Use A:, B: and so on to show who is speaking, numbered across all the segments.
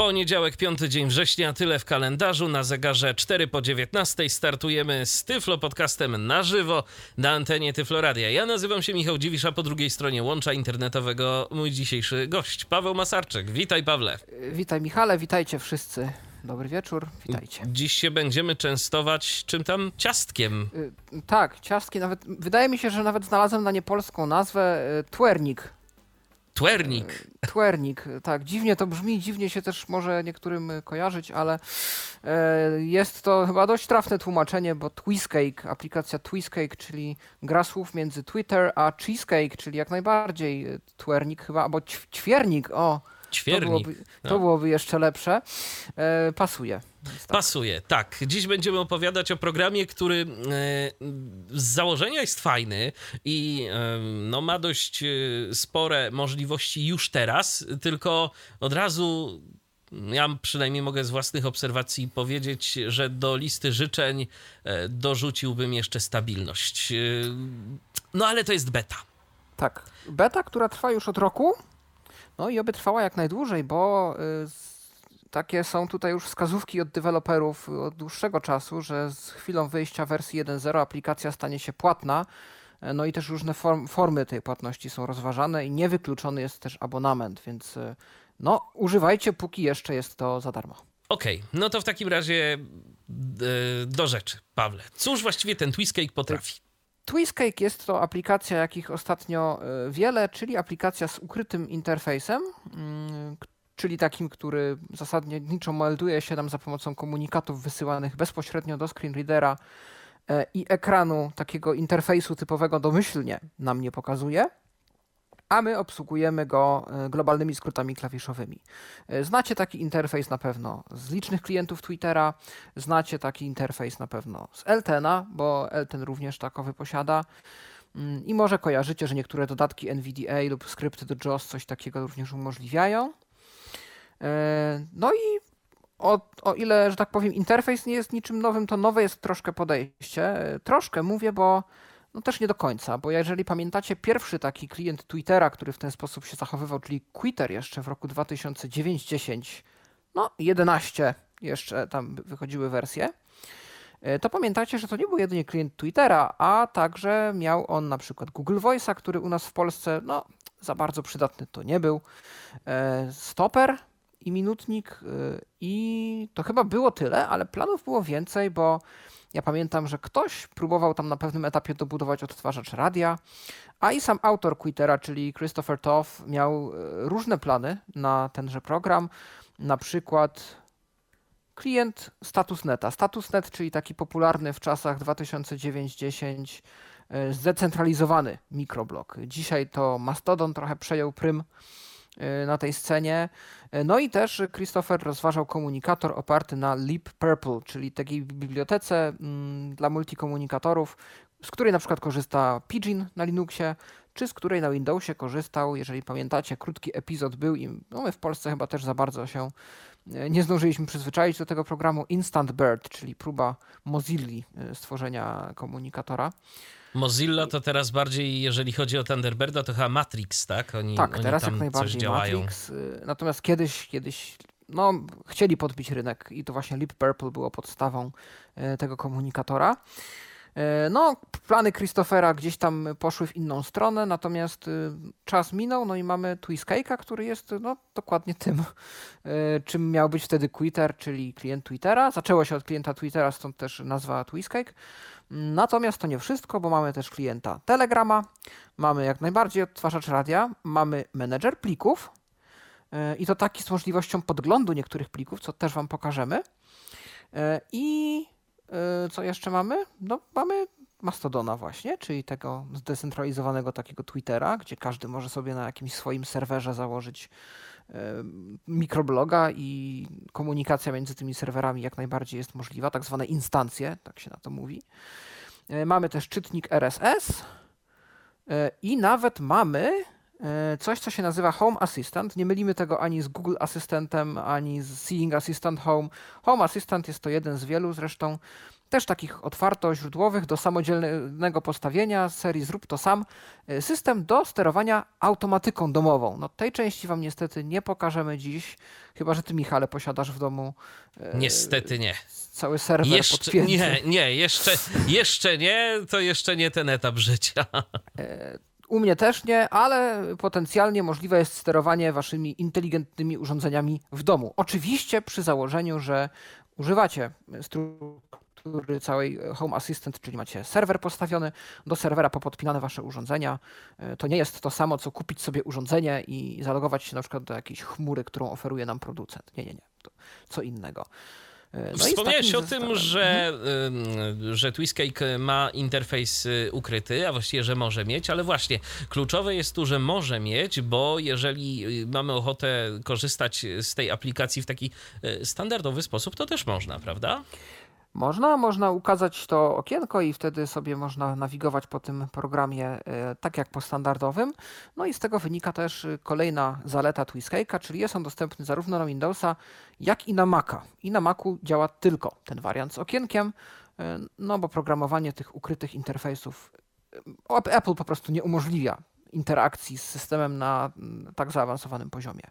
A: Poniedziałek, piąty dzień września, tyle w kalendarzu. Na zegarze 4 po 19 startujemy z Tyflo Podcastem na żywo na antenie Tyfloradia. Ja nazywam się Michał Dziwisz, a po drugiej stronie łącza internetowego mój dzisiejszy gość, Paweł Masarczyk. Witaj Pawle.
B: Witaj Michale, witajcie wszyscy. Dobry wieczór, witajcie.
A: Dziś się będziemy częstować czym tam ciastkiem.
B: Y, tak, ciastki nawet, wydaje mi się, że nawet znalazłem na niepolską nazwę y, twernik.
A: Twernik.
B: Twernik, tak, dziwnie to brzmi, dziwnie się też może niektórym kojarzyć, ale e, jest to chyba dość trafne tłumaczenie, bo Twistcake, aplikacja Twistcake, czyli gra słów między Twitter a Cheesecake, czyli jak najbardziej twernik chyba, albo ćwiernik, o,
A: Ćwiernik.
B: To byłoby, to byłoby jeszcze lepsze. E, pasuje.
A: Tak. Pasuje, tak. Dziś będziemy opowiadać o programie, który e, z założenia jest fajny i e, no, ma dość e, spore możliwości już teraz, tylko od razu ja przynajmniej mogę z własnych obserwacji powiedzieć, że do listy życzeń dorzuciłbym jeszcze stabilność. No ale to jest beta.
B: Tak. Beta, która trwa już od roku. No i oby trwała jak najdłużej, bo takie są tutaj już wskazówki od deweloperów od dłuższego czasu, że z chwilą wyjścia wersji 1.0 aplikacja stanie się płatna. E, no i też różne form, formy tej płatności są rozważane i niewykluczony jest też abonament, więc e, no używajcie, póki jeszcze jest to za darmo.
A: Okej, okay, no to w takim razie e, do rzeczy, Pawle. Cóż właściwie ten Twistcake potrafi?
B: Twistcake jest to aplikacja, jakich ostatnio wiele, czyli aplikacja z ukrytym interfejsem, mm, czyli takim, który zasadniczo melduje się nam za pomocą komunikatów wysyłanych bezpośrednio do screenreadera e, i ekranu takiego interfejsu typowego domyślnie nam nie pokazuje, a my obsługujemy go e, globalnymi skrótami klawiszowymi. E, znacie taki interfejs na pewno z licznych klientów Twittera, znacie taki interfejs na pewno z Eltena, bo Elten również takowy posiada. Mm, I może kojarzycie, że niektóre dodatki NVDA lub skrypty do JAWS coś takiego również umożliwiają. E, no i o, o ile, że tak powiem, interfejs nie jest niczym nowym, to nowe jest troszkę podejście. E, troszkę mówię, bo no też nie do końca, bo jeżeli pamiętacie pierwszy taki klient Twittera, który w ten sposób się zachowywał, czyli Twitter jeszcze w roku 2009-10, no 11 jeszcze tam wychodziły wersje, e, to pamiętacie, że to nie był jedynie klient Twittera, a także miał on na przykład Google Voice'a, który u nas w Polsce no, za bardzo przydatny to nie był. Stopper, i minutnik y, i to chyba było tyle, ale planów było więcej, bo ja pamiętam, że ktoś próbował tam na pewnym etapie dobudować odtwarzacz radia, a i sam autor Twittera, czyli Christopher Toff, miał y, różne plany na tenże program, na przykład klient Statusneta. Statusnet, czyli taki popularny w czasach 2009-10 y, zdecentralizowany mikroblog. Dzisiaj to Mastodon trochę przejął prym na tej scenie. Y, no i też Christopher rozważał komunikator oparty na Leap Purple, czyli takiej bibliotece mm, dla multikomunikatorów, z której na przykład korzysta Pidgin na Linuxie, czy z której na Windowsie korzystał, jeżeli pamiętacie, krótki epizod był i no my w Polsce chyba też za bardzo się y, nie zdążyliśmy przyzwyczaić do tego programu Instant Bird, czyli próba Mozilla stworzenia komunikatora.
A: Mozilla to teraz bardziej, jeżeli chodzi o Thunderbirda, to chyba Matrix, tak?
B: Oni, tak, oni teraz jak najbardziej Matrix. Y, natomiast kiedyś, kiedyś no, chcieli podbić rynek i to właśnie Leap Purple było podstawą y, tego komunikatora. Y, no, plany Christophera gdzieś tam poszły w inną stronę, natomiast czas minął, no i mamy Twiscake'a, który jest no, dokładnie tym, czym miał być wtedy Twitter, czyli klient Twittera. Zaczęło się od klienta Twittera, stąd też nazwa Twiscake. Natomiast to nie wszystko, bo mamy też klienta Telegrama, mamy jak najbardziej odtwarzacz radia, mamy menedżer plików e, i to taki z możliwością podglądu niektórych plików, co też Wam pokażemy. E, I e, co jeszcze mamy? No, mamy Mastodona właśnie, czyli tego zdecentralizowanego takiego Twittera, gdzie każdy może sobie na jakimś swoim serwerze założyć mikrobloga i komunikacja między tymi serwerami jak najbardziej jest możliwa, tak zwane instancje, tak się na to mówi. E, mamy też czytnik RSS e, i nawet mamy e, coś, co się nazywa Home Assistant. Nie mylimy tego ani z Google Asystentem, ani z Seeing Assistant Home. Home Assistant jest to jeden z wielu zresztą też takich otwarto-źródłowych do samodzielnego postawienia serii Zrób to sam, e, system do sterowania automatyką domową. No tej części Wam niestety nie pokażemy dziś, chyba że Ty Michale posiadasz w domu
A: e, Niestety nie.
B: Cały serwer
A: jeszcze,
B: podpięty.
A: Nie, nie, jeszcze, jeszcze nie, to jeszcze nie ten etap życia.
B: E, u mnie też nie, ale potencjalnie możliwe jest sterowanie waszymi inteligentnymi urządzeniami w domu. Oczywiście przy założeniu, że używacie struktury struktury całej e, Home Assistant, czyli macie serwer postawiony, do serwera popodpinane wasze urządzenia. E, to nie jest to samo, co kupić sobie urządzenie i zalogować się na przykład do jakiejś chmury, którą oferuje nam producent. Nie, nie, nie. To co innego.
A: E, no Wspomniałeś o tym, że, mhm. że Twistcake ma interfejs ukryty, a właściwie, że może mieć, ale właśnie kluczowe jest tu, że może mieć, bo jeżeli mamy ochotę korzystać z tej aplikacji w taki standardowy sposób, to też można, prawda?
B: Można, można ukazać to okienko i wtedy sobie można nawigować po tym programie e, tak jak po standardowym. No i z tego wynika też e, kolejna zaleta Twiskake'a, czyli jest on dostępny zarówno na Windowsa, jak i na Maca. I na Macu działa tylko ten wariant z okienkiem, e, no bo programowanie tych ukrytych interfejsów Apple po prostu nie umożliwia interakcji z systemem na tak zaawansowanym poziomie.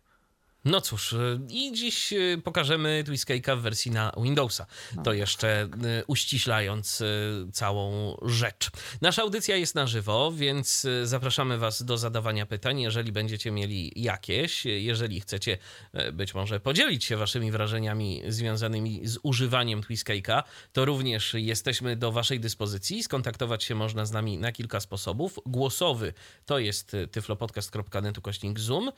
A: No cóż, y, i dziś y, pokażemy Twiskake'a w wersji na Windowsa. No. To jeszcze y, uściślając całą rzecz. Nasza audycja jest na żywo, więc zapraszamy Was do zadawania pytań, jeżeli będziecie mieli jakieś. Jeżeli chcecie być może podzielić się Waszymi wrażeniami związanymi z używaniem Twiskake'a, to również jesteśmy do Waszej dyspozycji. Skontaktować się można z nami na kilka sposobów. Głosowy to jest tyflopodcast.net ukośnik zoom.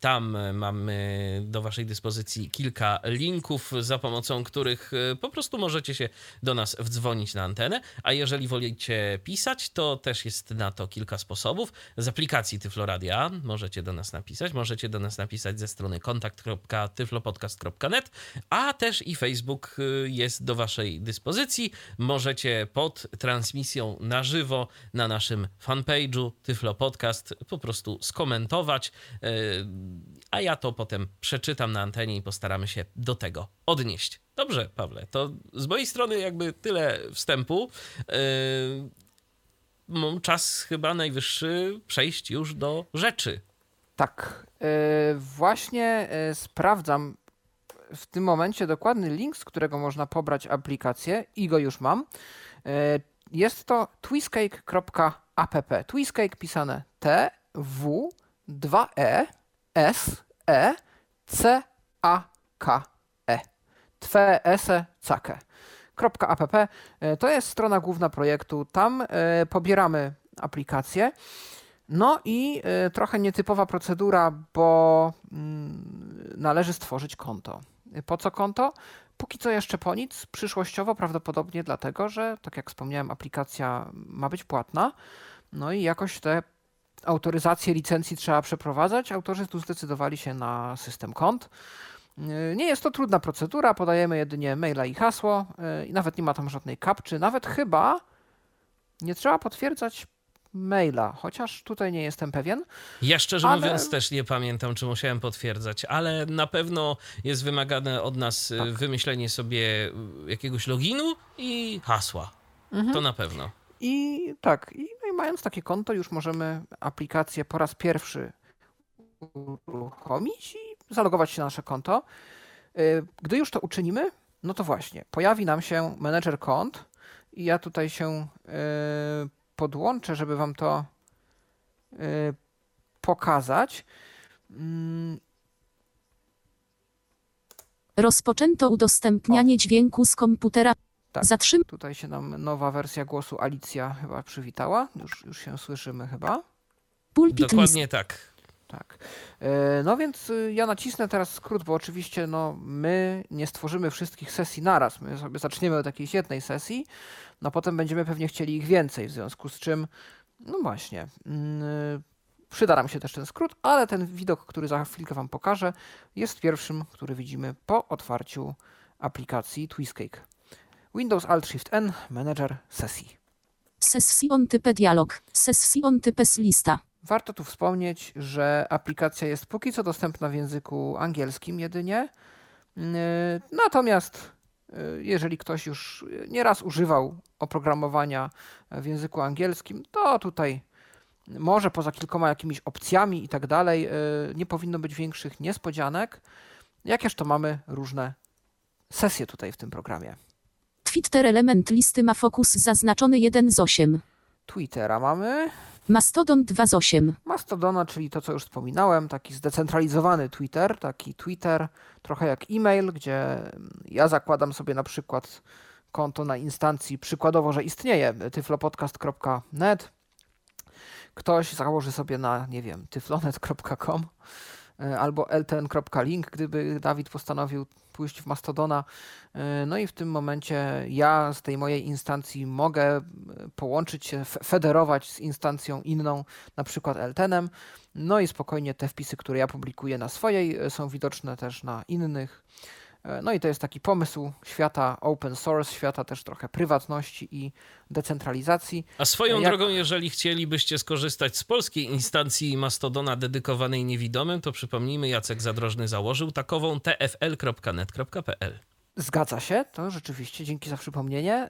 A: Tam mamy mamy do Waszej dyspozycji kilka linków, za pomocą których e, po prostu możecie się do nas wdzwonić na antenę. A jeżeli wolicie pisać, to też jest na to kilka sposobów. Z aplikacji Tyfloradia możecie do nas napisać. Możecie do nas napisać ze strony kontakt.tyflopodcast.net, a też i Facebook e, jest do Waszej dyspozycji. Możecie pod transmisją na żywo na naszym fanpage'u Tyflo Podcast po prostu skomentować, e, a ja to potem przeczytam na antenie i postaramy się do tego odnieść. Dobrze, Pawle, to z mojej strony jakby tyle wstępu. Yy, czas chyba najwyższy przejść już do rzeczy.
B: Tak. Yy, właśnie yy, sprawdzam w tym momencie dokładny link, z którego można pobrać aplikację i go już mam. Yy, jest to twiscake.app. Twiscake pisane T, W, 2 E, S, E C A K E. Twe ese cake. .app to jest strona główna projektu. Tam e, pobieramy aplikację. No i e, trochę nietypowa procedura, bo mm, należy stworzyć konto. Po co konto? Póki co jeszcze po nic. Przyszłościowo prawdopodobnie dlatego, że tak jak wspomniałem, aplikacja ma być płatna. No i jakoś te autoryzację licencji trzeba przeprowadzać. Autorzy tu zdecydowali się na system kont. Nie jest to trudna procedura, podajemy jedynie maila i hasło e, i nawet nie ma tam żadnej kapczy. Nawet chyba nie trzeba potwierdzać maila, chociaż tutaj nie jestem pewien.
A: Ja szczerze ale... mówiąc też nie pamiętam, czy musiałem potwierdzać, ale na pewno jest wymagane od nas e, tak. wymyślenie sobie jakiegoś loginu i hasła. Mhm. To na pewno.
B: I tak, i mając takie konto, już możemy aplikację po raz pierwszy uruchomić i zalogować się na nasze konto. Y, gdy już to uczynimy, no to właśnie, pojawi nam się menedżer kont i ja tutaj się y, podłączę, żeby Wam to y, pokazać. Mm.
C: Rozpoczęto udostępnianie dźwięku z komputera.
B: Tak, Zatrzym tutaj się nam nowa wersja głosu Alicja chyba przywitała. Już, już się słyszymy chyba.
A: Pulpit Dokładnie list. tak.
B: Tak. E, no więc y, ja nacisnę teraz skrót, bo oczywiście no, my nie stworzymy wszystkich sesji naraz. My sobie zaczniemy od jakiejś jednej sesji, no potem będziemy pewnie chcieli ich więcej, w związku z czym, no właśnie, yy, przyda nam się też ten skrót, ale ten widok, który za chwilkę Wam pokażę, jest pierwszym, który widzimy po otwarciu aplikacji Twistcake. Windows Alt Shift N, Manager sesji.
C: Session type dialog, session type lista.
B: Warto tu wspomnieć, że aplikacja jest póki co dostępna w języku angielskim jedynie. Yy, Natomiast yy, jeżeli ktoś już nieraz używał oprogramowania w języku angielskim, to tutaj może poza kilkoma jakimiś opcjami i tak dalej, yy, nie powinno być większych niespodzianek. Jakież to mamy różne sesje tutaj w tym programie.
C: Twitter element listy ma fokus zaznaczony 1 z 8.
B: Twittera mamy,
C: Mastodon 2 z 8.
B: Mastodona, czyli to, co już wspominałem, taki zdecentralizowany Twitter, taki Twitter trochę jak e-mail, gdzie ja zakładam sobie na przykład konto na instancji, przykładowo, że istnieje tyflopodcast.net. Ktoś założy sobie na, nie wiem, tyflonet.com e, albo ltn.link, gdyby Dawid postanowił pójść w Mastodona. E, No i w tym momencie ja z tej mojej instancji mogę e, połączyć się, fe- federować z instancją inną, na przykład LTN-em. No i spokojnie te wpisy, które ja publikuję na swojej, e, są widoczne też na innych. E, No i to jest taki pomysł świata open source, świata też trochę prywatności i decentralizacji.
A: A swoją
B: Jak-
A: drogą, jeżeli chcielibyście skorzystać z polskiej instancji Mastodona dedykowanej niewidomym, to przypomnijmy, Jacek Zadrożny założył takową tfl.net.pl.
B: Zgadza się, to rzeczywiście, dzięki za przypomnienie.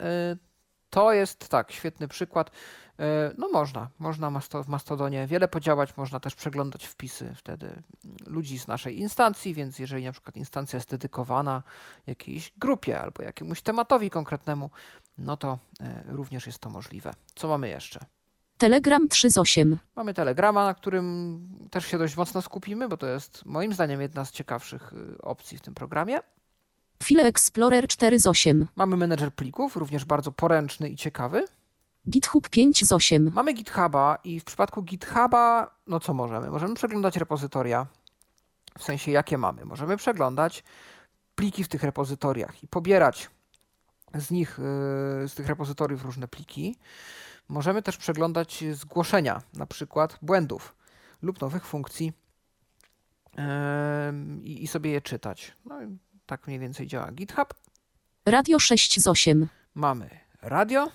B: To jest tak, świetny przykład. Y, No można, można w Mastodonie wiele podziałać, można też przeglądać wpisy wtedy ludzi z naszej instancji, więc jeżeli na przykład instancja jest dedykowana jakiejś grupie albo jakiemuś tematowi konkretnemu, no to y, również jest to możliwe. Co mamy jeszcze?
C: Telegram 3 z 8.
B: Mamy Telegrama, na którym też się dość mocno skupimy, bo to jest moim zdaniem jedna z ciekawszych y, opcji w tym programie.
C: File Explorer 4 z 8.
B: Mamy menedżer plików, również bardzo poręczny i ciekawy.
C: GitHub 5 z 8.
B: Mamy GitHuba i w przypadku GitHuba, no co możemy? Możemy przeglądać repozytoria, w sensie jakie mamy. Możemy przeglądać pliki w tych repozytoriach i pobierać z nich, yy, z tych repozytoriów różne pliki. Możemy też przeglądać zgłoszenia, na przykład błędów lub nowych funkcji yy, i, sobie je czytać. No tak mniej więcej działa GitHub.
C: Radio 6 z 8.
B: Mamy radio,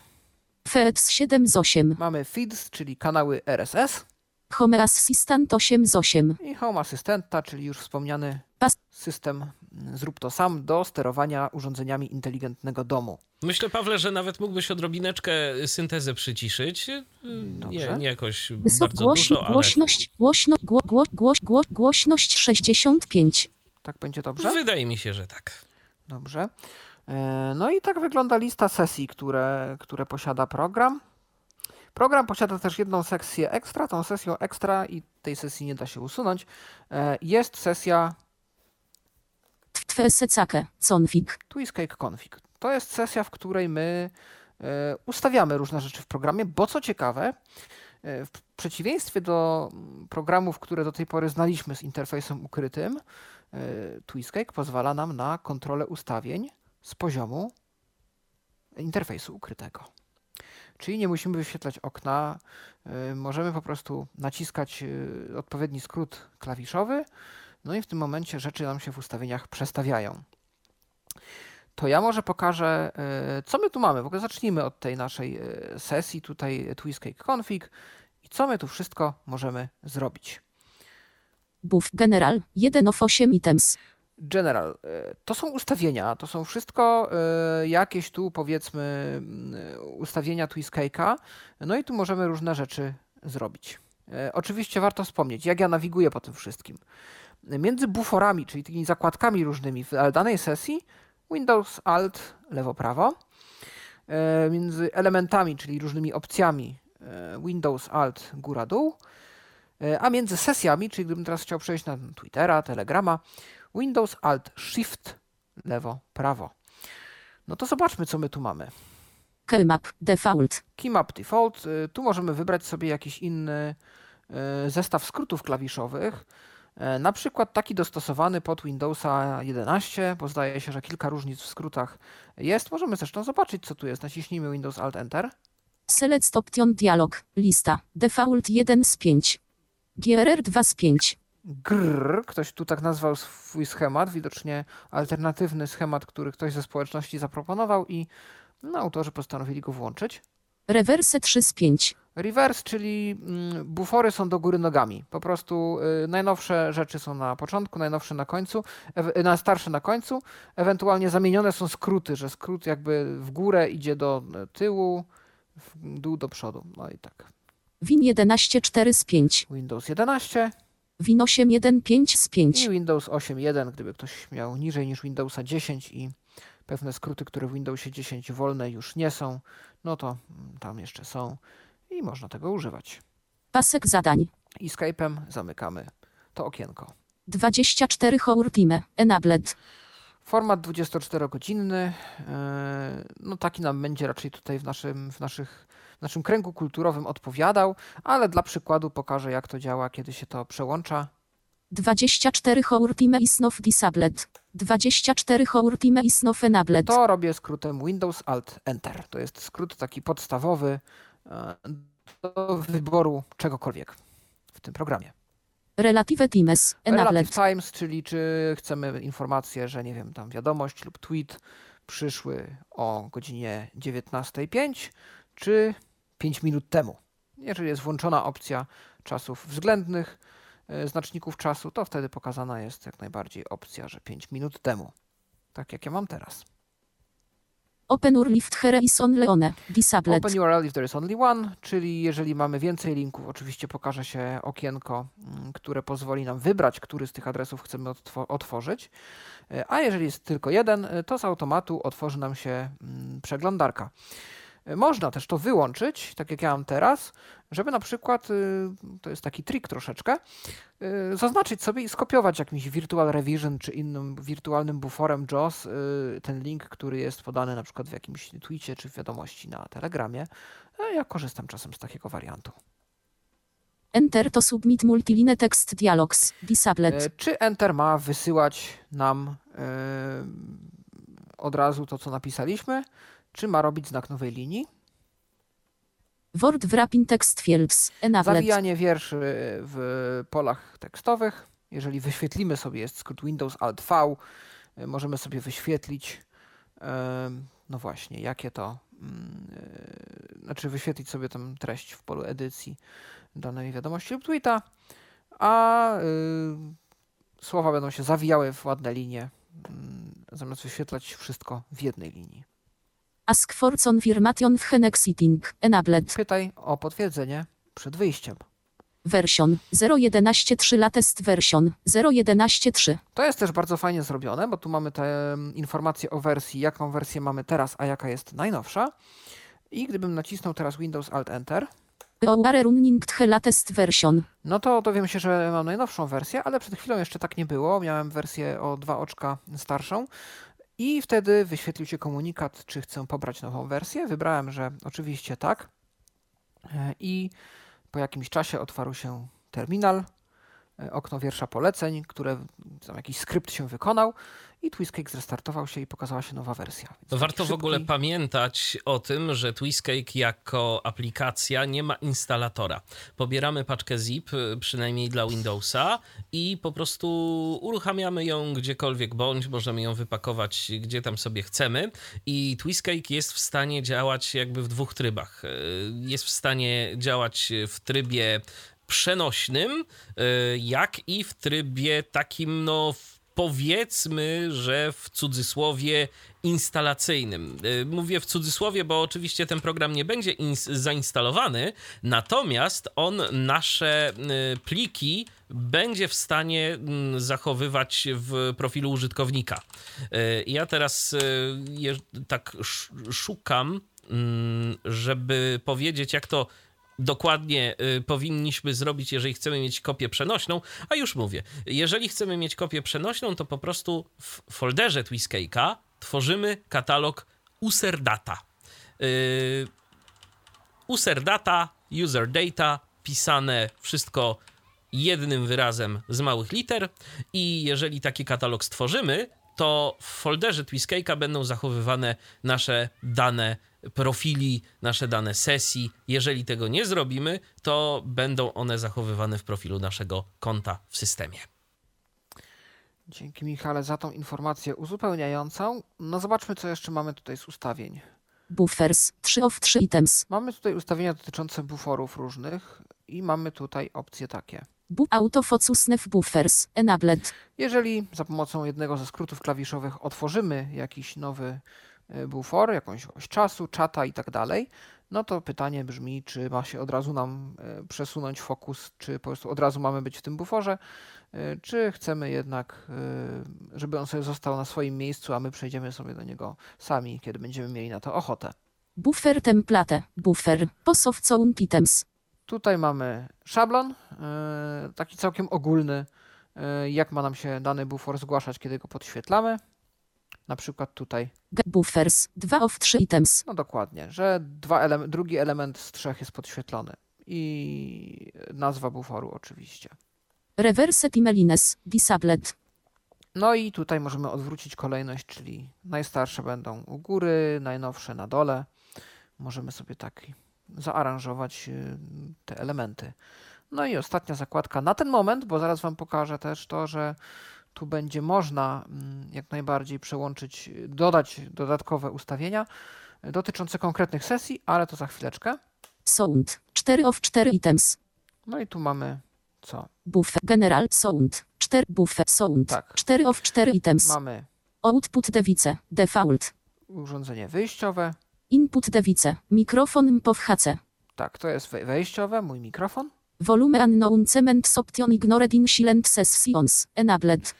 C: FEX 7 z 8.
B: mamy feeds, czyli kanały RSS.
C: Home Assistant 8 z 8.
B: I Home Assistanta, czyli już wspomniany
C: Pas-
B: system zrób to sam do sterowania urządzeniami inteligentnego domu.
A: Myślę, Pawle, że nawet mógłbyś odrobineczkę syntezę przyciszyć. Nie,
B: Dobrze.
A: nie jakoś bardzo
C: Wysokogłoś,
A: dużo, ale...
C: głośność, głośno, gło, gło, głoś, gło, głośność 65.
B: Tak będzie dobrze?
A: Wydaje mi się, że tak.
B: Dobrze. E, No i tak wygląda lista sesji, które, które posiada program. Program posiada też jedną sekcję ekstra. Tą sesją ekstra i tej sesji nie da się usunąć. e, Jest sesja
C: Twesecake, config.
B: Twistcake Config. To jest sesja, w której my e, ustawiamy różne rzeczy w programie, bo co ciekawe, w przeciwieństwie do programów, które do tej pory znaliśmy z interfejsem ukrytym, e, Twistcake pozwala nam na kontrolę ustawień z poziomu interfejsu ukrytego. Czyli nie musimy wyświetlać okna, e, możemy po prostu naciskać e, odpowiedni skrót klawiszowy, no i w tym momencie rzeczy nam się w ustawieniach przestawiają to ja może pokażę, co my tu mamy. W ogóle zacznijmy od tej naszej sesji, tutaj Twistcake Config i co my tu wszystko możemy zrobić.
C: Buff General 1 of 8 items.
B: General, e, to są ustawienia, to są wszystko e, jakieś tu powiedzmy mm, ustawienia Twistcake'a, no i tu możemy różne rzeczy zrobić. E, Oczywiście warto wspomnieć, jak ja nawiguję po tym wszystkim. Między buforami, czyli tymi zakładkami różnymi w danej sesji, Windows Alt lewo prawo. Między elementami, czyli różnymi opcjami, Windows Alt góra dół. E, A między sesjami, czyli gdybym teraz chciał przejść na Twittera, Telegrama, Windows Alt Shift lewo prawo. No to zobaczmy, co my tu mamy.
C: Keymap default.
B: Keymap Default. y, Tu możemy wybrać sobie jakiś inny y, zestaw skrótów klawiszowych. E, Na przykład taki dostosowany pod Windowsa 11, bo zdaje się, że kilka różnic w skrótach jest. Możemy zresztą zobaczyć, co tu jest. Naciśnijmy Windows Alt Enter.
C: Select option dialog. Lista. Default 1 z 5. GRR 2 z 5.
B: Grr, ktoś tu tak nazwał swój schemat, widocznie alternatywny schemat, który ktoś ze społeczności zaproponował i no, autorzy postanowili go włączyć.
C: Reverse 3 z 5.
B: Reverse, czyli mm, bufory są do góry nogami. Po prostu y, najnowsze rzeczy są na początku, najnowsze na końcu, na starsze na końcu. Ewentualnie zamienione są skróty, że skrót jakby w górę idzie do tyłu, w dół do przodu. No i tak.
C: Win 11 4 z 5.
B: Windows 11
C: Win 8 1 5 z 5.
B: i Windows 8.1, gdyby ktoś miał niżej niż Windowsa 10 i pewne skróty, które w Windowsie 10 wolne już nie są, no to mm, tam jeszcze są i można tego używać.
C: Pasek zadań.
B: I Skype'em zamykamy to okienko.
C: 24 Hour Time. Enabled.
B: Format 24-godzinny, e, no taki nam będzie raczej tutaj w naszym, w, naszych, w naszym kręgu kulturowym odpowiadał, ale dla przykładu pokażę jak to działa, kiedy się to przełącza.
C: 24 Hour Time is not disabled. 24 Hour Time is not enabled.
B: To robię skrótem Windows Alt Enter. To jest skrót taki podstawowy e, do wyboru czegokolwiek w tym programie.
C: Relative Times.
B: Relative
C: Enabled.
B: Times, czyli czy chcemy informację, że nie wiem, tam wiadomość lub tweet przyszły o godzinie 19.05, czy 5 minut temu. Jeżeli jest włączona opcja czasów względnych, e, znaczników czasu, to wtedy pokazana jest jak najbardziej opcja, że 5 minut temu. Tak jak ja mam teraz.
C: Open URL here is only one. Disabled.
B: Open URL if there is only one, czyli jeżeli mamy więcej linków, oczywiście pokaże się okienko, mm, które pozwoli nam wybrać, który z tych adresów chcemy otworzyć. E, A jeżeli jest tylko jeden, e, to z automatu otworzy nam się mm, przeglądarka. Można też to wyłączyć, tak jak ja mam teraz, żeby na przykład, y, to jest taki trik troszeczkę, y, zaznaczyć sobie i skopiować jakimś Virtual Revision czy innym wirtualnym buforem JAWS y, ten link, który jest podany na przykład w jakimś tweetie czy w wiadomości na Telegramie. E, Ja korzystam czasem z takiego wariantu.
C: Enter to submit multiline text dialogs. Disabled.
B: E, Czy Enter ma wysyłać nam e, od razu to, co napisaliśmy, czy ma robić znak nowej linii?
C: Word wrapping text fields. Enabled.
B: Zawijanie wierszy w polach tekstowych. Jeżeli wyświetlimy sobie, jest skrót Windows Alt V, y, możemy sobie wyświetlić, no właśnie, jakie to, mm, y, znaczy wyświetlić sobie tę treść w polu edycji danej wiadomości lub tweeta, a y, słowa będą się zawijały w ładne linie, mm, zamiast wyświetlać wszystko w jednej linii.
C: Ask for confirmation w Hexitting. Enabled.
B: Pytaj o potwierdzenie przed wyjściem.
C: Version 0.11.3 latest version 0.11.3.
B: To jest też bardzo fajnie zrobione, bo tu mamy te mm, informacje o wersji, jaką wersję mamy teraz, a jaka jest najnowsza. I gdybym nacisnął teraz Windows Alt Enter,
C: running the latest version.
B: no to dowiem się, że mam najnowszą wersję, ale przed chwilą jeszcze tak nie było. Miałem wersję o dwa oczka starszą. I wtedy wyświetlił się komunikat, czy chcę pobrać nową wersję. Wybrałem, że oczywiście tak. E, I po jakimś czasie otwarł się terminal, e, okno wiersza poleceń, które tam jakiś skrypt się wykonał i Twistcake zrestartował się i pokazała się nowa wersja. Więc
A: Warto w ogóle
B: szybki-
A: pamiętać o tym, że Twistcake jako aplikacja nie ma instalatora. Pobieramy paczkę zip, y, przynajmniej dla Windowsa, i po prostu uruchamiamy ją gdziekolwiek bądź, możemy ją wypakować gdzie tam sobie chcemy. I Twistcake jest w stanie działać jakby w dwóch trybach. Y, Jest w stanie działać w trybie przenośnym, y, jak i w trybie takim, no powiedzmy, że w cudzysłowie instalacyjnym. Y, Mówię w cudzysłowie, bo oczywiście ten program nie będzie ins- zainstalowany, natomiast on nasze y, pliki będzie w stanie mm, zachowywać w profilu użytkownika. Y, Ja teraz tak sz- szukam, mm, żeby powiedzieć, jak to dokładnie y, powinniśmy zrobić, jeżeli chcemy mieć kopię przenośną. A już mówię, jeżeli chcemy mieć kopię przenośną, to po prostu w folderze Twiscake'a tworzymy katalog userdata. Y, userdata, user data, pisane wszystko jednym wyrazem z małych liter i jeżeli taki katalog stworzymy, to w folderze Twiscake'a będą zachowywane nasze dane profili, nasze dane sesji. Jeżeli tego nie zrobimy, to będą one zachowywane w profilu naszego konta w systemie.
B: Dzięki Michale za tą informację uzupełniającą. No zobaczmy, co jeszcze mamy tutaj z ustawień.
C: Buffers. 3 of 3 items.
B: Mamy tutaj ustawienia dotyczące buforów różnych i mamy tutaj opcje takie.
C: Bu autofocus nef buffers. Enabled.
B: Jeżeli za pomocą jednego ze skrótów klawiszowych otworzymy jakiś nowy e, bufor, jakąś oś czasu, czata i tak dalej, no to pytanie brzmi, czy ma się od razu nam e, przesunąć fokus, czy po prostu od razu mamy być w tym buforze, e, czy chcemy jednak, żeby on sobie został na swoim miejscu, a my przejdziemy sobie do niego sami, kiedy będziemy mieli na to ochotę.
C: Buffer template. Buffer. Post of zone items.
B: Tutaj mamy szablon, taki całkiem ogólny, jak ma nam się dany bufor zgłaszać, kiedy go podświetlamy. Na przykład tutaj,
C: G buffers. 2 of 3 items.
B: no dokładnie, że dwa ele drugi element z trzech jest podświetlony i nazwa buforu oczywiście.
C: Reverse timelines. Disabled.
B: No i tutaj możemy odwrócić kolejność, czyli najstarsze będą u góry, najnowsze na dole. Możemy sobie tak zaaranżować y, te elementy. No i ostatnia zakładka na ten moment, bo zaraz Wam pokażę też to, że tu będzie można mm, jak najbardziej przełączyć, dodać dodatkowe ustawienia y, dotyczące konkretnych sesji, ale to za chwileczkę.
C: Sound. 4 of 4 items.
B: No i tu mamy co?
C: Buffer. General. Sound. 4 buffer. Sound.
B: Tak.
C: 4 of 4 items.
B: Mamy
C: Output device. Default.
B: urządzenie wyjściowe.
C: Input device. Mikrofon MPOW HC.
B: Tak, to jest wej- wejściowe, mój mikrofon.
C: Volume unknown cement option ignored in silent sessions. Enabled.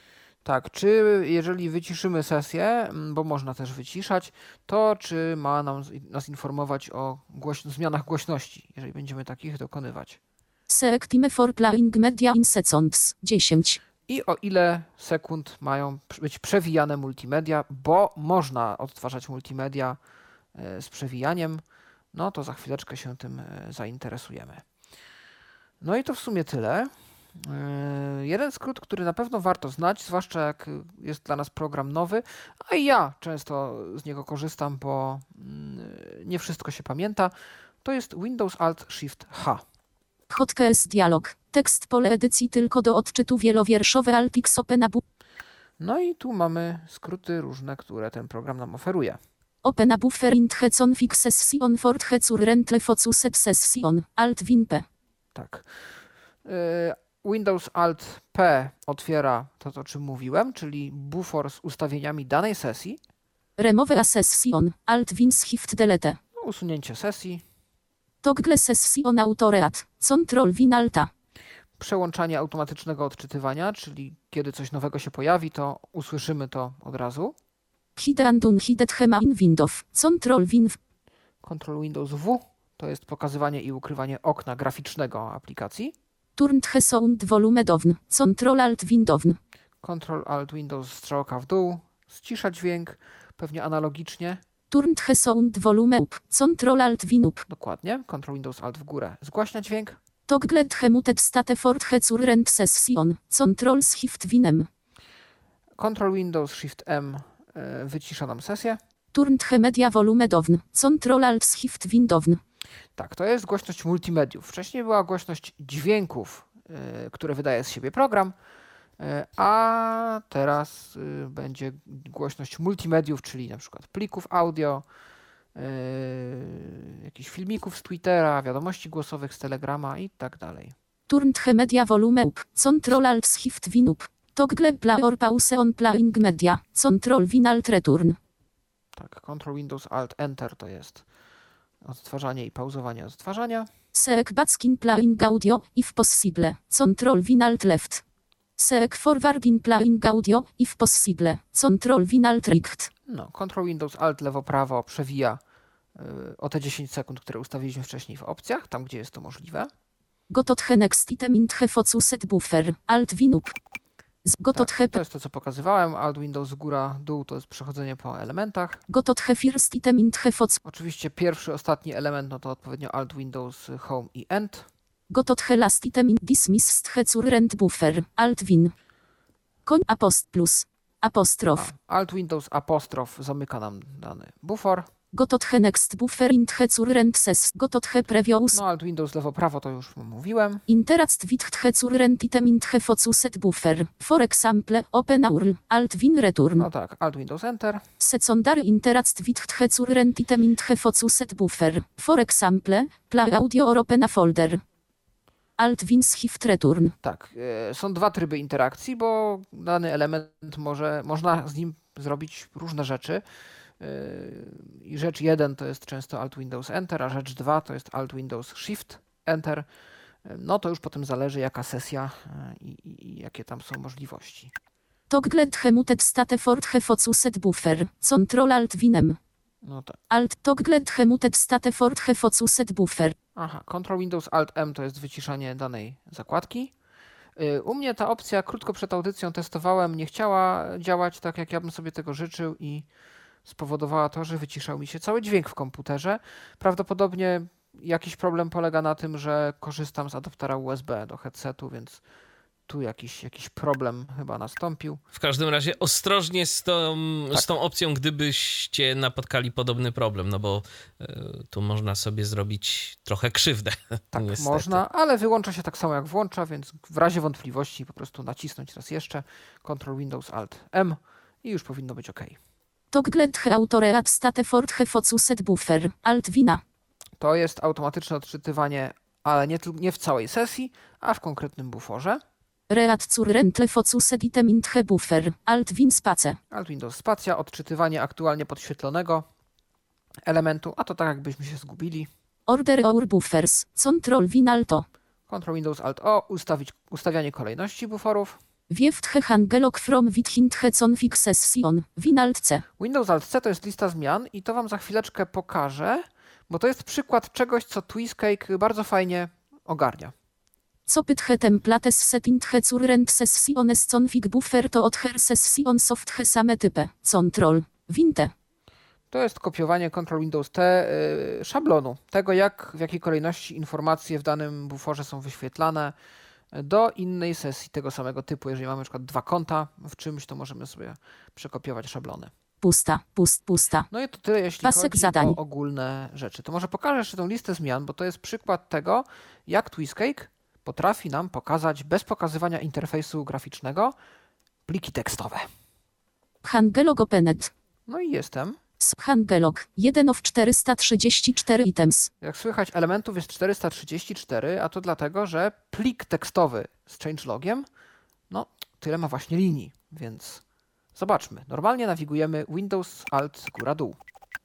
B: Tak, czy jeżeli wyciszymy sesję, bo można też wyciszać, to czy ma nam, nas informować o zmianach głośności, jeżeli będziemy takich dokonywać?
C: Select time for playing media in seconds. 10.
B: I o ile sekund mają być przewijane multimedia, bo można odtwarzać multimedia e, z przewijaniem, no to za chwileczkę się tym e, zainteresujemy. No i to w sumie tyle. E, Jeden skrót, który na pewno warto znać, zwłaszcza jak jest dla nas program nowy, a i ja często z niego korzystam, bo mm, nie wszystko się pamięta, to jest Windows Alt Shift H.
C: Hotkeys dialog. Tekst pole edycji tylko do odczytu wielowierszowe Altix Opena bu
B: No i tu mamy skróty różne, które ten program nam oferuje.
C: Opena buffer int hecon fixession fort hecur rentle focus session. Alt win p.
B: Tak. Windows Alt P otwiera to, o czym mówiłem, czyli bufor z ustawieniami danej sesji.
C: Remove a session. Alt win shift delete.
B: No, usunięcie sesji,
C: Toggle session autoreat. Control win alta.
B: przełączanie automatycznego odczytywania, czyli kiedy coś nowego się pojawi, to usłyszymy to od razu.
C: Hide and unhided hema in window. Control win.
B: Ctrl Windows W to jest pokazywanie i ukrywanie okna graficznego aplikacji.
C: Turned he sound volume down. Control alt win down.
B: Ctrl Alt Windows strzałka w dół, ścisza dźwięk, pewnie analogicznie.
C: Turned he sound volume up. Control alt win up.
B: Dokładnie. Ctrl Windows Alt w górę. Zgłaśnia dźwięk.
C: Toggle he muted state fort he zur rent session. Control shift winem.
B: Ctrl Windows Shift M e, wycisza nam sesję.
C: Turned he media volume down. Control alt shift win down.
B: Tak, to jest głośność multimediów. Wcześniej była głośność dźwięków, e, które wydaje z siebie program, e, a teraz e, będzie głośność multimediów, czyli na przykład plików audio, jakichś filmików z Twittera, wiadomości głosowych z Telegrama i tak dalej.
C: Turned he media volume up. Control alt shift win up. Toggle play or pause on playing media. Control win alt return.
B: Tak, Ctrl Windows Alt Enter to jest odtwarzanie i pauzowanie odtwarzania.
C: Seek back playing audio, if possible. Control win alt left. Seek forward in playing audio, if possible. Control win alt right.
B: No, Ctrl Windows Alt lewo prawo przewija y, o te 10 sekund, które ustawiliśmy wcześniej w opcjach, tam gdzie jest to możliwe.
C: Gotot he next item he focuset buffer. Alt win up. Z- Gotot he
B: Tak, to jest to, co pokazywałem. Alt Windows góra, dół to jest przechodzenie po elementach.
C: Gotot he first item int he foc.
B: Oczywiście pierwszy, ostatni element, no to odpowiednio Alt Windows Home i End.
C: Gotot he last item int dismissed rent buffer. Alt win. Koń apost plus. Apostrof.
B: Alt Windows apostrof zamyka nam dany bufor.
C: Gotothe next buffer int he current ses. Gotothe previous.
B: No Alt Windows lewo prawo to już mówiłem.
C: Interast wit he current item int he focuset buffer. For example, open url. Alt win return.
B: No tak, Alt Windows Enter.
C: Secondary interast wit he current item int he focuset buffer. For example, play audio or open a folder. Alt win shift return.
B: Tak, e, są dwa tryby interakcji, bo dany element może, można z nim zrobić różne rzeczy. E, I rzecz jeden to jest często Alt Windows Enter, a rzecz dwa to jest Alt Windows Shift Enter. E, No to już potem zależy jaka sesja e, i, i, i jakie tam są możliwości.
C: Toggled he muted state fort he focuset buffer. Control alt winem.
B: No tak.
C: Alt toggled he muted state fort he focuset buffer.
B: Aha, Ctrl Windows Alt M to jest wyciszanie danej zakładki. U mnie ta opcja krótko przed audycją testowałem, nie chciała działać tak, jak ja bym sobie tego życzył i spowodowała to, że wyciszał mi się cały dźwięk w komputerze. Prawdopodobnie jakiś problem polega na tym, że korzystam z adaptera USB do headsetu, więc tu jakiś, jakiś problem chyba nastąpił.
A: W każdym razie ostrożnie z tą,
B: Tak.
A: z tą opcją, gdybyście napotkali podobny problem, no bo e, tu można sobie zrobić trochę krzywdę.
B: Tak,
A: niestety.
B: można, ale wyłącza się tak samo jak włącza, więc w razie wątpliwości po prostu nacisnąć raz jeszcze Ctrl Windows Alt M i już powinno być ok.
C: Toggled he autoreat state fort he focuset buffer. Alt wina.
B: To jest automatyczne odczytywanie, ale nie, nie w całej sesji, a w konkretnym buforze.
C: Reat current le focuset item int he buffer. Alt win space.
B: Alt Windows Spacja, odczytywanie aktualnie podświetlonego elementu, a to tak jakbyśmy się zgubili.
C: Order our buffers. Control win alto.
B: Ctrl Windows Alt O, ustawić, ustawianie kolejności buforów.
C: Wieft he hangelok from wit hint he config session. Win alt c.
B: Windows Alt C to jest lista zmian i to Wam za chwileczkę pokażę, bo to jest przykład czegoś, co Twistcake bardzo fajnie ogarnia.
C: Co pyt he templates set int he current sessiones config buffer to od her session soft he same type. Control. Winte.
B: To jest kopiowanie Ctrl Windows T y, szablonu, tego jak, w jakiej kolejności informacje w danym buforze są wyświetlane do innej sesji tego samego typu. Jeżeli mamy na przykład dwa konta w czymś, to możemy sobie przekopiować szablony.
C: Pusta. Pust. Pusta.
B: No i to tyle, jeśli
C: Pasek
B: chodzi
C: zadań.
B: o ogólne rzeczy. To może pokażę jeszcze tą listę zmian, bo to jest przykład tego, jak Twistcake potrafi nam pokazać bez pokazywania interfejsu graficznego pliki tekstowe.
C: Hangelog openet.
B: No i jestem.
C: S Hangelog. 1 of 434 items.
B: Jak słychać, elementów jest 434, a to dlatego, że plik tekstowy z changelogiem, no, tyle ma właśnie linii, więc zobaczmy. Normalnie nawigujemy Windows Alt góra dół.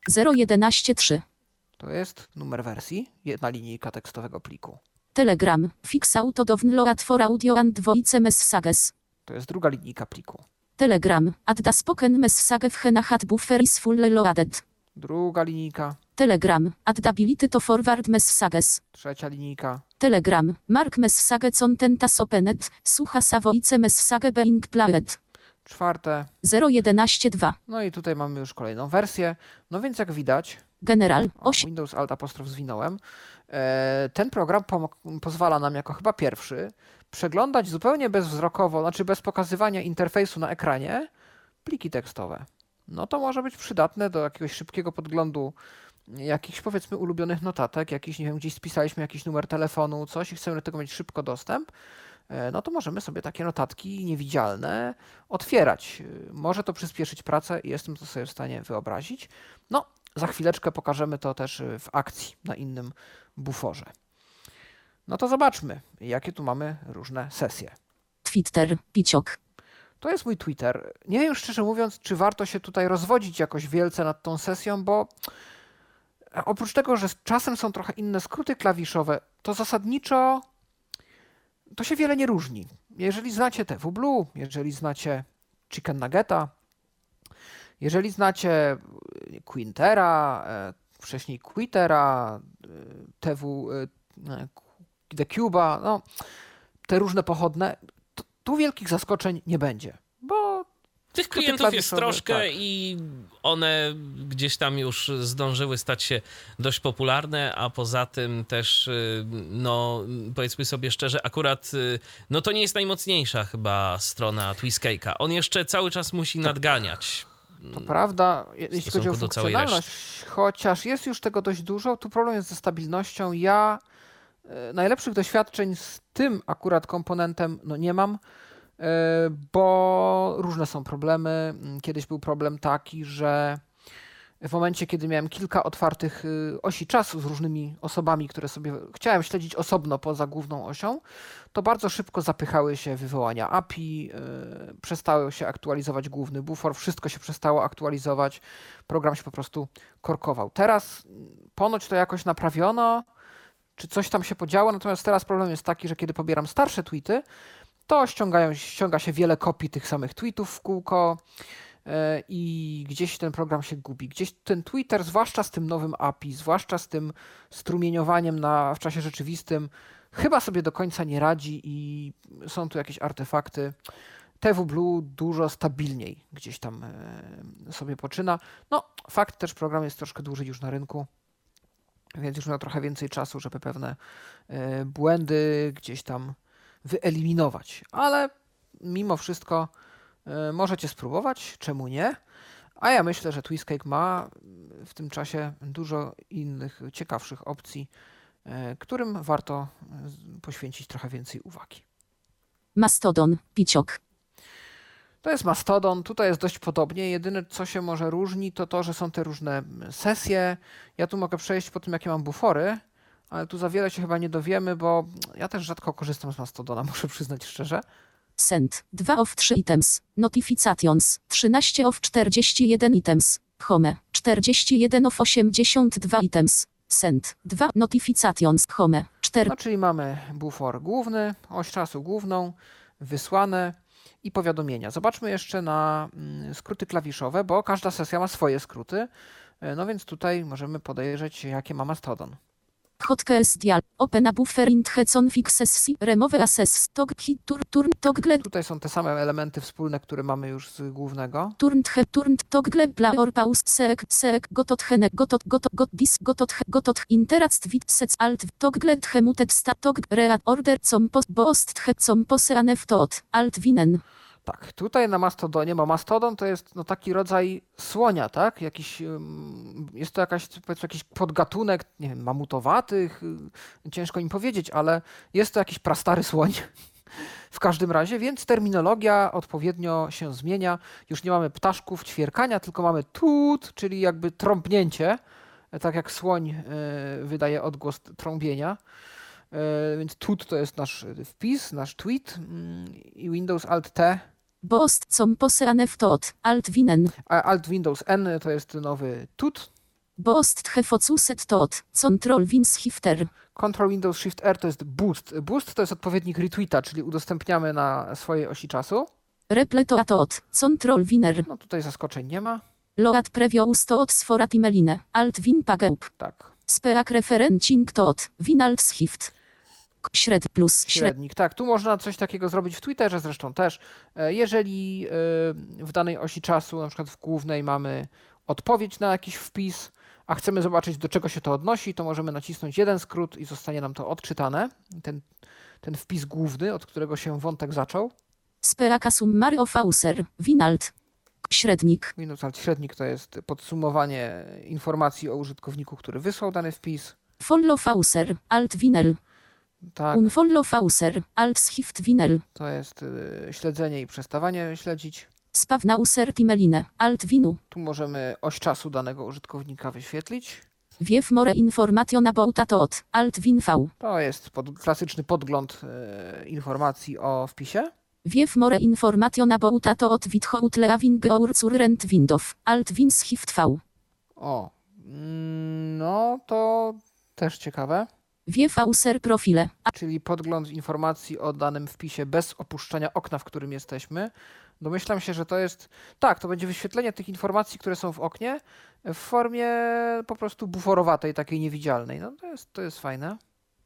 C: 0113.
B: To jest numer wersji, jedna linijka tekstowego pliku.
C: Telegram. Fix auto download for audio and voice messages.
B: To jest druga linijka pliku.
C: Telegram. Add the spoken message w hat buffer is fully loaded.
B: Druga linijka,
C: Telegram. The ability to forward messages.
B: trzecia linijka,
C: Telegram. Mark message contentas opened. Słucha sa voice message being played.
B: Czwarte.
C: 0112.
B: No i tutaj mamy już kolejną wersję. No więc jak widać,
C: General.
B: o,
C: 8.
B: Windows Alt apostrof zwinąłem, e, ten program pozwala nam jako chyba pierwszy przeglądać zupełnie bezwzrokowo, znaczy bez pokazywania interfejsu na ekranie, pliki tekstowe. No to może być przydatne do jakiegoś szybkiego podglądu jakichś powiedzmy ulubionych notatek, jakiś, nie wiem, gdzieś spisaliśmy jakiś numer telefonu, coś i chcemy do tego mieć szybko dostęp, no to możemy sobie takie notatki niewidzialne otwierać. E, Może to przyspieszyć pracę i jestem to sobie w stanie wyobrazić. No, za chwileczkę pokażemy to też e, w akcji na innym buforze. No to zobaczmy, jakie tu mamy różne sesje.
C: Twitter. Piciok.
B: To jest mój Twitter. Nie wiem szczerze mówiąc, czy warto się tutaj rozwodzić jakoś wielce nad tą sesją, bo oprócz tego, że czasem są trochę inne skróty klawiszowe, to zasadniczo to się wiele nie różni. Jeżeli znacie TV Blue, jeżeli znacie Chicken Nuggeta, jeżeli znacie Quintera, e, wcześniej Quittera, e, TW, e, The Cuba, no, te różne pochodne, tu wielkich zaskoczeń nie będzie, bo
A: Tych
B: Skróty
A: klientów jest troszkę
B: tak.
A: i one gdzieś tam już zdążyły stać się dość popularne, a poza tym też, y, no powiedzmy sobie szczerze, akurat y, no to nie jest najmocniejsza chyba strona Twiscake'a. On jeszcze cały czas musi nadganiać.
B: To prawda, je- jeśli chodzi o funkcjonalność, chociaż jest już tego dość dużo, tu problem jest ze stabilnością. Ja e, najlepszych doświadczeń z tym akurat komponentem no nie mam, bo różne są problemy. Mm, Kiedyś był problem taki, że w momencie, kiedy miałem kilka otwartych y, osi czasu z różnymi osobami, które sobie chciałem śledzić osobno poza główną osią, to bardzo szybko zapychały się wywołania API, y, przestało się aktualizować główny bufor, wszystko się przestało aktualizować, program się po prostu korkował. Teraz mm, ponoć to jakoś naprawiono, czy coś tam się podziało, natomiast teraz problem jest taki, że kiedy pobieram starsze tweety, to ściągają, ściąga się wiele kopii tych samych tweetów w kółko e, i gdzieś ten program się gubi. Gdzieś ten Twitter, zwłaszcza z tym nowym API, zwłaszcza z tym strumieniowaniem na, w czasie rzeczywistym, chyba sobie do końca nie radzi i są tu jakieś artefakty. TW Blue dużo stabilniej gdzieś tam e, sobie poczyna. No, fakt też program jest troszkę dłużej już na rynku, więc już miał trochę więcej czasu, żeby pewne e, błędy gdzieś tam wyeliminować. Ale mimo wszystko e, możecie spróbować, czemu nie? A ja myślę, że Twistcake ma w tym czasie dużo innych ciekawszych opcji, e, którym warto e, poświęcić trochę więcej uwagi.
C: Mastodon, Piciok.
B: To jest Mastodon, tutaj jest dość podobnie. Jedyne, co się może różni, to to, że są te różne sesje. Ja tu mogę przejść po tym, jakie mam bufory, ale tu za wiele się chyba nie dowiemy, bo ja też rzadko korzystam z Mastodona, muszę przyznać szczerze.
C: Send. 2 of 3 items. Notifications. 13 of 41 items. Home. 41 of 82 items. Send. 2 notifications. Home. 4
B: No, czyli mamy bufor główny, oś czasu główną, wysłane i powiadomienia. Zobaczmy jeszcze na mm, skróty klawiszowe, bo każda sesja ma swoje skróty. E, No więc tutaj możemy podejrzeć, jakie ma Mastodon.
C: Hotkeys dial. Open a buffer int hecon fixes. Remove access. Tog hit tur turn toggle
B: Tutaj są te same elementy wspólne, które mamy już z głównego.
C: turn he turn toggle bla or pause sek sek gotot hene gotot gotot got dis gotot gotot interact wit sets alt toggle hemutet sta tog read order com post bost he com poseane w tot alt winen.
B: Tak, tutaj na Mastodonie, bo Mastodon to jest no, taki rodzaj słonia, tak? Jakiś, jest to jakaś, jakiś podgatunek, nie wiem, mamutowatych, y, ciężko im powiedzieć, ale jest to jakiś prastary słoń. W każdym razie, więc terminologia odpowiednio się zmienia. Już nie mamy ptaszków, ćwierkania, tylko mamy tut, czyli jakby trąbnięcie, tak jak słoń e, wydaje odgłos trąbienia. E, Więc tut to jest nasz e, wpis, nasz tweet mm, i Windows Alt T
C: Bost com poseane w tot alt winen.
B: A Alt Windows N to jest nowy tut.
C: Bost he focuset tot control win shifter.
B: Ctrl Windows Shift R to jest boost. Boost to jest odpowiednik retweeta, czyli udostępniamy na swojej osi czasu.
C: Repleto a tot control winer.
B: No tutaj zaskoczeń nie ma.
C: Loat previous tot sforat imeline. Alt win pageup.
B: Tak,
C: Speak referencing tot. Win alt shift. Śred plus śred.
B: średnik. Tak, tu można coś takiego zrobić w Twitterze zresztą też. E, Jeżeli e, w danej osi czasu, na przykład w głównej mamy odpowiedź na jakiś wpis, a chcemy zobaczyć do czego się to odnosi, to możemy nacisnąć jeden skrót i zostanie nam to odczytane. Ten, ten wpis główny, od którego się wątek zaczął.
C: Speaka summary of auser. Win alt. Średnik.
B: Windows Alt średnik to jest podsumowanie informacji o użytkowniku, który wysłał dany wpis.
C: Follow auser. Alt winel.
B: Tak,
C: Unfollow auser. Alt shift winel.
B: to jest y, śledzenie i przestawanie śledzić.
C: Spawna user timeline. Alt winu.
B: Tu możemy oś czasu danego użytkownika wyświetlić.
C: Wiew more information about tot. Alt win v.
B: To jest pod, klasyczny podgląd y, informacji o wpisie.
C: Wiew more information about tot without leaving our current window. Alt win shift v.
B: O, mm, no to też ciekawe.
C: Wiew auser profile.
B: Czyli podgląd informacji o danym wpisie bez opuszczania okna, w którym jesteśmy. Domyślam się, że to jest. Tak, to będzie wyświetlenie tych informacji, które są w oknie, w formie po prostu buforowatej, takiej niewidzialnej. No to jest, to jest fajne.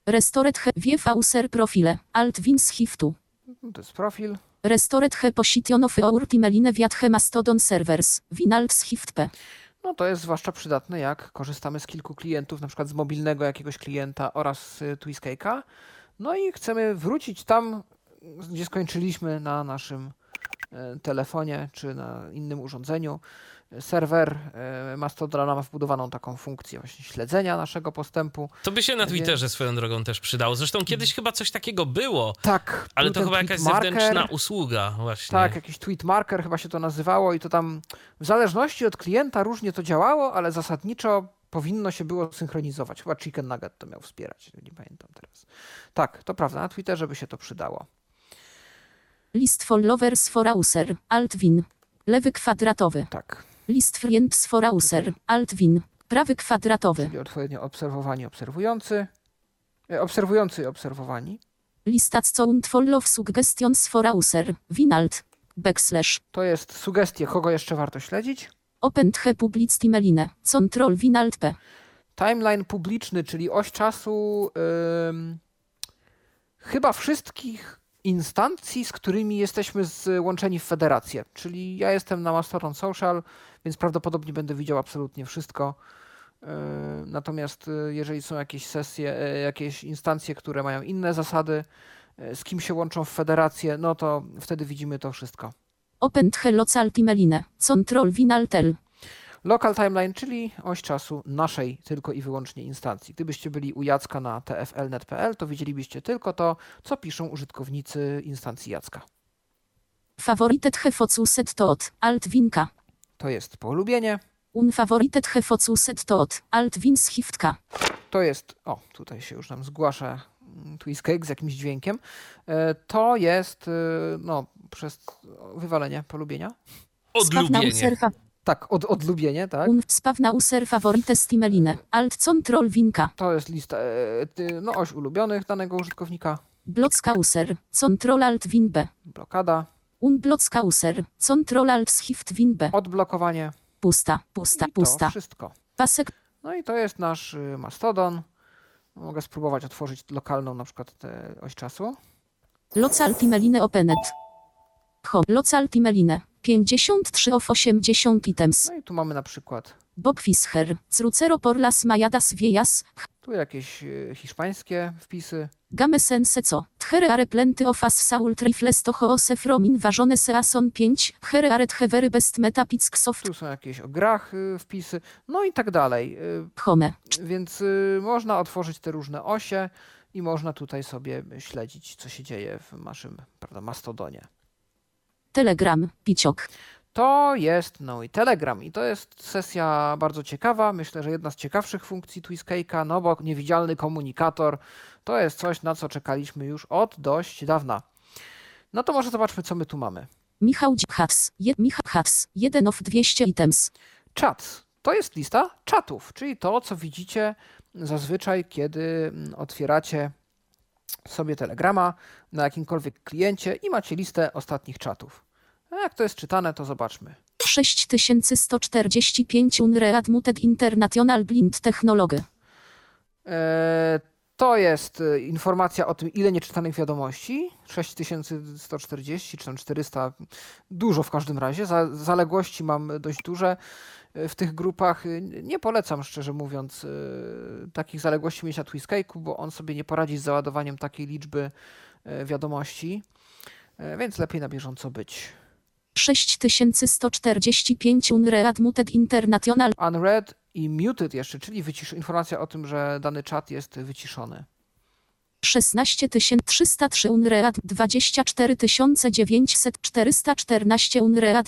C: Restored he. Auser profile. Alt win shiftu.
B: No To jest profil.
C: Restored he position of our timeline viat he mastodon servers. Win alt shift p.
B: No to jest zwłaszcza przydatne, jak korzystamy z kilku klientów, na przykład z mobilnego jakiegoś klienta oraz y, Twiskake'a. No i chcemy wrócić tam, gdzie skończyliśmy na naszym e, telefonie czy na innym urządzeniu. Serwer e, Mastodona ma wbudowaną taką funkcję właśnie śledzenia naszego postępu.
A: To by się na Twitterze swoją drogą też przydało. Zresztą kiedyś chyba coś takiego było,
B: Tak,
A: ale to chyba jakaś
B: marker.
A: zewnętrzna usługa właśnie.
B: Tak, jakiś tweet marker chyba się to nazywało i to tam w zależności od klienta różnie to działało, ale zasadniczo powinno się było synchronizować. Chyba Chicken Nugget to miał wspierać, nie pamiętam teraz. Tak, to prawda, na Twitterze by się to przydało.
C: List followers for user, alt win. Lewy kwadratowy.
B: Tak,
C: List friends for user, alt win. Prawy kwadratowy.
B: czyli odpowiednio obserwowani, obserwujący, e, obserwujący obserwowani.
C: Lista count follow suggestions for user, win alt. Backslash.
B: To jest sugestie, kogo jeszcze warto śledzić.
C: Open the public meline. Control win alt p.
B: Timeline publiczny, czyli oś czasu ym, chyba wszystkich instancji, z którymi jesteśmy złączeni w federację. Czyli ja jestem na Mastodon Social, więc prawdopodobnie będę widział absolutnie wszystko. Yy, Natomiast y, jeżeli są jakieś sesje, y, jakieś instancje, które mają inne zasady, z kim się łączą w federację, no to wtedy widzimy to wszystko.
C: Open the local meline. Control win alt l.
B: Local timeline, czyli oś czasu naszej tylko i wyłącznie instancji. Gdybyście byli u Jacka na tflnet.pl, to widzielibyście tylko to, co piszą użytkownicy instancji Jacka.
C: Favorited he focuset tot, alt winka.
B: To jest polubienie,
C: Unfavorited he focuset tot, alt win schiftka.
B: to jest, o, tutaj się już nam zgłasza mm, Twistcake z jakimś dźwiękiem, E, to jest, y, no, przez wywalenie polubienia.
A: Odlubienie.
B: Tak, od, odlubienie, tak.
C: Un spawna user favorites meline. Alt control winka.
B: To jest lista, e, ty- no, oś ulubionych danego użytkownika,
C: Blocka user. Control alt win b.
B: blokada,
C: Un blocka user. Control alt shift win b.
B: odblokowanie
C: Pusta, pusta,
B: i to
C: pusta.
B: wszystko.
C: Pasek
B: No i to jest nasz y, Mastodon. Mogę spróbować otworzyć lokalną na przykład tę oś czasu.
C: local meline openet. Home. Local meline. 53 of 80 items.
B: No i tu mamy na przykład
C: Bob Fischer. Crucero porlas majadas viejas.
B: tu jakieś y, hiszpańskie wpisy.
C: Game sense co? Tchere are plenty of as saul trifles to hoose from inważone season 5. Here are hevery best soft
B: Tu są jakieś o grach wpisy. No i tak dalej. Y,
C: home.
B: Więc y, można otworzyć te różne osie i można tutaj sobie śledzić, co się dzieje w naszym prawda, Mastodonie.
C: Telegram. Piciok.
B: To jest no i Telegram i to jest sesja bardzo ciekawa. Myślę, że jedna z ciekawszych funkcji Twiscake'a, no bo niewidzialny komunikator to jest coś, na co czekaliśmy już od dość dawna. No to może zobaczmy, co my tu mamy.
C: Michał Hats. Je, Michał Hats. 1 of 200 items.
B: Czat. To jest lista czatów, czyli to, co widzicie zazwyczaj, kiedy mm, otwieracie sobie Telegrama na jakimkolwiek kliencie i macie listę ostatnich czatów. A jak to jest czytane, to zobaczmy.
C: 6145 Unread Muted International Blind Technology.
B: E, To jest e, informacja o tym, ile nieczytanych wiadomości. 6140 czy tam 400, dużo w każdym razie. Za- Zaległości mam dość duże e, w tych grupach. Nie polecam, szczerze mówiąc, takich zaległości mieć na Twiscake'u, bo on sobie nie poradzi z załadowaniem takiej liczby wiadomości, więc lepiej na bieżąco być.
C: 6145 Unread Muted International.
B: Unread i muted jeszcze, czyli wycisz- informacja o tym, że dany czat jest wyciszony.
C: 16303 Unread 24900 414 Unread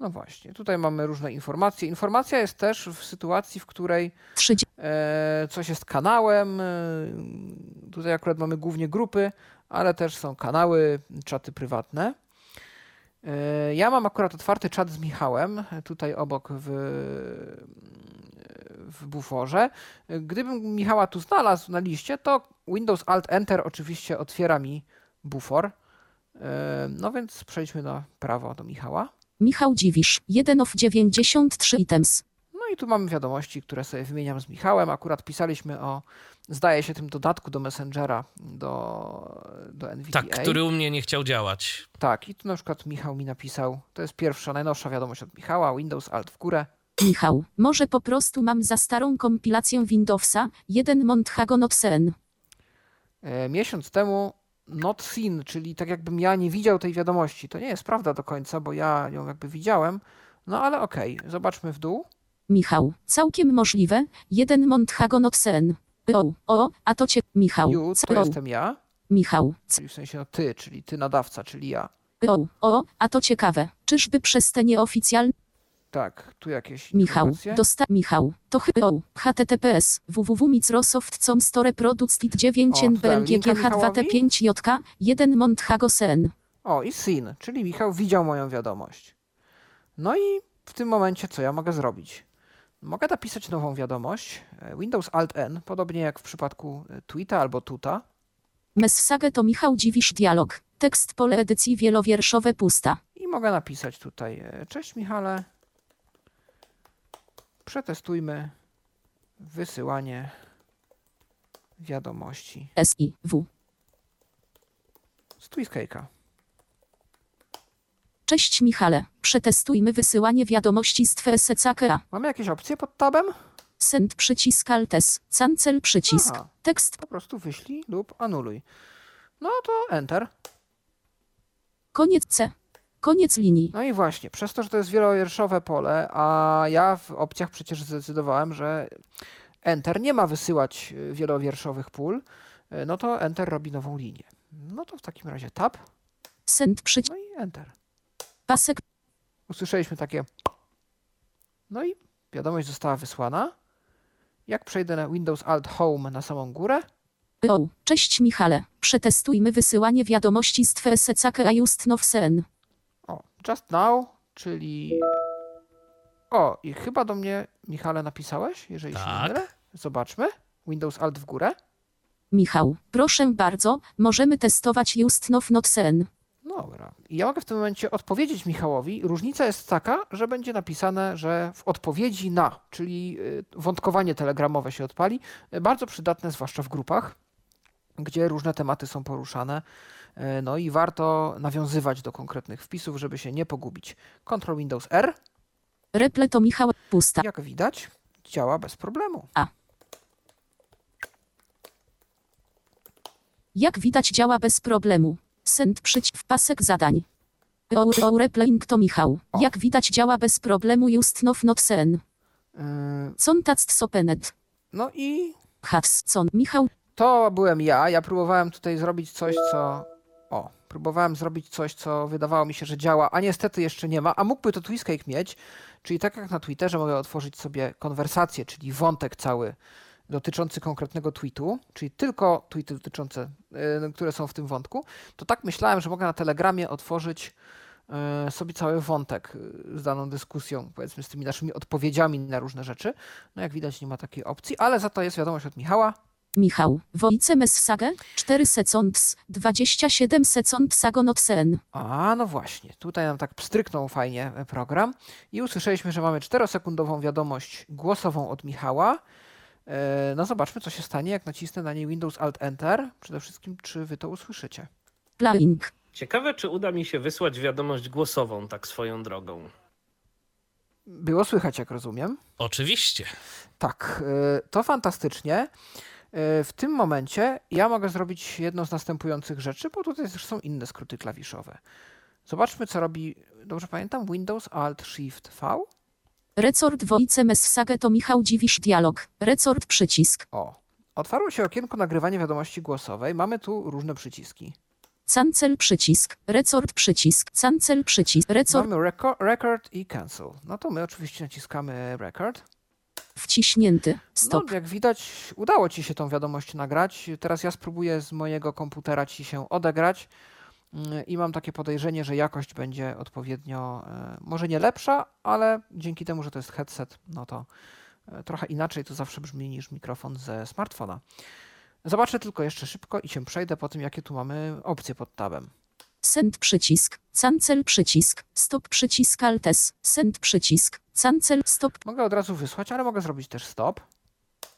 B: No właśnie, tutaj mamy różne informacje. Informacja jest też w sytuacji, w której
C: 30
B: e, coś jest kanałem. Tutaj akurat mamy głównie grupy, ale też są kanały, czaty prywatne. E, ja mam akurat otwarty czat z Michałem, e, tutaj obok w, w buforze. E, Gdybym Michała tu znalazł na liście, to Windows Alt Enter oczywiście otwiera mi bufor. No więc przejdźmy na prawo do Michała.
C: Michał Dziwisz 1 of 93 items.
B: I tu mamy wiadomości, które sobie wymieniam z Michałem. Akurat pisaliśmy o, zdaje się, tym dodatku do Messengera, do, do NVDA.
A: Tak, który u mnie nie chciał działać.
B: Tak, i tu na przykład Michał mi napisał, to jest pierwsza, najnowsza wiadomość od Michała, Windows Alt w górę.
C: Michał, może po prostu mam za starą kompilację Windowsa 1 Monthagon Ocean.
B: E, miesiąc temu not seen, czyli tak jakbym ja nie widział tej wiadomości. To nie jest prawda do końca, bo ja ją jakby widziałem. No ale okej, zobaczmy w dół.
C: Michał. Całkiem możliwe. Jeden Monthago not sen. O, o, a to cię, Michał.
B: You, to
C: o,
B: jestem ja,
C: Michał.
B: Czyli w sensie no ty, czyli ty nadawca, czyli ja.
C: O, o, a to ciekawe. Czyżby przez te nieoficjalne
B: Tak, tu jakieś
C: Michał, dosta Michał, to chyba https www.microsoft.com store product lit 9
B: O, tutaj linka
C: nblgh 2 t 5 jk 1 Monthago sen.
B: O, i seen, czyli Michał widział moją wiadomość. No i w tym momencie co ja mogę zrobić? Mogę napisać nową wiadomość. e, Windows Alt N, podobnie jak w przypadku e, tweeta albo tuta.
C: Message to Michał Dziwisz dialog. Tekst pole edycji wielowierszowe pusta.
B: I mogę napisać tutaj, e, cześć Michale, przetestujmy wysyłanie wiadomości
C: S i w.
B: z Twiskake'a.
C: Cześć Michale, przetestujmy wysyłanie wiadomości z Twesecakea.
B: Mamy jakieś opcje pod tabem?
C: Send przycisk altes, cancel przycisk.
B: Aha.
C: Tekst
B: Po prostu wyślij lub anuluj. No to Enter.
C: koniec C. Koniec linii.
B: No i właśnie, przez to, że to jest wielowierszowe pole, a ja w opcjach przecież zdecydowałem, że Enter nie ma wysyłać y, wielowierszowych pól, y, no to Enter robi nową linię. No to w takim razie Tab,
C: Send przycisk
B: no i Enter.
C: Pasek
B: Usłyszeliśmy takie. No i wiadomość została wysłana. Jak przejdę na Windows Alt Home na samą górę,
C: O, cześć Michale, przetestujmy wysyłanie wiadomości z Twesecakea just now sen.
B: o, Just Now, czyli. O, i chyba do mnie, Michale, napisałeś, jeżeli się
A: Tak.
B: nie mylę. Zobaczmy. Windows Alt w górę.
C: Michał, proszę bardzo, możemy testować just now not sen.
B: Dobra. I ja mogę w tym momencie odpowiedzieć Michałowi. Różnica jest taka, że będzie napisane, że w odpowiedzi na, czyli y, wątkowanie telegramowe się odpali. Y, Bardzo przydatne, zwłaszcza w grupach, gdzie różne tematy są poruszane. Y, No i warto nawiązywać do konkretnych wpisów, żeby się nie pogubić. Ctrl Windows R,
C: Reple to Michał, pusta.
B: jak widać, działa bez problemu.
C: Jak widać działa bez problemu. Send przycisk pasek zadań. O, o replaying to Michał.
B: O.
C: Jak widać działa bez problemu just now not sen. Contact sopenet.
B: No i
C: Hats, con. Michał,
B: To byłem ja. Ja próbowałem tutaj zrobić coś, co. O, próbowałem zrobić coś, co wydawało mi się, że działa, a niestety jeszcze nie ma. A mógłby to Twiskake mieć. Czyli tak jak na Twitterze mogę otworzyć sobie konwersację, czyli wątek cały dotyczący konkretnego tweetu, czyli tylko tweety dotyczące, y, które są w tym wątku, to tak myślałem, że mogę na Telegramie otworzyć y, sobie cały wątek y, z daną dyskusją, powiedzmy z tymi naszymi odpowiedziami na różne rzeczy. No jak widać nie ma takiej opcji, ale za to jest wiadomość od Michała.
C: Michał. Wojce message 4 seconds, 27 seconds agonot sen.
B: A, no właśnie. Tutaj nam tak pstryknął fajnie e, program i usłyszeliśmy, że mamy 4-sekundową wiadomość głosową od Michała. E, No zobaczmy, co się stanie, jak nacisnę na niej Windows Alt Enter. Przede wszystkim, czy wy to usłyszycie.
C: Playing.
A: Ciekawe, czy uda mi się wysłać wiadomość głosową tak swoją drogą.
B: Było słychać, jak rozumiem.
A: Oczywiście.
B: Tak, e, to fantastycznie. E, W tym momencie ja mogę zrobić jedną z następujących rzeczy, bo tutaj też są inne skróty klawiszowe. Zobaczmy, co robi, dobrze pamiętam, Windows Alt Shift V.
C: Resort Wojce message to Michał Dziwisz dialog. Resort przycisk.
B: O, otwarło się okienko nagrywania wiadomości głosowej. Mamy tu różne przyciski.
C: Cancel przycisk. Resort przycisk. Cancel przycisk. Resort
B: Mamy reco- record i cancel. No to my oczywiście naciskamy record.
C: wciśnięty. Stop.
B: No, jak widać, udało ci się tą wiadomość nagrać. Teraz ja spróbuję z mojego komputera ci się odegrać i mam takie podejrzenie, że jakość będzie odpowiednio, e, może nie lepsza, ale dzięki temu, że to jest headset, no to e, trochę inaczej to zawsze brzmi niż mikrofon ze smartfona. Zobaczę tylko jeszcze szybko i się przejdę po tym, jakie tu mamy opcje pod tabem.
C: Send przycisk. Cancel przycisk. Stop przycisk altes. Send przycisk. Cancel stop.
B: Mogę od razu wysłać, ale mogę zrobić też stop.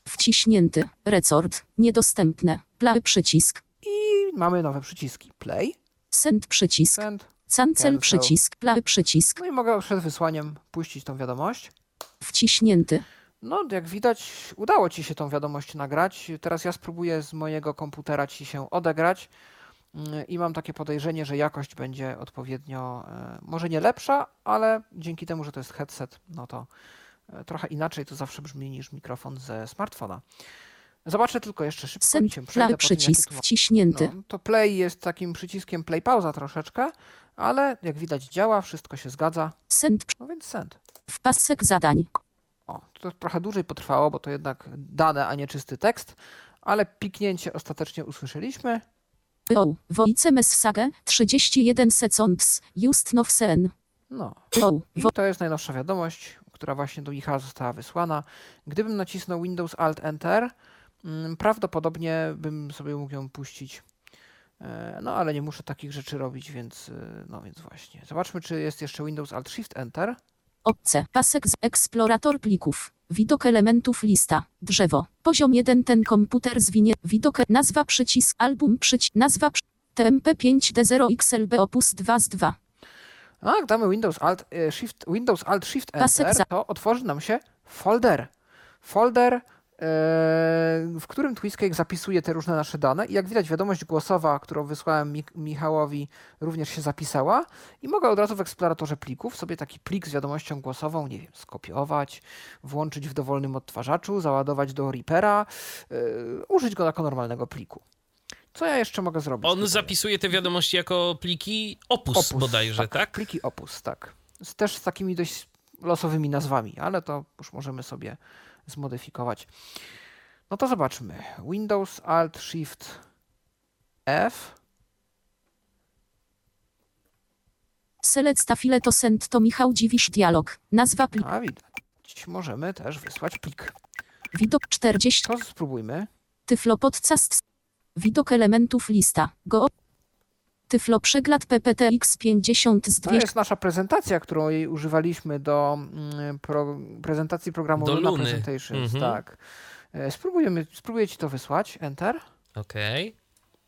C: Wciśnięty. Resort. Niedostępne. Play przycisk.
B: I mamy nowe przyciski. Play,
C: Send przycisk.
B: send.
C: Cancel przycisk. Play przycisk.
B: No i mogę przed wysłaniem puścić tą wiadomość.
C: Wciśnięty.
B: No, jak widać, udało ci się tą wiadomość nagrać. Teraz ja spróbuję z mojego komputera ci się odegrać mm, i mam takie podejrzenie, że jakość będzie odpowiednio, e, może nie lepsza, ale dzięki temu, że to jest headset, no to e, trochę inaczej to zawsze brzmi niż mikrofon ze smartfona. Zobaczę tylko jeszcze szybko. Przejdę
C: play przycisk wciśnięty.
B: no, to play jest takim przyciskiem play pauza troszeczkę, ale jak widać działa, wszystko się zgadza,
C: Send
B: no więc send.
C: w pasek zadań.
B: O, to trochę dłużej potrwało, bo to jednak dane, a nie czysty tekst, ale piknięcie ostatecznie usłyszeliśmy.
C: O, Wojce Message, 31 seconds, just now sen.
B: No, i to jest najnowsza wiadomość, która właśnie do Michała została wysłana. Gdybym nacisnął Windows Alt Enter, prawdopodobnie bym sobie mógł ją puścić. E, No, ale nie muszę takich rzeczy robić, więc e, no więc właśnie. Zobaczmy, czy jest jeszcze Windows Alt Shift Enter.
C: Opce, pasek z eksplorator plików. Widok elementów lista. Drzewo. Poziom 1 ten komputer zwinie. Widok nazwa przycisk album przycisk nazwa przy... TMP5D0XLB opus 2 z 2.
B: A jak damy Windows Alt e, Shift, Windows Alt Shift Enter,
C: za-
B: to otworzy nam się folder. Folder, w którym Twiscake zapisuje te różne nasze dane. I jak widać, wiadomość głosowa, którą wysłałem Mi- Michałowi, również się zapisała. I mogę od razu w eksploratorze plików sobie taki plik z wiadomością głosową, nie wiem, skopiować, włączyć w dowolnym odtwarzaczu, załadować do Reapera, e, użyć go jako normalnego pliku. Co ja jeszcze mogę zrobić?
A: On
B: tutaj?
A: zapisuje te wiadomości jako pliki opus,
B: Opus,
A: bodajże, tak?
B: Pliki Opus, tak. Z, też z takimi dość losowymi nazwami, ale to już możemy sobie zmodyfikować. No to zobaczmy. Windows Alt Shift F.
C: Select stafile to send to Michał Dziwisz dialog. Nazwa plik.
B: A widać. Możemy też wysłać plik.
C: Widok 40.
B: To spróbujmy.
C: Tyflo podcast. Widok elementów lista. Go. Tyflo przegląd PPTX 50 z
B: To
C: 200.
B: jest nasza prezentacja, którą jej używaliśmy do mm, pro, prezentacji programu
A: Do
B: Luna
A: Luny.
B: Presentations.
A: Mhm.
B: Tak. E, Spróbujemy, spróbuję ci to wysłać. Enter.
A: Okej.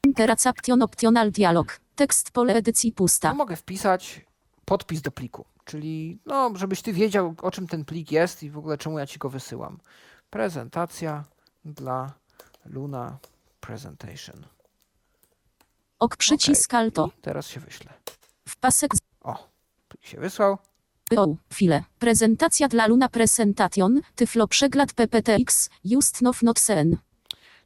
C: Interaction optional dialog. Tekst pole edycji pusta.
B: Tu mogę wpisać podpis do pliku, czyli no, żebyś ty wiedział, o czym ten plik jest i w ogóle czemu ja ci go wysyłam. Prezentacja dla Luna Presentation.
C: Ok przycisk alto.
B: I teraz się wyślę.
C: W pasek
B: O, plik się wysłał.
C: O, chwilę. Prezentacja dla Luna Presentation. Tyflo przegląd PPTX. Just now not sen.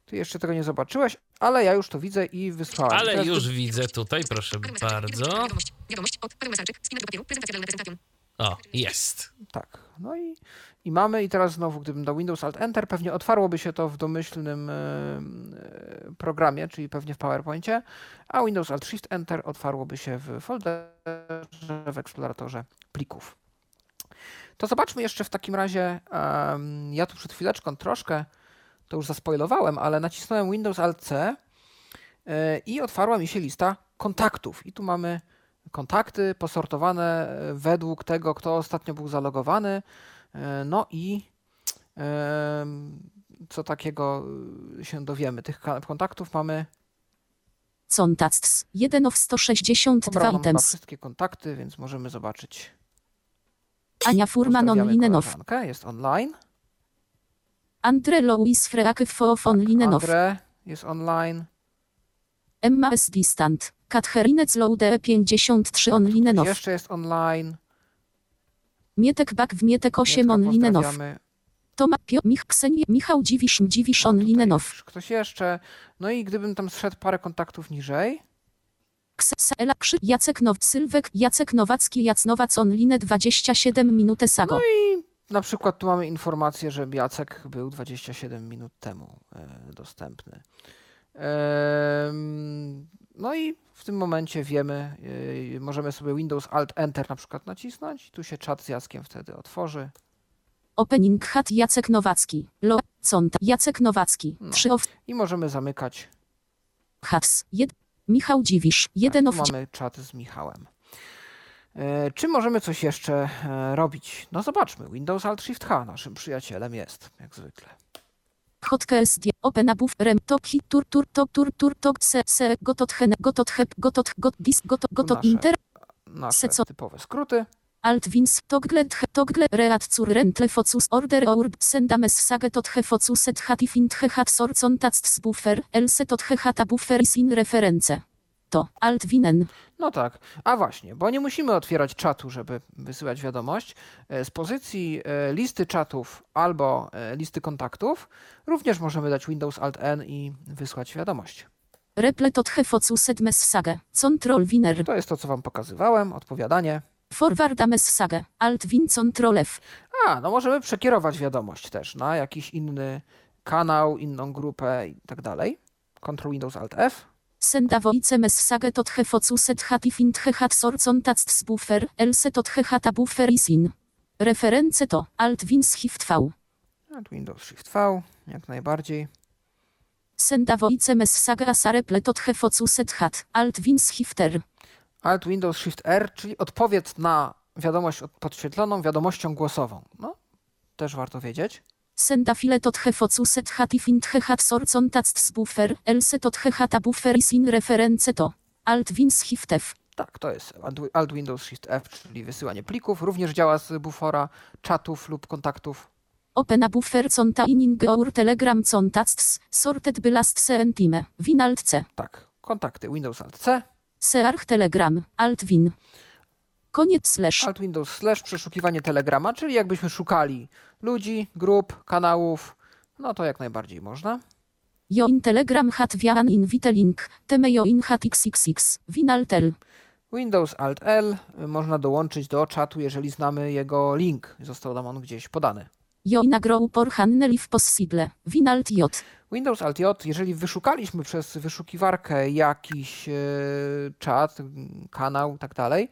B: Ty jeszcze tego nie zobaczyłeś, ale ja już to widzę i wysłałem.
A: Ale
B: Teraz
A: już widzę tutaj, proszę bardzo.
D: Wiadomość. Wiadomość od Paweł Mesarczyk. Spinek do papieru. Prezentacja dla Luna Presentation.
A: O, jest.
B: Tak. No i, i mamy, i teraz znowu, gdybym dał Windows Alt Enter, pewnie otwarłoby się to w domyślnym e, programie, czyli pewnie w PowerPoincie, a Windows Alt Shift Enter otwarłoby się w folderze, w eksploratorze plików. To zobaczmy jeszcze w takim razie, ja tu przed chwileczką troszkę, to już zaspoilowałem, ale nacisnąłem Windows Alt C e, i otwarła mi się lista kontaktów. I tu mamy kontakty posortowane e, według tego, kto ostatnio był zalogowany. E, No i co takiego y, się dowiemy? Tych kontaktów mamy
C: Contacts. 1 of 162
B: pobraną chyba
C: items.
B: wszystkie kontakty, więc możemy zobaczyć.
C: Ania Furman Onlinenow.
B: koleżankę, jest online.
C: Andre Louis Freakew of Onlinenow.
B: Andre jest online.
C: Emma S. Distant. Katherine Zloude 53 Onlinenow.
B: Jeszcze jest online.
C: Mietek Bak w Mietek 8
B: Mietka
C: Onlinenow. Toma Pio Mich Ksenie Michał Dziwisz Dziwisz Onlinenow.
B: już Ktoś jeszcze. No i gdybym tam zszedł parę kontaktów niżej,
C: Kse Ela Krzy Jacek Now Sylwek Jacek Nowacki Jacnowac Online 27 minut Sago.
B: No Na przykład tu mamy informację, że Jacek był 27 minut temu e, dostępny. Em, No i w tym momencie wiemy, e, możemy sobie Windows Alt Enter na przykład nacisnąć. Tu się czat z Jackiem wtedy otworzy.
C: Opening hat Jacek Nowacki. Lo Cont Jacek Nowacki.
B: No.
C: 3 of
B: I możemy zamykać.
C: hats. Jed Michał Dziwisz. 1
B: tu
C: of
B: mamy czat z Michałem. E, Czy możemy coś jeszcze e, robić? No zobaczmy. Windows Alt Shift H naszym przyjacielem jest, jak zwykle.
C: Hotkeys die Open Above Rem Top Hit Tur Tur Top Tur Tur Top Se Se Gotot Hen Gotot Hep Gotot Got Dis Gotot Gotot
B: nasze
C: Inter
B: Nasze
C: Se co-
B: typowe skróty.
C: Alt Wins Toggle He Toggle Reat Zur Rentle Focus Order Our Sendames Sage Tot He Focus Et Hatif Int He Hat Sorcon Tast Buffer Else Tot He Hata Buffer is in Reference. To. Alt Winen.
B: No tak. A właśnie, bo nie musimy otwierać czatu, żeby wysyłać wiadomość. E, Z pozycji e, listy czatów albo e, listy kontaktów również możemy dać Windows Alt N i wysłać wiadomość.
C: Replet od Hefocuset Message. Control Winer.
B: To jest to, co Wam pokazywałem, odpowiadanie.
C: Forwarda Message. Alt Win Control F.
B: A, no możemy przekierować wiadomość też na jakiś inny kanał, inną grupę i tak dalej. Ctrl Windows Alt F.
C: Senda voice message tot Hefocuset hatifint hehat sorcon tast buffer. Else tot hehata buffer is in. Reference to. Alt Win Shift V.
B: Alt Windows Shift V, jak najbardziej.
C: Senda voice message asa replet od Hefocuset hat. Alt Win Shifter.
B: Alt Windows Shift R, czyli odpowiedź na wiadomość od- podświetloną wiadomością głosową. No, też warto wiedzieć.
C: Senda file tot Hefocuset hatifint hehat sorcon tast buffer. Else tot hehata buffer is in reference to. Alt Win Shift F.
B: Tak, to jest Alt- Windows Shift F, czyli wysyłanie plików. Również działa z bufora czatów lub kontaktów.
C: Open a buffer containing our telegram contacts, sorted by last centime, win alt c,
B: Tak, kontakty Windows Alt C,
C: search telegram, alt win. Koniec slash.
B: Alt Windows slash przeszukiwanie Telegrama, czyli jakbyśmy szukali ludzi, grup, kanałów, no to jak najbardziej można.
C: Jo in telegram hat vian invite link, teme jo in hat xxx, win alt l.
B: Windows Alt L można dołączyć do czatu, jeżeli znamy jego link. Został nam on gdzieś podany.
C: Jo in agrow por hannel if possible, win alt j.
B: Windows Alt J, jeżeli wyszukaliśmy przez wyszukiwarkę jakiś e, czat, kanał i tak dalej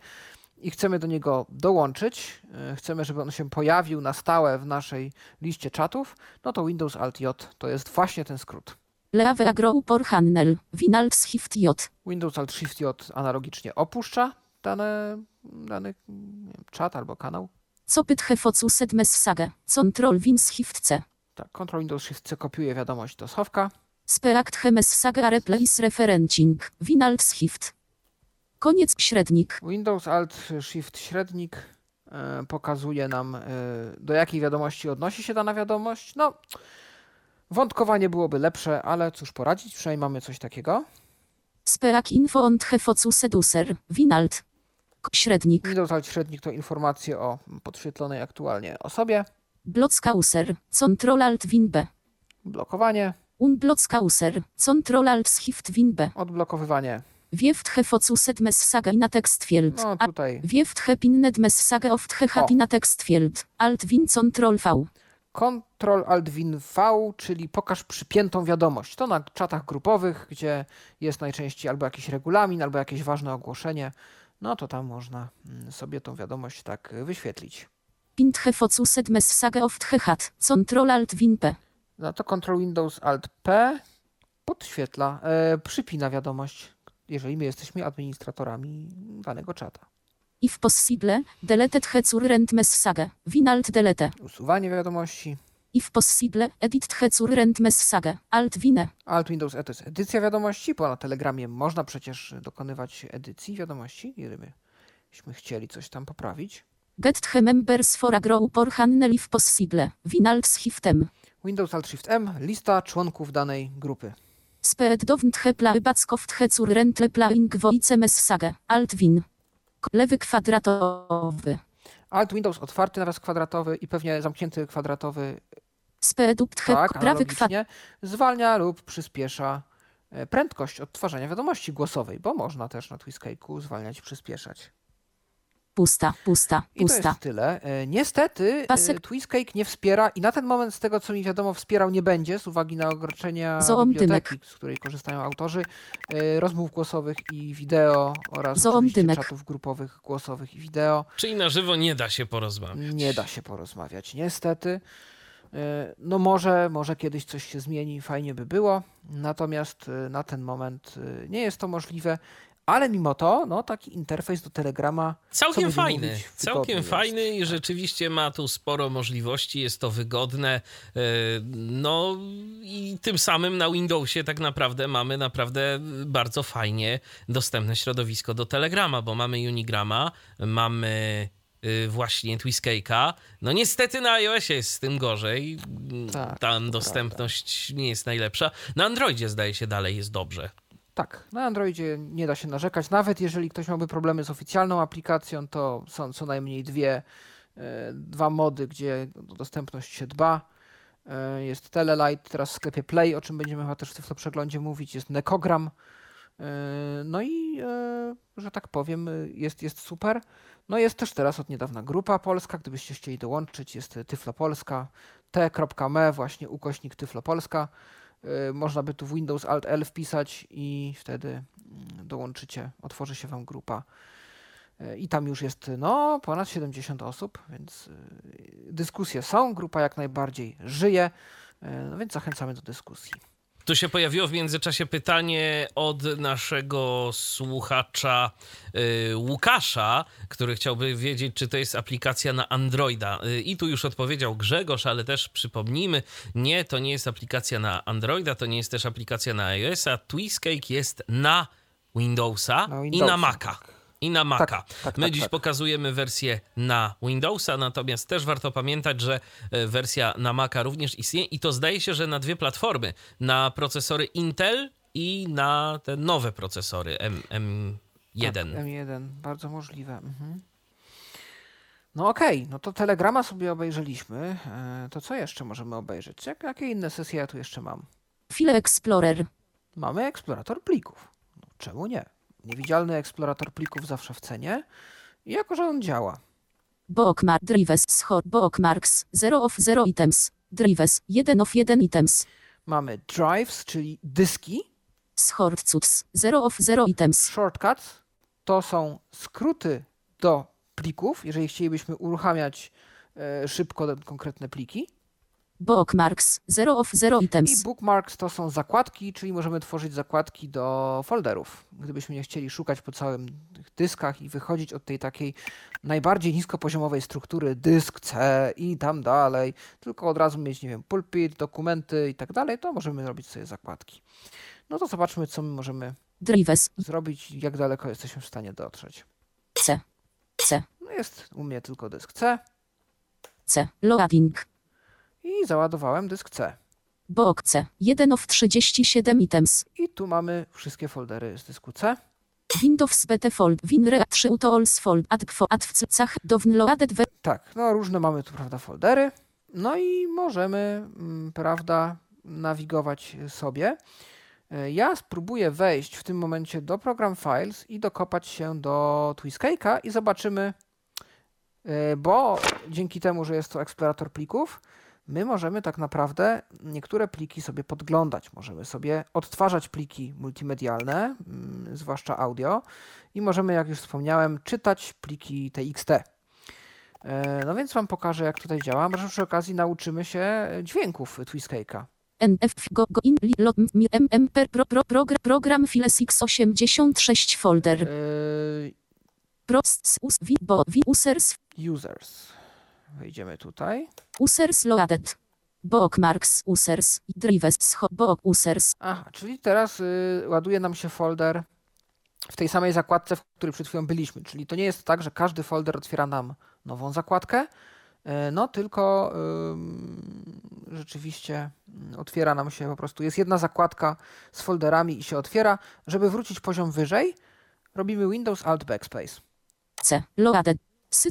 B: i chcemy do niego dołączyć, e, chcemy, żeby on się pojawił na stałe w naszej liście czatów, no to Windows Alt J to jest właśnie ten skrót.
C: Leave agrow por hannel, win alt shift j.
B: Windows Alt Shift J analogicznie opuszcza dane, dany wiem, czat albo kanał.
C: Co pyt hefocuset message, control win shift c.
B: Tak, Ctrl Windows Shift C kopiuje wiadomość do schowka.
C: Speakt he message a replace referencing, win alt shift. Koniec średnik.
B: Windows Alt Shift średnik e, pokazuje nam, e, do jakiej wiadomości odnosi się dana wiadomość. No, wątkowanie byłoby lepsze, ale cóż poradzić, przynajmniej mamy coś takiego.
C: Speak info on hefocuset user, win alt. K- Średnik.
B: Windows Alt średnik to informacje o podświetlonej aktualnie osobie.
C: Blocka user, control alt win b.
B: Blokowanie,
C: Unblocka user, control alt shift win b.
B: odblokowywanie.
C: Wieft hefocuset message in a text field.
B: No tutaj
C: wieft he pinnet message of the hat
B: O.
C: in a text field. Alt win control v.
B: Ctrl Alt Win V, czyli pokaż przypiętą wiadomość. To na czatach grupowych, gdzie jest najczęściej albo jakiś regulamin, albo jakieś ważne ogłoszenie. No to tam można mm, sobie tą wiadomość tak wyświetlić.
C: Pint hefocuset message of hat. Control alt win p.
B: No to Ctrl Windows Alt P podświetla, e, przypina wiadomość, jeżeli my jesteśmy administratorami danego czata.
C: If possible, deleted he current message. Win alt delete.
B: Usuwanie wiadomości.
C: If possible, edit he current message. Alt wine.
B: Alt Windows E to jest edycja wiadomości, bo na Telegramie można przecież dokonywać edycji wiadomości, jeżeli byśmy chcieli coś tam poprawić.
C: Get the members for a grow por hannel if possible. Win alt shiftem.
B: Windows Alt Shift M, lista członków danej grupy.
C: Speed downt he pla backoft he current le playing voice message. Alt win. K- Lewy kwadratowy.
B: Alt Windows otwarty naraz kwadratowy i pewnie zamknięty kwadratowy,
C: Speed up he
B: tak,
C: prawy kwadratowy.
B: zwalnia lub przyspiesza e, prędkość odtwarzania wiadomości głosowej, bo można też na Twiskake'u zwalniać i przyspieszać.
C: Pusta, pusta,
B: I to
C: pusta.
B: jest tyle. E, Niestety
C: Pasek-
B: e, Twiskake nie wspiera i na ten moment z tego co mi wiadomo wspierał nie będzie z uwagi na ograniczenia biblioteki, z której korzystają autorzy, e, rozmów głosowych i wideo oraz czatów grupowych głosowych i wideo.
A: Czyli na żywo nie da się porozmawiać.
B: Nie da się porozmawiać, niestety. No może, może kiedyś coś się zmieni, fajnie by było, natomiast na ten moment nie jest to możliwe, ale mimo to, no taki interfejs do Telegrama
A: Całkiem fajny,
B: mówić,
A: całkiem
B: jest.
A: fajny i rzeczywiście ma tu sporo możliwości, jest to wygodne. e, No i tym samym na Windowsie tak naprawdę mamy naprawdę bardzo fajnie dostępne środowisko do Telegrama, bo mamy Unigrama, mamy y, właśnie Twiskake'a. No niestety na iOSie jest z tym gorzej.
B: Tak,
A: Tam dostępność nie jest najlepsza. Na Androidzie zdaje się dalej jest dobrze.
B: Tak, na Androidzie nie da się narzekać. Nawet jeżeli ktoś miałby problemy z oficjalną aplikacją, to są co najmniej dwie, e, dwa mody, gdzie o dostępność się dba. E, Jest Telelight, teraz w sklepie Play, o czym będziemy chyba też w Tyflo Przeglądzie mówić. Jest Nekogram. E, No i, że tak powiem, jest, jest super. No jest też teraz od niedawna grupa polska, gdybyście chcieli dołączyć, jest Tyflo t.me, właśnie ukośnik Tyflo Polska. Y, Można by tu w Windows Alt L wpisać i wtedy mm, dołączycie, otworzy się Wam grupa. Y, I tam już jest no, ponad 70 osób, więc y, dyskusje są, grupa jak najbardziej żyje, no więc zachęcamy do dyskusji.
A: Tu się pojawiło w międzyczasie pytanie od naszego słuchacza y, Łukasza, który chciałby wiedzieć, czy to jest aplikacja na Androida. Y, I tu już odpowiedział Grzegorz, ale też przypomnijmy, nie, to nie jest aplikacja na Androida, to nie jest też aplikacja na iOS-a. Twistcake jest na Windowsa,
B: Na
A: i
B: Windowsa,
A: na Maca. I na Maca.
B: Tak, tak,
A: My
B: tak,
A: dziś
B: tak.
A: pokazujemy wersję na Windowsa, natomiast też warto pamiętać, że e, wersja na Maca również istnieje i to zdaje się, że na dwie platformy. Na procesory Intel i na te nowe procesory M, M1.
B: Tak, M1, bardzo możliwe. Mhm. No okej, no to Telegrama sobie obejrzeliśmy. E, To co jeszcze możemy obejrzeć? Jak, jakie inne sesje ja tu jeszcze mam?
C: File Explorer.
B: Mamy eksplorator plików. No, czemu nie? Niewidzialny eksplorator plików zawsze w cenie. I jako, że on działa.
C: Bookmark Drives Schor Bookmarks 0 of 0 items. Drives 1 of 1 items.
B: Mamy drives, czyli dyski.
C: Schortcuts 0 of 0 items.
B: Shortcuts to są skróty do plików, jeżeli chcielibyśmy uruchamiać e, szybko te konkretne pliki.
C: Bookmarks 0 of 0
B: I
C: items.
B: bookmarks to są zakładki, czyli możemy tworzyć zakładki do folderów. Gdybyśmy nie chcieli szukać po całym dyskach i wychodzić od tej takiej najbardziej niskopoziomowej struktury dysk C i tam dalej, tylko od razu mieć, nie wiem, pulpit, dokumenty i tak dalej, to możemy robić sobie zakładki. No to zobaczmy, co my możemy
C: Drives
B: zrobić, jak daleko jesteśmy w stanie dotrzeć.
C: C. C.
B: No jest u mnie tylko dysk C
C: C. Loading.
B: I załadowałem dysk C.
C: Book C. 1 of 37 items.
B: I tu mamy wszystkie foldery z dysku C.
C: Windows BT Fold. WinRe 3 Utools Fold. Adfo. Adwcach. Downloaded we.
B: Tak, no różne mamy tu, prawda, foldery. No i możemy, mm, prawda, nawigować sobie. E, Ja spróbuję wejść w tym momencie do Program Files i dokopać się do Twiskake'a i zobaczymy, e, bo dzięki temu, że jest to eksplorator plików, my możemy tak naprawdę niektóre pliki sobie podglądać. Możemy sobie odtwarzać pliki multimedialne, mm, zwłaszcza audio i możemy, jak już wspomniałem, czytać pliki TXT. E, No więc wam pokażę, jak tutaj działa. Może przy okazji nauczymy się dźwięków Twiskake'a.
C: NF go go in mm pro pro program program files x86 folder.
B: E,
C: Prosts us vi bo vi users
B: Users. Wejdziemy tutaj.
C: users loaded. Bookmarks users. Drives book users.
B: Aha, czyli teraz y, ładuje nam się folder w tej samej zakładce, w której przed chwilą byliśmy. Czyli to nie jest tak, że każdy folder otwiera nam nową zakładkę, e, no tylko ym, rzeczywiście mm, otwiera nam się po prostu, jest jedna zakładka z folderami i się otwiera. Żeby wrócić poziom wyżej, robimy Windows Alt Backspace.
C: C. Loaded.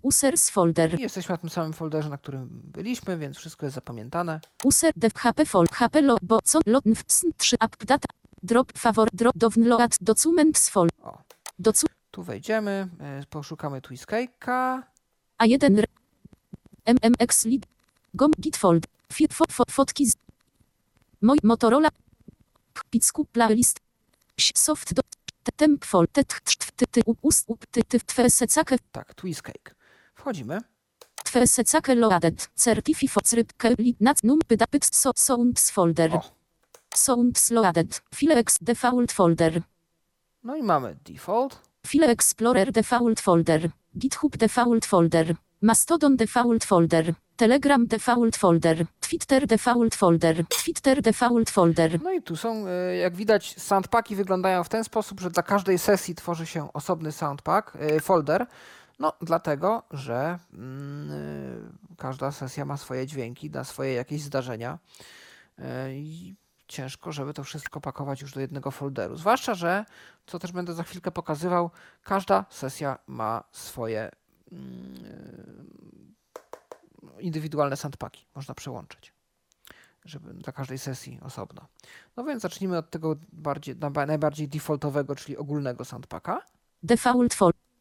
C: Users folder.
B: I jesteśmy na tym samym folderze, na którym byliśmy, więc wszystko jest zapamiętane.
C: User dev HP fold HP lo bo co sn 3 update drop favor drop download documents fold.
B: O.
C: Docu
B: Tu wejdziemy, e, poszukamy Twiskake'a.
C: A1 r- MMX lead. Gom git fold. Fi, fo, fo, fotki z Moj Motorola Picku playlist Soft temp fold te t- t- ty ty u- ust up ty ty twe secake.
B: Tak, Twiskake. Wchodzimy.
C: twe secake loaded. Certifi fo crypke li nac num so sounds folder. Sounds loaded. File ex default folder.
B: No i mamy default.
C: File Explorer default folder, GitHub default folder, Mastodon default folder, Telegram default folder, Twitter default folder, Twitter default folder.
B: No i tu są, e, jak widać, soundpacki wyglądają w ten sposób, że dla każdej sesji tworzy się osobny soundpack, e, folder. No, dlatego, że mm, e, każda sesja ma swoje dźwięki, da swoje jakieś zdarzenia. I ciężko, żeby to wszystko pakować już do jednego folderu. Zwłaszcza, że, co też będę za chwilkę pokazywał, każda sesja ma swoje indywidualne sandpaki. Można przełączyć, żeby dla każdej sesji osobno. No więc zacznijmy od tego bardziej, najbardziej defaultowego, czyli ogólnego sandpaka.
C: Default.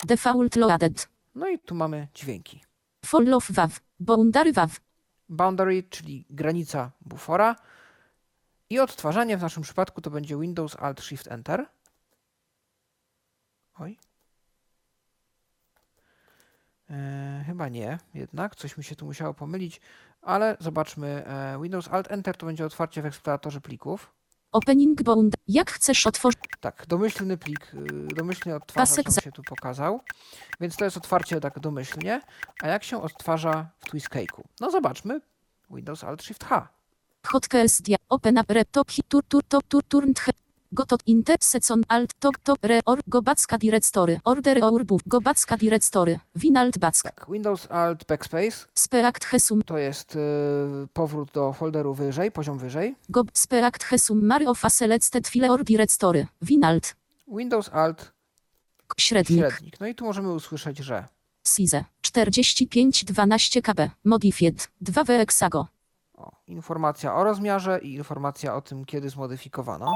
C: Default loaded.
B: No i tu mamy dźwięki.
C: Follow wav. Boundary wav.
B: Boundary, czyli granica bufora. I odtwarzanie w naszym przypadku to będzie Windows Alt Shift Enter. Oj. E, chyba nie, jednak coś mi się tu musiało pomylić, ale zobaczmy. E, Windows Alt Enter to będzie otwarcie w eksploratorze plików.
C: Opening bound. Jak chcesz otworzyć.
B: Tak, domyślny plik, y, domyślny odtwarzacz nam się tu pokazał, więc to jest otwarcie tak domyślnie. A jak się odtwarza w Twistcake'u? No zobaczmy. Windows Alt Shift H.
C: Hotkeys dia. Open up laptop tur tur tur tur turn. Gotot inter secon alt tok tok re or go backa directory. Order our book. Go backa directory. Winalt backa.
B: Tak, Windows Alt Backspace
C: Speract hesum.
B: to jest y, powrót do folderu wyżej, poziom wyżej.
C: Go speract hesum mary of a selected file or directory. Winalt.
B: Windows Alt
C: Średnik.
B: średnik. No i tu możemy usłyszeć, że
C: Size 45 12 KB Modified 2 Hexago
B: o, informacja o rozmiarze i informacja o tym, kiedy zmodyfikowano.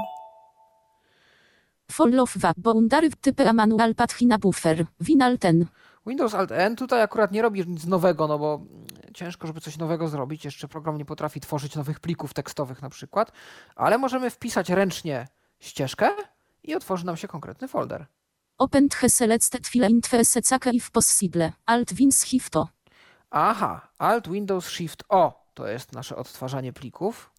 C: Follow wa Boundary typy manual pathina buffer Winal ten
B: Windows Alt N tutaj akurat nie robi nic nowego, no bo ciężko, żeby coś nowego zrobić. Jeszcze program nie potrafi tworzyć nowych plików tekstowych na przykład, ale możemy wpisać ręcznie ścieżkę i otworzy nam się konkretny folder.
C: Open selected file in the secake if possible Alt Wins Hifto
B: Aha, Alt Windows Shift O to jest nasze odtwarzanie plików.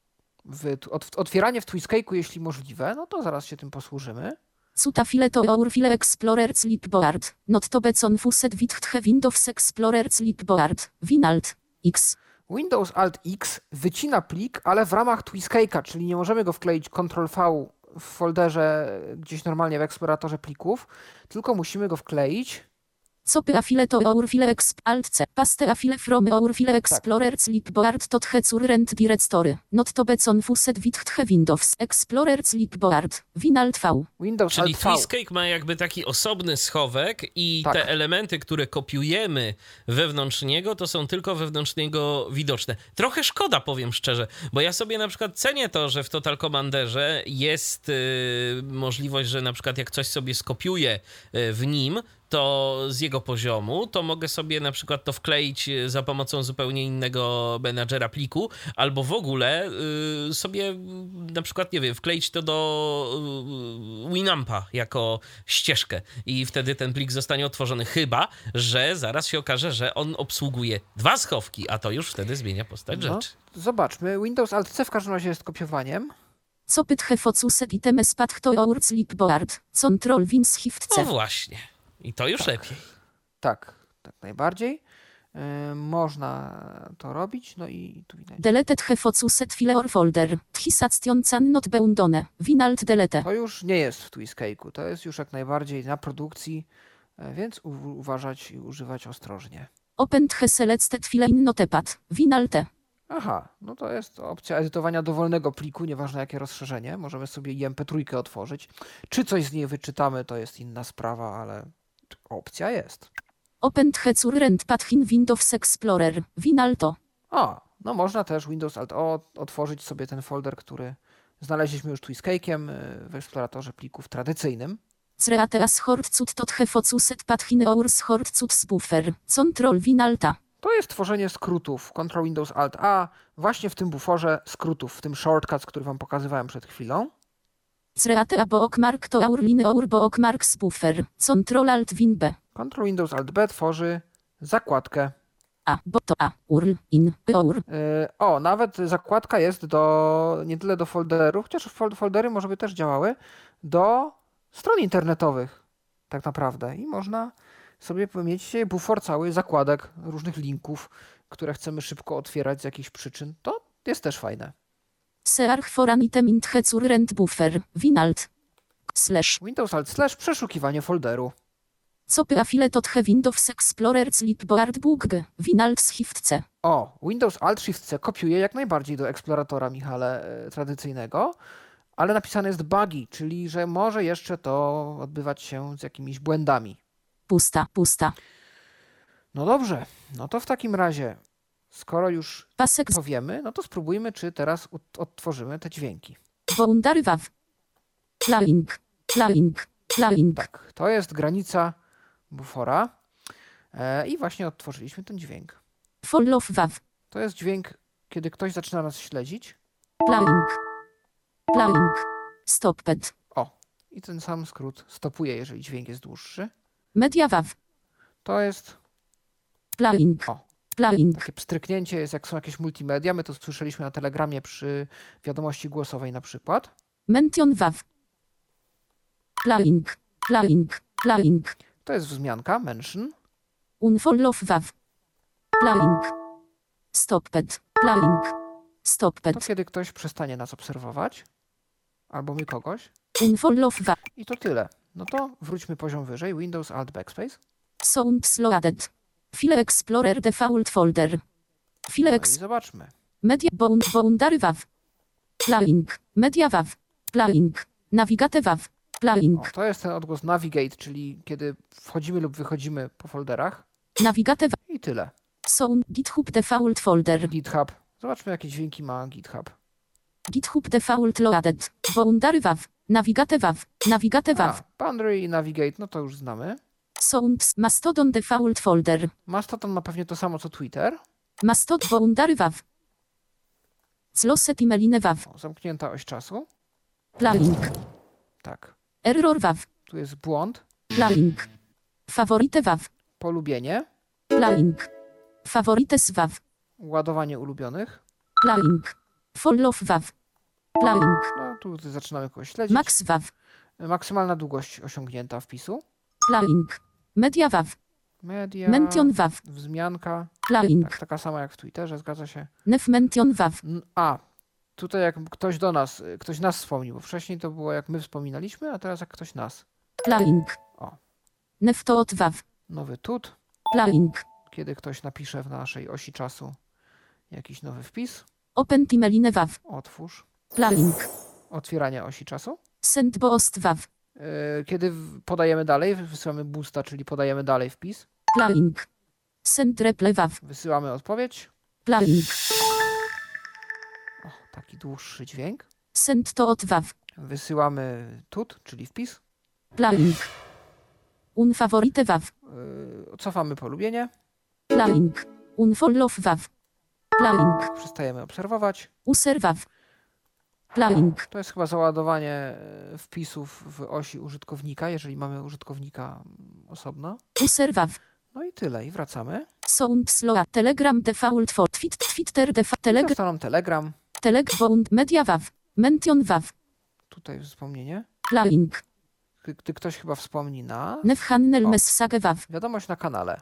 B: W, od, otwieranie w Twistcake'u, jeśli możliwe, no to zaraz się tym posłużymy.
C: Cuta file to our file explorer clipboard Not to be confused with the Windows Explorer clipboard Winalt X
B: Windows Alt X wycina plik, ale w ramach Twistcake'a, czyli nie możemy go wkleić Ctrl V w folderze gdzieś normalnie w eksploratorze plików, tylko musimy go wkleić.
C: Copy a file to our file exp. Alt c. Paste a file from our file explorer clipboard to the current directory. Not to be confused with the Windows. Explorer clipboard Winalt V.
B: Windows
A: Czyli. Twistcake ma jakby taki osobny schowek i
B: Tak.
A: te elementy, które kopiujemy wewnątrz niego, to są tylko wewnątrz niego widoczne. Trochę szkoda, powiem szczerze, bo ja sobie na przykład cenię to, że w Total Commanderze jest y, możliwość, że na przykład jak coś sobie skopiuję y, w nim, to z jego poziomu, to mogę sobie na przykład to wkleić y, za pomocą zupełnie innego menadżera pliku, albo w ogóle y, sobie y, na przykład, nie wiem, wkleić to do y, Winampa jako ścieżkę i wtedy ten plik zostanie otworzony, chyba, że zaraz się okaże, że on obsługuje dwa schowki, a to już wtedy zmienia postać
B: No,
A: rzeczy.
B: zobaczmy. Windows Alt C w każdym razie jest kopiowaniem.
C: Co pyt hefocuset itemes pad to our clipboard control Wins Shift
A: No
C: C
A: właśnie. I to już lepiej.
B: Tak, tak najbardziej. Yy, można to robić. No i tu widać.
C: Deleted hefocuset file or folder Thisation can not beundone Winalt delete
B: To już nie jest w Twistcake'u. To jest już jak najbardziej na produkcji, e, więc u- uważać i używać ostrożnie.
C: Open the selected file in notepad
B: Aha, no to jest opcja edytowania dowolnego pliku, nieważne jakie rozszerzenie. Możemy sobie IMP3 otworzyć. Czy coś z niej wyczytamy, to jest inna sprawa, ale opcja jest.
C: Open the current path in Windows Explorer Winalto
B: A, no można też Windows Alt O otworzyć sobie ten folder, który znaleźliśmy już Twistcake'iem y, w eksploratorze plików tradycyjnym.
C: Zreateas hortcut tot hefocuset path in our hortcut spuffer Control Winalta
B: To jest tworzenie skrótów Ctrl Windows Alt A właśnie w tym buforze skrótów, w tym shortcuts, który wam pokazywałem przed chwilą.
C: Zreatea bookmark to our line our bookmark spuffer Control Alt Win B
B: Ctrl Windows Alt B tworzy zakładkę.
C: A, bo to A, URL, in, UR,
B: Yy, o, nawet zakładka jest do nie tyle do folderów, chociaż fol- foldery może by też działały, do stron internetowych tak naprawdę. I można sobie mieć bufor cały zakładek różnych linków, które chcemy szybko otwierać z jakichś przyczyn. To jest też fajne.
C: Search for an item in the current buffer, Winalt, slash,
B: Windows Alt slash przeszukiwanie folderu.
C: Co profile tot he Windows Explorer Clipboard Book Winalt Shift C.
B: O, Windows Alt Shift C kopiuje jak najbardziej do eksploratora, Michale, e, tradycyjnego, ale napisane jest buggy, czyli że może jeszcze to odbywać się z jakimiś błędami.
C: Pusta, pusta.
B: No dobrze, no to w takim razie, skoro już
C: Pasek
B: to wiemy, no to spróbujmy, czy teraz odtworzymy te dźwięki.
C: Boundary Waw. Plowing, plowing, plowing.
B: Tak, to jest granica bufora e, i właśnie odtworzyliśmy ten dźwięk.
C: Follow Waw.
B: To jest dźwięk, kiedy ktoś zaczyna nas śledzić.
C: Plowing. Plowing. Stopped.
B: O, i ten sam skrót stopuje, jeżeli dźwięk jest dłuższy.
C: Media Waw.
B: To jest
C: Plowing.
B: O. Takie pstryknięcie, jest jak są jakieś multimedia. My to słyszeliśmy na telegramie przy wiadomości głosowej na przykład.
C: Mention Waw. Plowing. Plowing. Plowing.
B: To jest wzmianka, mention.
C: Unfollow Waw. Plowing. Stopped.
B: To
C: Stopped.
B: kiedy ktoś przestanie nas obserwować, albo my kogoś.
C: Unfollow Waw.
B: I to tyle. No to wróćmy poziom wyżej. Windows Alt Backspace.
C: Sound loaded. File Explorer default folder. File
B: No
C: ex
B: zobaczmy.
C: media bound boundary waw. Plowing. Media waw. Plowing. Navigate waw.
B: O,
C: Plowing.
B: to jest ten odgłos navigate, czyli kiedy wchodzimy lub wychodzimy po folderach.
C: Navigate waw.
B: I tyle.
C: Sound GitHub default folder.
B: GitHub. Zobaczmy, jakie dźwięki ma GitHub.
C: GitHub default loaded. Boundary waw. Navigate waw. Navigate waw.
B: A, Boundary i Navigate, no to już znamy.
C: Sounds Mastodon default folder.
B: Mastodon ma pewnie to samo co Twitter.
C: Mastod boundary waw. Closet emaline waw.
B: O, zamknięta oś czasu.
C: Plowing.
B: Tak.
C: Error waw.
B: Tu jest błąd.
C: Plowing. Favorite waw.
B: Polubienie.
C: Plowing. Favorites waw.
B: Ładowanie ulubionych.
C: Plowing. Follow waw. Plowing.
B: No, tu zaczynamy kogoś śledzić.
C: Max waw.
B: Maksymalna długość osiągnięta wpisu.
C: Plowing. Media waw.
B: Media.
C: Mention waw.
B: Wzmianka.
C: Plowing.
B: Tak, taka sama jak w Twitterze, zgadza się.
C: Nef mention waw.
B: A, tutaj jak ktoś do nas, ktoś nas wspomnił, bo wcześniej to było jak my wspominaliśmy, a teraz jak ktoś nas.
C: Plowing.
B: O.
C: Nef toot waw.
B: Nowy tut,
C: Plowing.
B: kiedy ktoś napisze w naszej osi czasu jakiś nowy wpis.
C: Open timeline waw.
B: Otwórz.
C: Plowing.
B: Otwieranie osi czasu.
C: Send boost waw.
B: Yy, Kiedy podajemy dalej, wysyłamy boosta, czyli podajemy dalej wpis.
C: Plowing. Send replay waw.
B: Wysyłamy odpowiedź.
C: Plowing.
B: O, taki dłuższy dźwięk.
C: Send toot waw.
B: Wysyłamy tut, czyli wpis.
C: Plowing. Unfavorite waw.
B: Yy, Cofamy polubienie.
C: Plowing. Unfollow waw. Plowing.
B: Przestajemy obserwować.
C: User Plowing.
B: To jest chyba załadowanie e, wpisów w osi użytkownika, jeżeli mamy użytkownika mm, osobno. No i tyle, i wracamy.
C: Telegram default for twit, Twitter default.
B: Telegram,
C: Teleg. Bound. Media waw. Mention waw.
B: tutaj wspomnienie.
C: Plowing.
B: Gdy, gdy ktoś chyba wspomni na
C: Nef handel
B: O.
C: message waw.
B: wiadomość na kanale,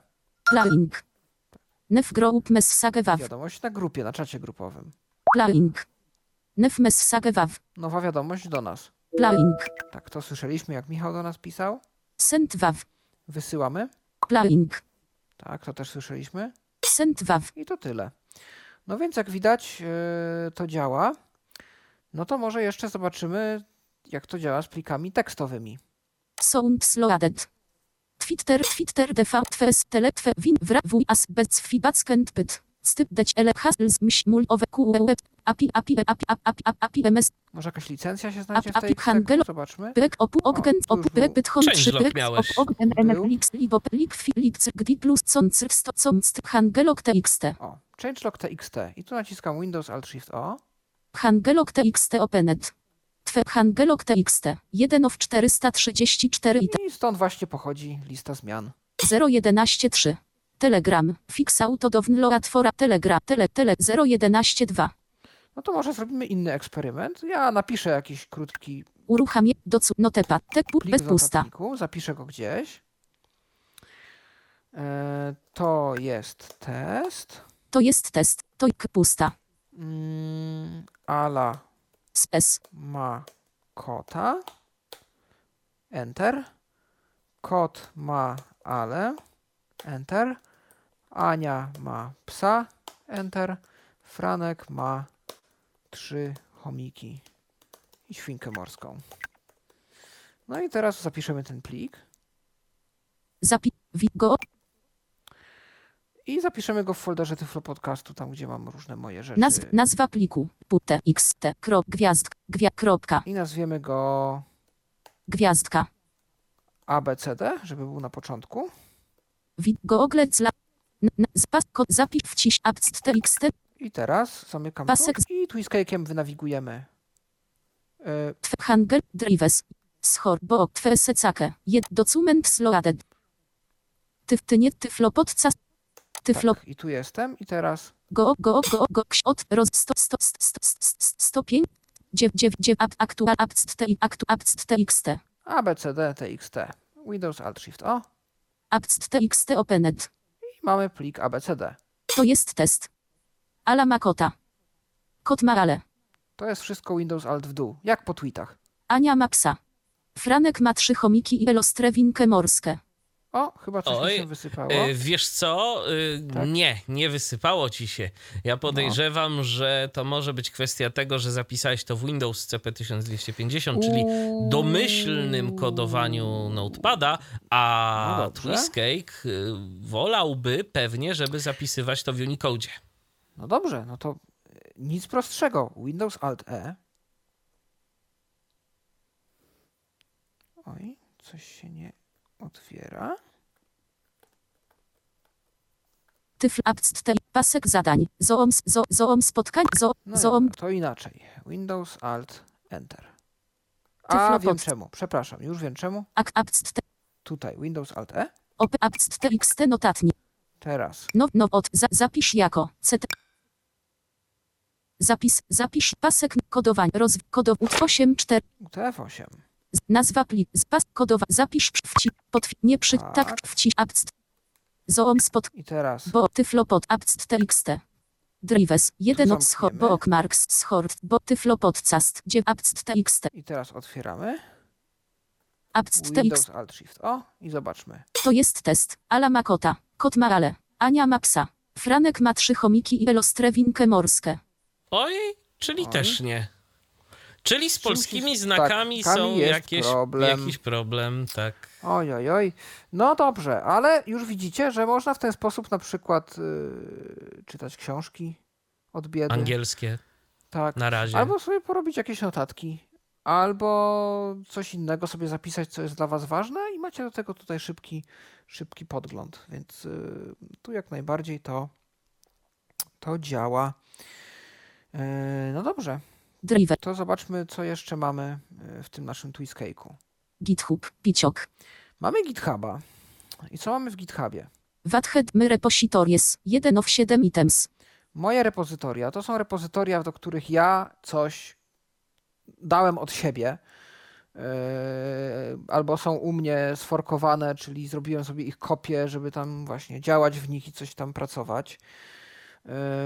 C: Plowing. Nef group message waw.
B: wiadomość na grupie, na czacie grupowym,
C: Plowing. Nef message waw.
B: nowa wiadomość do nas.
C: Plowing.
B: Tak, to słyszeliśmy, jak Michał do nas pisał.
C: Send waw.
B: Wysyłamy.
C: Plowing.
B: Tak, to też słyszeliśmy.
C: Send waw.
B: I to tyle. No więc jak widać, yy, to działa. No to może jeszcze zobaczymy, jak to działa z plikami tekstowymi.
C: Sound slowed. Twitter, Twitter, default, fes, teletwe, win, wra, w, as, bec, fibac, kent, pyt. Styp, deć, ele, hasls, myśl, mul, owe, ku, web, api, api, api, api, api, api, api, ms,
B: Może jakaś licencja się znajdzie w tej
C: handel-?
B: Zobaczmy.
C: brek, opu,
B: już
C: opu, brek, byt, hon,
A: Changelog
C: trzy, brek,
A: miałeś.
C: op, oggen,
B: Był.
C: nlix, libo, lik, fi, lik, cyk, gdi, plus, con, cyk, sto, con, styp, hangelog, txt.
B: O, changelog txt. I tu naciskam Windows Alt Shift O.
C: Hangelog txt openet. Twe, hangelog txt. 1 of 434 i
B: I stąd właśnie pochodzi lista zmian.
C: 0113. Telegram. Fix auto download for Telegram. Tele, tele 0112.
B: No to może zrobimy inny eksperyment. Ja napiszę jakiś krótki
C: Uruchamie docu notepad. Tek bez pusta.
B: zapiszę go gdzieś. E, to jest test.
C: To jest test. To pusta.
B: Mm, ala
C: Spes.
B: ma kota. Enter. Kot ma ale, enter. Ania ma psa, enter. Franek ma trzy chomiki i świnkę morską. No i teraz zapiszemy ten plik
C: Zapi... Go...
B: i zapiszemy go w folderze Tyflo Podcastu, tam gdzie mam różne moje rzeczy.
C: Nazw... Nazwa pliku. Pute. xt. Krop. Gwiazdk. Gwia... Kropka.
B: I nazwiemy go
C: Gwiazdka.
B: ABCD, żeby był na początku.
C: Wi... Zpas... Kod. Zapisz. Wciś. Abst. txt.
B: I teraz zamykam
C: Pasek
B: tu i Twiskake'iem wynawigujemy. Y,
C: Tw. Handel. Drives. Schor. Bo. Twe secake. Jed. Document sloaded. Tyf. Ty nie. Tyflo podca. Tyflo.
B: tak, I tu jestem i teraz
C: Go, go, go, go, ksiot, roz, sto, sto, sto, sto, sto, sto, stopień, dziew, dziew, dziew, ap, aktual, apst, t, aktu, apst, txt,
B: ABCD TXT. Windows Alt Shift O
C: apst, txt, opened.
B: I mamy plik ABCD.
C: To jest test. Ala ma kota. Kot ma ale.
B: To jest wszystko Windows Alt w dół, jak po tweetach.
C: Ania ma psa. Franek ma trzy chomiki i elostrewinkę morskie.
B: O, chyba coś mi
A: Oj,
B: się wysypało.
A: E, Wiesz co? E,
B: Tak?
A: Nie, nie wysypało ci się. Ja podejrzewam,
B: No.
A: że to może być kwestia tego, że zapisałeś to w Windows CP 1250, czyli
B: Uuu.
A: domyślnym kodowaniu Notepada, a
B: No.
A: Twistcake y, wolałby pewnie, żeby zapisywać to w Unicode.
B: No dobrze, no to nic prostszego. Windows Alt E. Oj, coś się nie otwiera.
C: Tyfl, apst, t, pasek zadań. Zoom, zo, zoom spotkań, zo,
B: No
C: zoom,
B: dobra, to inaczej. Windows Alt Enter. A, wiem czemu. Przepraszam, już wiem czemu. Tutaj Windows Alt E.
C: apst, notatnik.
B: Teraz
C: No, no, od, za, zapisz jako, CT. Zapis, zapisz, pasek, kodowań, roz, kodow, 8, 4,
B: UTF-8.
C: Nazwa plik, spas, kodowa, zapisz, wci, potw, nie przy, tak,
B: Tak.
C: wci, abst. Zoom spot,
B: I teraz
C: bo, tyflopod, abst, txt. Drives, jeden od scho,
B: zamkniemy.
C: bookmarks, schort, bo, tyflopodcast, gdzie, abst, txt,
B: i teraz otwieramy
C: abst, txt.
B: Alt Shift O i zobaczmy.
C: To jest test. Ala ma kota, kot ma ale, Ania ma psa. Franek ma trzy chomiki i elostrewinkę morskie.
A: Oj, czyli
B: Oj.
A: też nie. Czyli z polskimi
B: jest-
A: znakami
B: tak,
A: są jakieś,
B: problem.
A: jakiś problem, tak.
B: Oj, oj, oj. No dobrze, ale już widzicie, że można w ten sposób na przykład yy, czytać książki od biedy.
A: Angielskie
B: Tak.
A: na razie.
B: Albo sobie porobić jakieś notatki, albo coś innego sobie zapisać, co jest dla Was ważne i macie do tego tutaj szybki, szybki podgląd, więc y, tu jak najbardziej to, to działa. Yy, No dobrze,
C: Drive,
B: to zobaczmy, co jeszcze mamy y, w tym naszym Twiskake'u.
C: GitHub, Piciok.
B: Mamy GitHuba. I co mamy w GitHubie?
C: Wathead my repositories, 1 of 7 items.
B: Moje repozytoria to są repozytoria, do których ja coś dałem od siebie. yy, Albo są u mnie sforkowane, czyli zrobiłem sobie ich kopię, żeby tam właśnie działać w nich i coś tam pracować.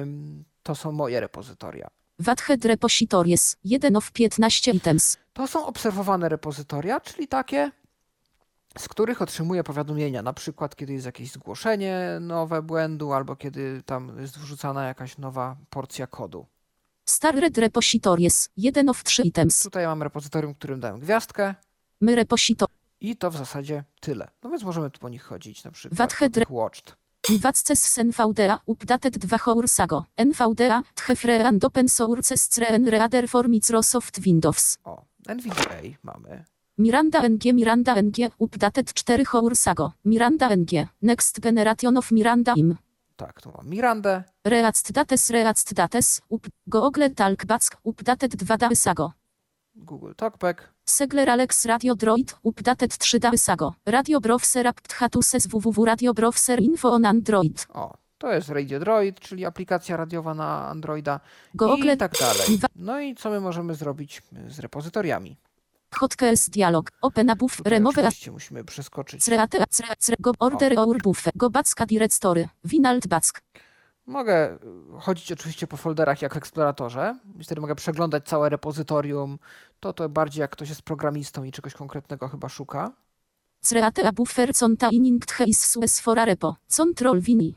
B: Ym, To są moje repozytoria.
C: Wathead repositories, 1 of 15 items.
B: To są obserwowane repozytoria, czyli takie, z których otrzymuję powiadomienia, na przykład kiedy jest jakieś zgłoszenie nowe błędu, albo kiedy tam jest wrzucana jakaś nowa porcja kodu.
C: Starred repositories, 1 of 3 items.
B: Tutaj mam repozytorium, którym dałem gwiazdkę
C: My reposito,
B: i to w zasadzie tyle. No więc możemy tu po nich chodzić, na przykład
C: Wathead
B: watched.
C: Wacces z NVDA, updated 2 hoursago. NVDA, tchefreand open source screen reader for Microsoft Windows.
B: O, NVDA mamy.
C: Miranda NG Miranda NG, updated 4 hoursago. Miranda NG, next generation of Miranda im.
B: Tak, tu mam Mirandę.
C: React dates React dates, up, Google Talkback, updated 2 dałysago.
B: Google Talkback.
C: Segler Alex Radio Droid, updated 3 dałysago. Radio Browser apt hatuses www Radio Browser info on Android.
B: O, to jest Radio Droid, czyli aplikacja radiowa na Androida
C: Google
B: i tak dalej. No i co my możemy zrobić z repozytoriami?
C: Hotkeys dialog, open above,
B: Tutaj
C: remove
B: oczywiście musimy przeskoczyć.
C: Create, cre, cre, go order our buffe, go backa directory, winalt back.
B: Mogę y, chodzić oczywiście po folderach jak w Exploratorze. i Wtedy mogę przeglądać całe repozytorium. To to bardziej jak ktoś jest programistą i czegoś konkretnego chyba szuka.
C: Create a buffer sues for repo. Control vini.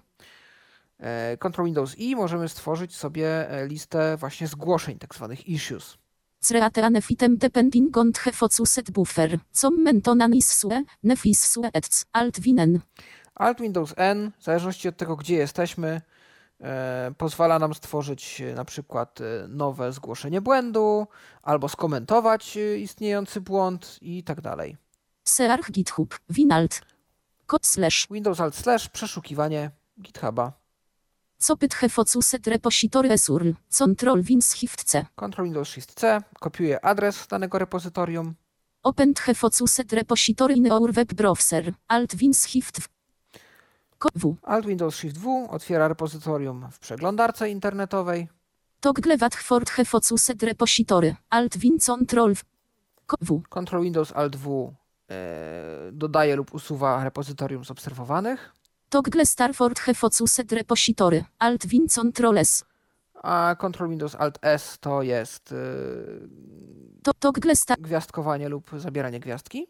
B: E, Ctrl Windows I możemy stworzyć sobie e, listę właśnie zgłoszeń, tak zwanych issues.
C: Create a nefitem depending on the buffer. Com mentonan is sue, nefis sue ets, alt winen.
B: Alt Windows N, w zależności od tego, gdzie jesteśmy, pozwala nam stworzyć e, na przykład e, nowe zgłoszenie błędu, albo skomentować e, istniejący błąd i tak dalej.
C: Search github, winalt. Slash.
B: Windows Alt Slash, przeszukiwanie GitHuba.
C: Co pyt he focuset repository esurl. Control win shift c.
B: Ctrl Windows Shift C, kopiuję adres danego repozytorium.
C: Open the focuset repository in our web browser. Alt win shift w.
B: Alt Windows Shift W otwiera repozytorium w przeglądarce internetowej.
C: Toggle wat for the focuset repository. Alt win control w.
B: Ctrl Windows Alt W e, dodaje lub usuwa repozytorium z obserwowanych.
C: Toggle star for the focuset repository. Alt win control s.
B: A Ctrl Windows Alt S to jest e,
C: To toggle star.
B: gwiazdkowanie lub zabieranie gwiazdki.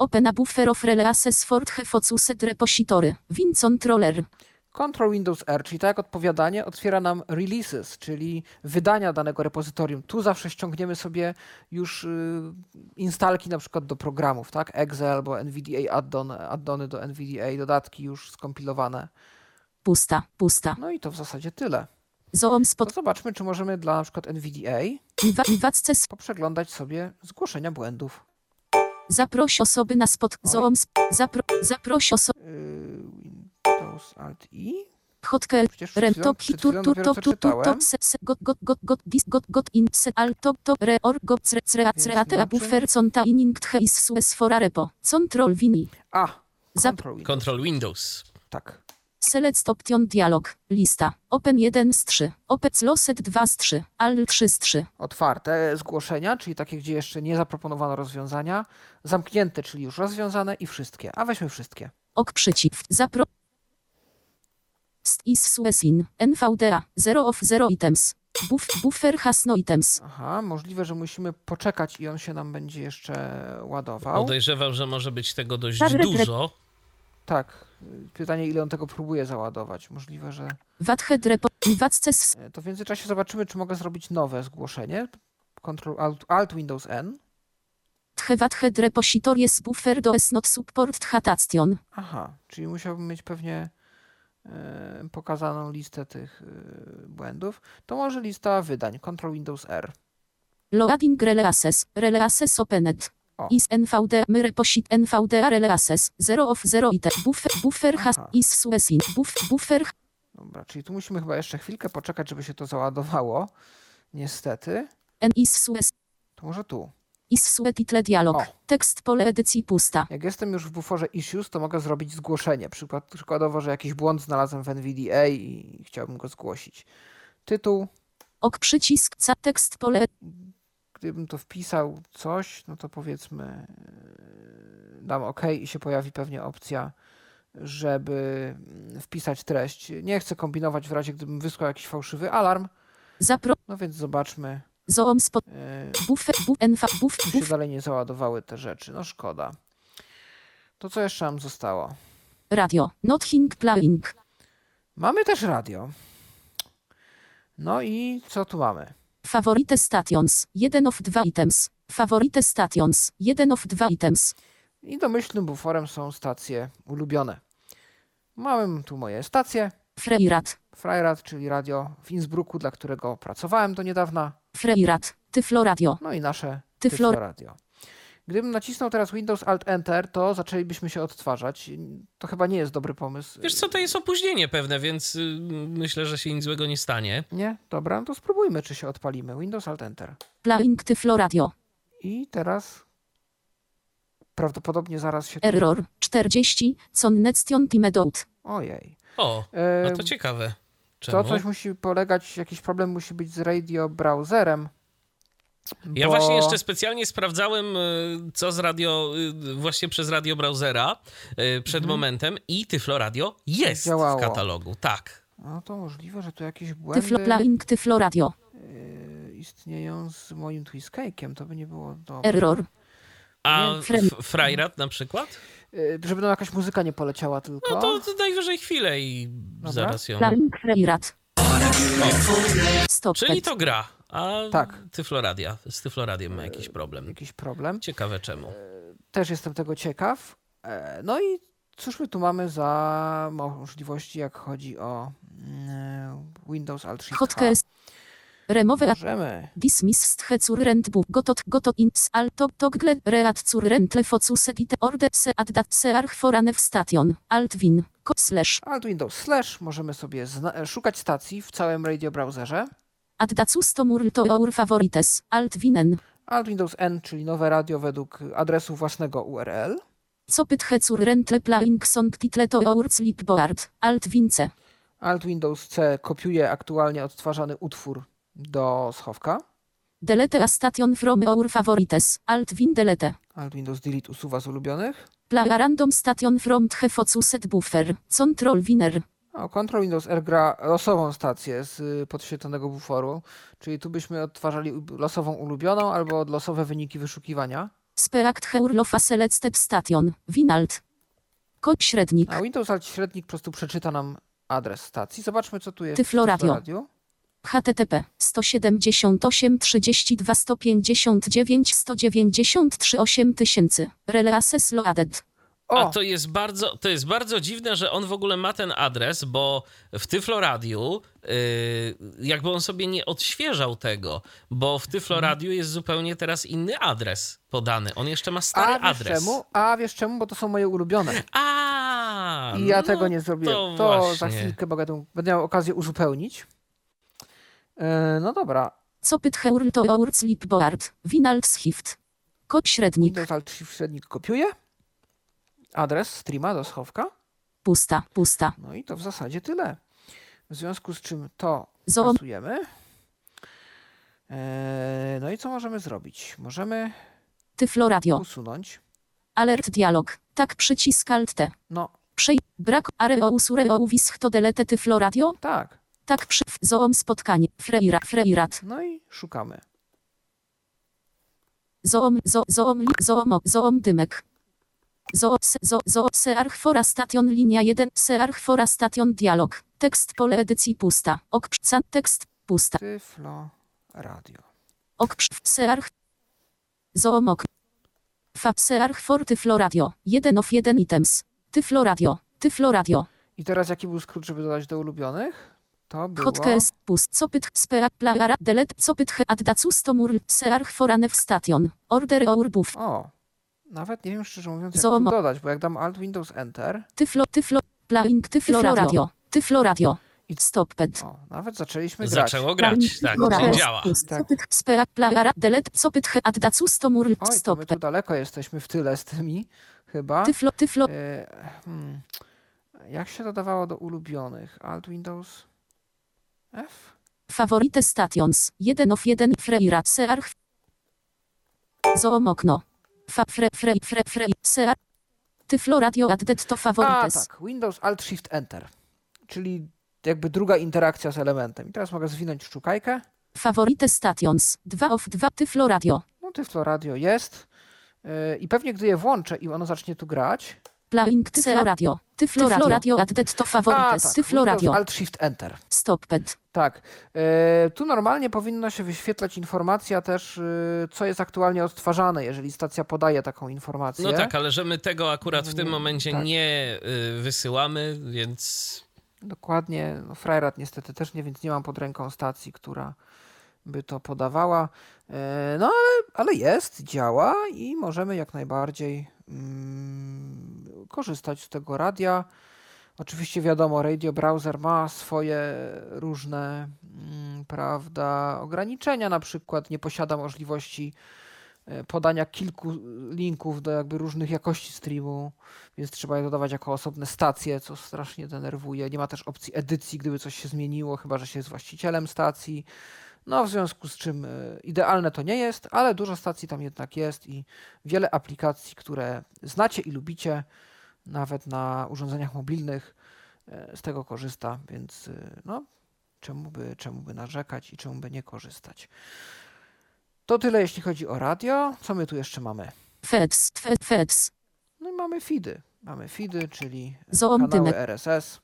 C: Open a buffer of releases for the focuset repository. Win controller.
B: Ctrl Windows R, czyli tak jak odpowiadanie, otwiera nam releases, czyli wydania danego repozytorium. Tu zawsze ściągniemy sobie już y, instalki na przykład do programów, tak? Exe albo NVDA addon, addony do NVDA, dodatki już skompilowane.
C: Pusta, pusta.
B: No i to w zasadzie tyle.
C: Zoom spot.
B: zobaczmy, czy możemy dla na przykład NVDA poprzeglądać sobie zgłoszenia błędów.
C: Zaproś osoby na spot. Zoom sp- zapro, zaproś osoby.
B: Windows Alt I.
C: Hotkel. Rem top
B: przed
C: hitu
B: chwilą
C: tu
B: dopiero
C: to
B: co
C: tu tu to
B: czytałem.
C: se se got got got got dis got got in se al to to re or go cre cre
B: Więc
C: cre a
B: znaczy-
C: buffer containing the is sues for a repo. Control wini.
B: A, Windows.
A: Control Windows.
B: Tak.
C: Select option dialog. Lista. Open 1 z 3. Opec loset 2 z 3. Al 3 z 3.
B: Otwarte zgłoszenia, czyli takie, gdzie jeszcze nie zaproponowano rozwiązania. Zamknięte, czyli już rozwiązane i wszystkie. A weźmy wszystkie.
C: Ok przycisk. Zapro. St is suesin. NVDA. 0 of 0 items. Buff, buffer has no items.
B: Aha, możliwe, że musimy poczekać i on się nam będzie jeszcze ładował.
A: Podejrzewam, że może być tego dość dużo.
B: Tak. Pytanie, ile on tego próbuje załadować. Możliwe, że... E, To w międzyczasie zobaczymy, czy mogę zrobić nowe zgłoszenie. Ctrl Alt, Alt Windows N.
C: Tche wathead repositories buffer do not support hatation.
B: Aha, czyli musiałbym mieć pewnie e, pokazaną listę tych e, błędów. To może lista wydań. Ctrl Windows R.
C: Loading releases. Releases opened. Is NVD. My reposit NVDA releases. 0 of 0 item. Buffer, buffer has.
B: Aha.
C: Is suesin. Buff, buffer
B: Dobra, czyli tu musimy chyba jeszcze chwilkę poczekać, żeby się to załadowało. Niestety.
C: n is sues.
B: To może tu.
C: Is sue title dialog.
B: O.
C: Tekst pole edycji pusta.
B: Jak jestem już w buforze issues, to mogę zrobić zgłoszenie. Przykład, przykładowo, że jakiś błąd znalazłem w NVDA i chciałbym go zgłosić. Tytuł.
C: Ok przycisk. Ca tekst pole.
B: Gdybym to wpisał coś, no to powiedzmy yy, dam OK i się pojawi pewnie opcja, żeby mm, wpisać treść. Nie chcę kombinować w razie, gdybym wysłał jakiś fałszywy alarm.
C: Zapro.
B: No więc zobaczmy,
C: Zoom spot.
B: yy,
C: Buffer. Buff. NV. Buff.
B: czy się dalej nie załadowały te rzeczy. No szkoda. To co jeszcze nam zostało?
C: Radio. Nothing playing.
B: Mamy też radio. No i co tu mamy?
C: Favorite stations. 1 of 2 items. Favorite stations. 1 of 2 items.
B: I domyślnym buforem są stacje ulubione. Mamy tu moje stacje.
C: Freirad.
B: Freirad, czyli radio w Innsbrucku, dla którego pracowałem do niedawna.
C: Freirad. Tyflo radio.
B: No i nasze
C: Tyflo-
B: Tyflo Radio. Gdybym nacisnął teraz Windows Alt Enter, to zaczęlibyśmy się odtwarzać. To chyba nie jest dobry pomysł.
A: Wiesz co, to jest opóźnienie pewne, więc y, myślę, że się nic złego nie stanie.
B: Nie? Dobra, no to spróbujmy, czy się odpalimy. Windows Alt Enter.
C: Playing Tyflo radio.
B: I teraz prawdopodobnie zaraz się...
C: Error. 40. Connection timeout.
B: Ojej.
A: O, a to ciekawe.
B: to
A: Czemu?
B: coś musi polegać, jakiś problem musi być z radio browserem.
A: Ja
B: bo-
A: właśnie jeszcze specjalnie sprawdzałem, y, co z radio, y, właśnie przez radio browsera y, przed momentem i Tyflo Radio jest
B: Mhm. Działało.
A: w katalogu. Tak.
B: No to możliwe, że tu jakieś
C: Tyflo
B: błędy
C: playing Tyflo radio.
B: istnieją z moim Twiskake'iem. To by nie było dobre.
C: Error.
A: A Frajrat na przykład?
B: Żeby nam jakaś muzyka nie poleciała tylko.
A: No to, to najwyżej chwilę i zaraz ją...
C: Playing Freirad. Stop.
A: Czyli to gra, a
B: Tak.
A: Tyfloradia, z Tyfloradiem ma jakiś problem.
B: Jakiś problem.
A: Ciekawe czemu.
B: Też jestem tego ciekaw. E, No i cóż my tu mamy za możliwości, jak chodzi o mm, Windows Alt Shift H?
C: Hotkeys. Remove
B: Możemy.
C: dismiss sthe zur rentbu gotot gotot ins alto togle reat zur rentle focus edite orde se addat se arch foranev station alt win ko slash
B: Alt Windows slash możemy sobie e, szukać stacji w całym radio browserze.
C: Addacus tomur to our favorites alt winen
B: Alt Windows N, czyli nowe radio według adresu własnego URL.
C: co pythe zur rentle playing song title to our sleepboard alt wince
B: Alt Windows C kopiuje aktualnie odtwarzany utwór do schowka.
C: delete a station from our favorites alt win delete
B: Alt Windows Delete usuwa z ulubionych.
C: play a random station from the focused buffer control winner
B: O, Control Windows R gra losową stację z y, podświetlonego buforu, czyli tu byśmy odtwarzali losową ulubioną albo losowe wyniki wyszukiwania.
C: speakt heurlofa selected station winalt kod średnik
B: A Windows Alt średnik po prostu przeczyta nam adres stacji. Zobaczmy, co tu jest
C: Tyflo Radio.
B: Tyfloradiu.
C: http 178 32 159 193 8000 Relay access loaded
A: A
B: O,
A: to jest bardzo, to jest bardzo dziwne, że on w ogóle ma ten adres, bo w Tyfloradiu yy, jakby on sobie nie odświeżał tego, bo w Tyfloradiu jest zupełnie teraz inny adres podany. On jeszcze ma stary
B: a wiesz
A: adres.
B: czemu? A wiesz czemu? Bo to są moje ulubione.
A: A,
B: I ja
A: no
B: tego nie zrobiłem.
A: To,
B: To, za chwilkę będę, będę miał okazję uzupełnić. E, no dobra.
C: co pyt heurl to our sleepboard winalt shift kod średnik
B: Windows Alt Shift średnik kopiuje adres streama do schowka.
C: pusta pusta
B: No i to w zasadzie tyle. W związku z czym to pasujemy. Eee, no i co możemy zrobić? Możemy
C: tyflo radio
B: usunąć.
C: alert dialog tak przycisk alt t
B: No
C: Przej brak areo usureo wisch to delete tyflo radio
B: tak.
C: tak przy zoom spotkanie freira freirat
B: No i szukamy.
C: Zoom, zo, zoom, li, zoom, zoom, dymek. Zo, se, zo, zo, search fora station linia 1, search fora station dialog. Tekst pole edycji pusta. Ok, psa, tekst pusta.
B: Tyflo radio.
C: Ok, psz, search. Zoom, ok. Fab, search for tyflo radio. 1 of 1 items. Tyflo radio, tyflo radio.
B: I teraz jaki był skrót, żeby dodać do ulubionych? To było...
C: Hotkeys, pust, copyt, speak, plara, delete, copyt, he, addacus, tomur, search foranev station. Order buff.
B: O, nawet nie wiem szczerze mówiąc, jak
C: Zoom.
B: dodać, bo jak dam Alt Windows Enter,
C: Tyflo, tyflo, playing, tyflo radio. Tyflo radio.
B: I-
C: Stoppad.
B: o, nawet zaczęliśmy grać.
A: Zaczęło grać, tak, czyli działa.
B: Tak.
C: Speak, plara, delete, copyt, he,
B: to my tu daleko jesteśmy w tyle z tymi, chyba.
C: Tyflo, tyflo,
B: E, hmm. Jak się dodawało do ulubionych? Alt Windows F?
C: favorite stations. 1 of 1, freira, search. Zoom okno. Fa, fre, fre, fre, fre, search. Tyflo radio added to
B: A,
C: favorites.
B: tak. Windows Alt Shift Enter. Czyli jakby druga interakcja z elementem. I teraz mogę zwinąć szczukajkę.
C: Favorite stations. 2 of 2, tyflo radio.
B: No, Tyflo Radio jest. E, I pewnie gdy je włączę i ono zacznie tu grać.
C: Playing tyflo radio. Tyflo radio added to
B: A,
C: favorites.
B: tak.
C: Tyflo radio.
B: Alt Shift Enter.
C: Stopad.
B: Tak. E, tu normalnie powinna się wyświetlać informacja też, e, co jest aktualnie odtwarzane, jeżeli stacja podaje taką informację.
A: No tak, ale że my tego akurat w tym
B: Nie,
A: momencie
B: tak.
A: nie y, wysyłamy, więc
B: Dokładnie. No, niestety też nie, więc nie mam pod ręką stacji, która by to podawała. E, No ale, ale jest, działa i możemy jak najbardziej mm, korzystać z tego radia. Oczywiście wiadomo, Radio Browser ma swoje różne mm, prawda, ograniczenia, na przykład nie posiada możliwości e, podania kilku linków do jakby różnych jakości streamu, więc trzeba je dodawać jako osobne stacje, co strasznie denerwuje. Nie ma też opcji edycji, gdyby coś się zmieniło, chyba że się jest właścicielem stacji. No, w związku z czym e, idealne to nie jest, ale dużo stacji tam jednak jest i wiele aplikacji, które znacie i lubicie, nawet na urządzeniach mobilnych, e, z tego korzysta, więc e, no, czemu by, czemu by narzekać i czemu by nie korzystać. To tyle, jeśli chodzi o radio. Co my tu jeszcze mamy?
C: Feds, fe- Feds,
B: No i mamy feedy. Mamy feedy, czyli
C: Zoom
B: kanały. RSS.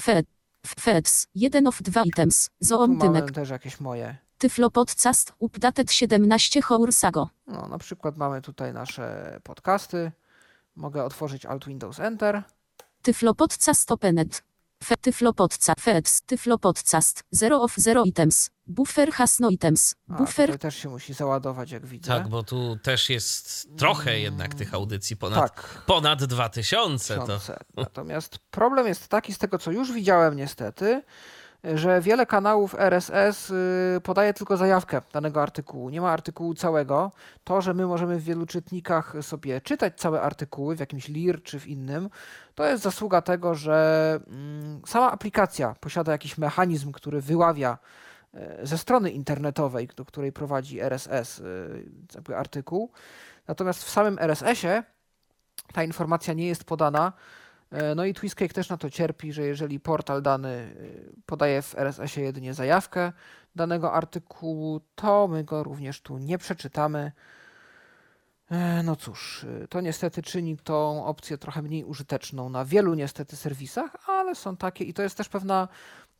C: Fed, Feds, 1 of 2 items,
B: Tu
C: Zoom
B: mamy
C: Tymek,
B: też jakieś moje.
C: Tyflo Podcast, Updated 17 Hoursago,
B: No, na przykład mamy tutaj nasze podcasty. Mogę otworzyć Alt Windows Enter.
C: Tyflo Podcast Openet, Tyflo Podcast, Tyflo Podcast, 0 of 0 items, Buffer has no items,
B: A,
C: Buffer
B: tutaj też się musi załadować, jak widzę.
A: Tak, bo tu też jest trochę jednak tych audycji, ponad,
B: Tak,
A: ponad 2000 to.
B: tysiące. Natomiast problem jest taki, z tego co już widziałem niestety, że wiele kanałów RSS y, podaje tylko zajawkę danego artykułu. Nie ma artykułu całego. To, że my możemy w wielu czytnikach sobie czytać całe artykuły w jakimś LIR czy w innym, to jest zasługa tego, że mm, sama aplikacja posiada jakiś mechanizm, który wyławia ze strony internetowej, do której prowadzi RSS jakby artykuł. Natomiast w samym RSS-ie ta informacja nie jest podana. E, No i Twistcake też na to cierpi, że jeżeli portal dany podaje w RSS-ie jedynie zajawkę danego artykułu, to my go również tu nie przeczytamy. E, No cóż, to niestety czyni tą opcję trochę mniej użyteczną na wielu niestety serwisach, ale są takie i to jest też pewna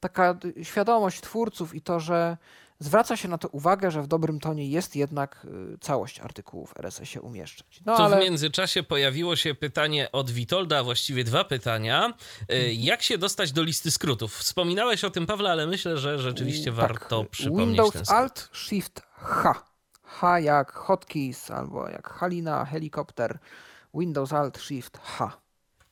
B: taka świadomość twórców i to, że zwraca się na to uwagę, że w dobrym tonie jest jednak y, całość artykułów w RSS-ie umieszczać. No
A: Tu
B: ale
A: w międzyczasie pojawiło się pytanie od Witolda, a właściwie dwa pytania. Y,
B: Mhm.
A: Jak się dostać do listy skrótów? Wspominałeś o tym, Pawle, ale myślę, że rzeczywiście warto
B: tak,
A: przypomnieć
B: Windows
A: ten skrót.
B: Alt Shift H. H jak hotkey albo jak Halina, helikopter. Windows Alt Shift H.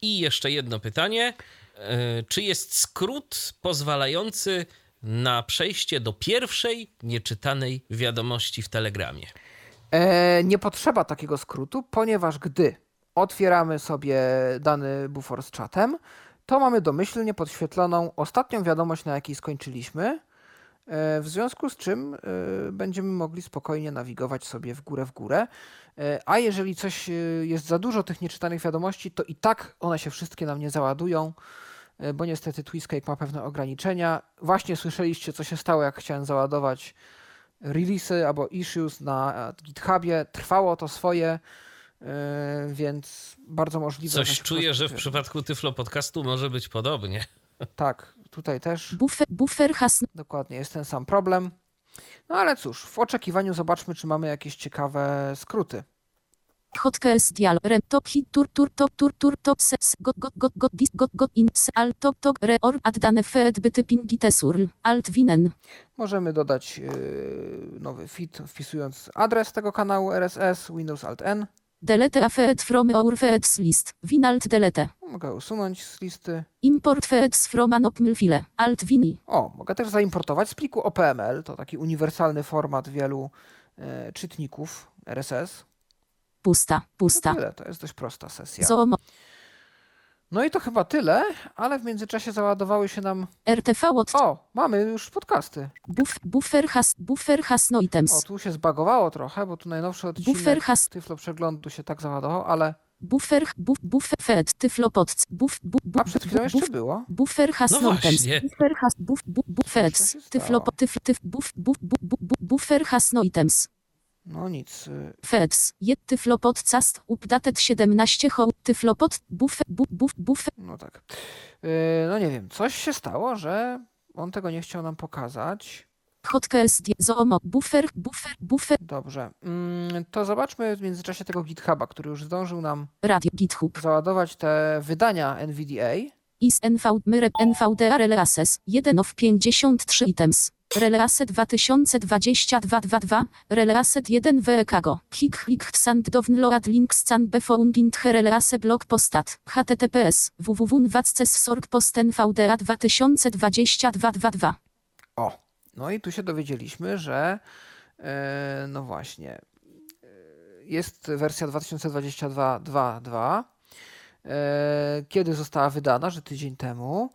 A: I jeszcze jedno pytanie. Y, Czy jest skrót pozwalający na przejście do pierwszej nieczytanej wiadomości w Telegramie?
B: E, nie potrzeba takiego skrótu, ponieważ gdy otwieramy sobie dany bufor z czatem, to mamy domyślnie podświetloną ostatnią wiadomość, na jakiej skończyliśmy. E, W związku z czym e, będziemy mogli spokojnie nawigować sobie w górę w górę. E, A jeżeli coś e, jest za dużo tych nieczytanych wiadomości, to i tak one się wszystkie nam nie załadują, e, bo niestety Twistcake ma pewne ograniczenia. Właśnie słyszeliście, co się stało, jak chciałem załadować releasy albo issues na e, GitHubie. Trwało to swoje, e, więc bardzo możliwe.
A: Coś czuję, że w przypadku Tyflo Podcastu może być podobnie.
B: Tak, tutaj też.
C: Buffer, buffer has
B: Dokładnie, jest ten sam problem. No ale cóż, w oczekiwaniu zobaczmy, czy mamy jakieś ciekawe skróty.
C: Hotkeys dial rem top hit tur tur top tur tur top ses got got got got dis got got in s al top top re or ad dane feed byty pingites url alt winen
B: Możemy dodać yy, nowy feed, wpisując adres tego kanału RSS, Windows Alt N.
C: delete a feed from our feeds list win alt delete
B: Mogę usunąć z listy.
C: import feeds from an opml file alt wini
B: O, mogę też zaimportować z pliku OPML, to taki uniwersalny format wielu e, czytników RSS.
C: Pusta pusta
B: Tyle, to jest dość prosta sesja.
C: zoomo
B: No i to chyba tyle, ale w międzyczasie załadowały się nam.
C: rtv od
B: O, mamy już podcasty.
C: buff, buffer has buffer has no
B: O,
C: items
B: tu się zbagowało trochę, bo tu najnowszy odcinek
C: buffer has
B: Tyflo Przeglądu się tak załadował, ale.
C: buffer buff, buffer fed tyflo pod buff buff
B: A przed chwilą jeszcze było.
C: Buffer has
A: No
C: no
A: właśnie.
C: items. Buffer has buff bu, bu,
B: Co
C: feds.
B: się
C: Tyflo
B: stało?
C: po- tyf tyf buff bu, bu, bu, bu, buffer has no items.
B: No nic. y,
C: Feds. Jed tyflo podcast updated 17 ho tyflo pod buffer bu, buff buffer
B: No tak. Yy, No nie wiem, coś się stało, że on tego nie chciał nam pokazać.
C: die- zoomo buffer buffer buffer
B: Dobrze. Mm, To zobaczmy w międzyczasie tego GitHuba, który już zdążył nam
C: radio github
B: załadować te wydania NVDA.
C: Is nv myrep nvda releases 1 of 53 items. Release 2022-22, Release 1 WEKAGO, Hik Hik Sand Download Links Can Be Found in the Release blog postat, https, www.wacces.org post NVDA 2022-22.
B: O, no i tu się dowiedzieliśmy, że e, no właśnie, e, jest wersja 2022.2.2, e, kiedy została wydana, że tydzień temu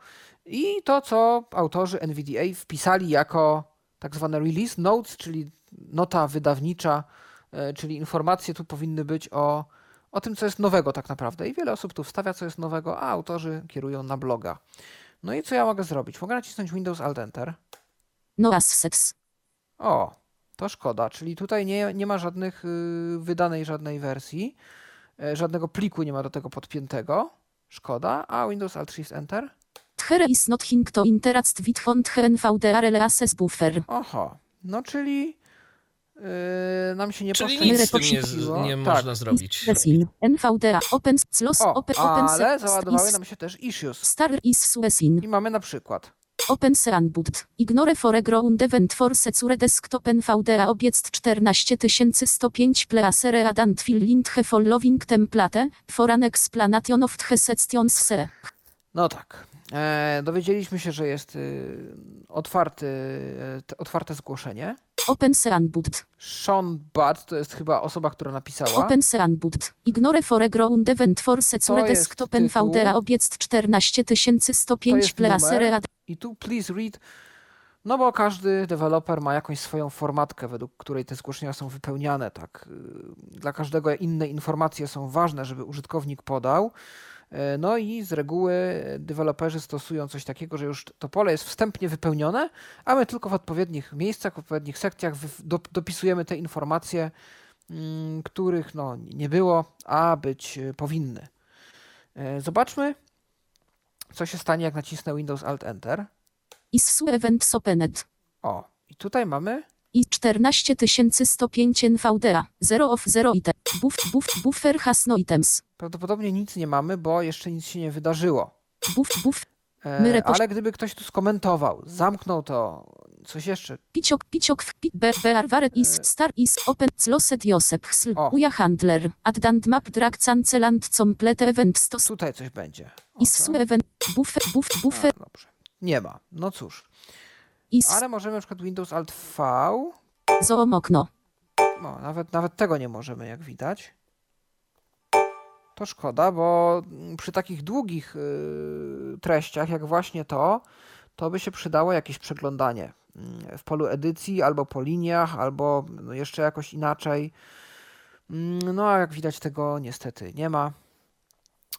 B: i to, co autorzy NVDA wpisali jako tak zwane release notes, czyli nota wydawnicza, e, czyli informacje tu powinny być o, o tym, co jest nowego tak naprawdę. I wiele osób tu wstawia, co jest nowego, a autorzy kierują na bloga. No i co ja mogę zrobić? Mogę nacisnąć Windows Alt Enter.
C: No assets.
B: O, To szkoda, czyli tutaj nie, nie ma żadnych y, wydanej żadnej wersji, e, żadnego pliku nie ma do tego podpiętego. Szkoda, a Windows Alt Shift Enter?
C: Tchere is not hing to interact with font NVDA access buffer.
B: Oho, no czyli yy, nam się nie
A: Czyli nic z tym nie, z- nie
B: tak.
A: można zrobić.
C: NVDA. Open.
B: O,
C: Open. Open.
B: ale załadowały
C: is-
B: nam się też issues.
C: Star is Suesin.
B: I mamy na przykład
C: Open Seanbud. Ignore foreground event for secure desktop NVDA obiect 14105 pleasere adant fill following template for an explanation of the sections se.
B: No tak. E, dowiedzieliśmy się, że jest y, otwarty, t- otwarte zgłoszenie.
C: Open.
B: Sean Budd to jest chyba osoba, która napisała.
C: Open Seanbud. Ignore foreground event for secure
B: To jest
C: desktop
B: tytuł.
C: NVDA obiect 14105
B: To jest
C: pleasere
B: numer.
C: adant
B: I tu please read. No bo każdy deweloper ma jakąś swoją formatkę, według której te zgłoszenia są wypełniane. Tak. Dla każdego inne informacje są ważne, żeby użytkownik podał. E, No i z reguły deweloperzy stosują coś takiego, że już to pole jest wstępnie wypełnione, a my tylko w odpowiednich miejscach, w odpowiednich sekcjach dopisujemy te informacje, mm, których no, nie było, a być y, powinny. E, Zobaczmy, co się stanie, jak nacisnę Windows Alt Enter.
C: is su event opened.
B: O, i tutaj mamy.
C: I 14105 NVDA. 0 of 0 item. Buff, buff, buffer has no items.
B: Prawdopodobnie nic nie mamy, bo jeszcze nic się nie wydarzyło.
C: Buff, buff,
B: E, ale gdyby ktoś tu skomentował, zamknął to, coś jeszcze.
C: piciok, piciok, w pi, be, bearware is, star is, open, closet Josep,
B: O.
C: uja handler, addant map drag cancelant complete event stos,
B: Tutaj coś będzie.
C: Is event, buffer, buff, buffer,
B: A, dobrze. Nie ma. No cóż.
C: is,
B: Ale możemy na przykład Windows Alt V.
C: zoomokno.
B: No, nawet, nawet tego nie możemy, jak widać. To szkoda, bo przy takich długich y, treściach, jak właśnie to, to by się przydało jakieś przeglądanie mm, w polu edycji, albo po liniach, albo no, jeszcze jakoś inaczej. Mm, No a jak widać, tego niestety nie ma.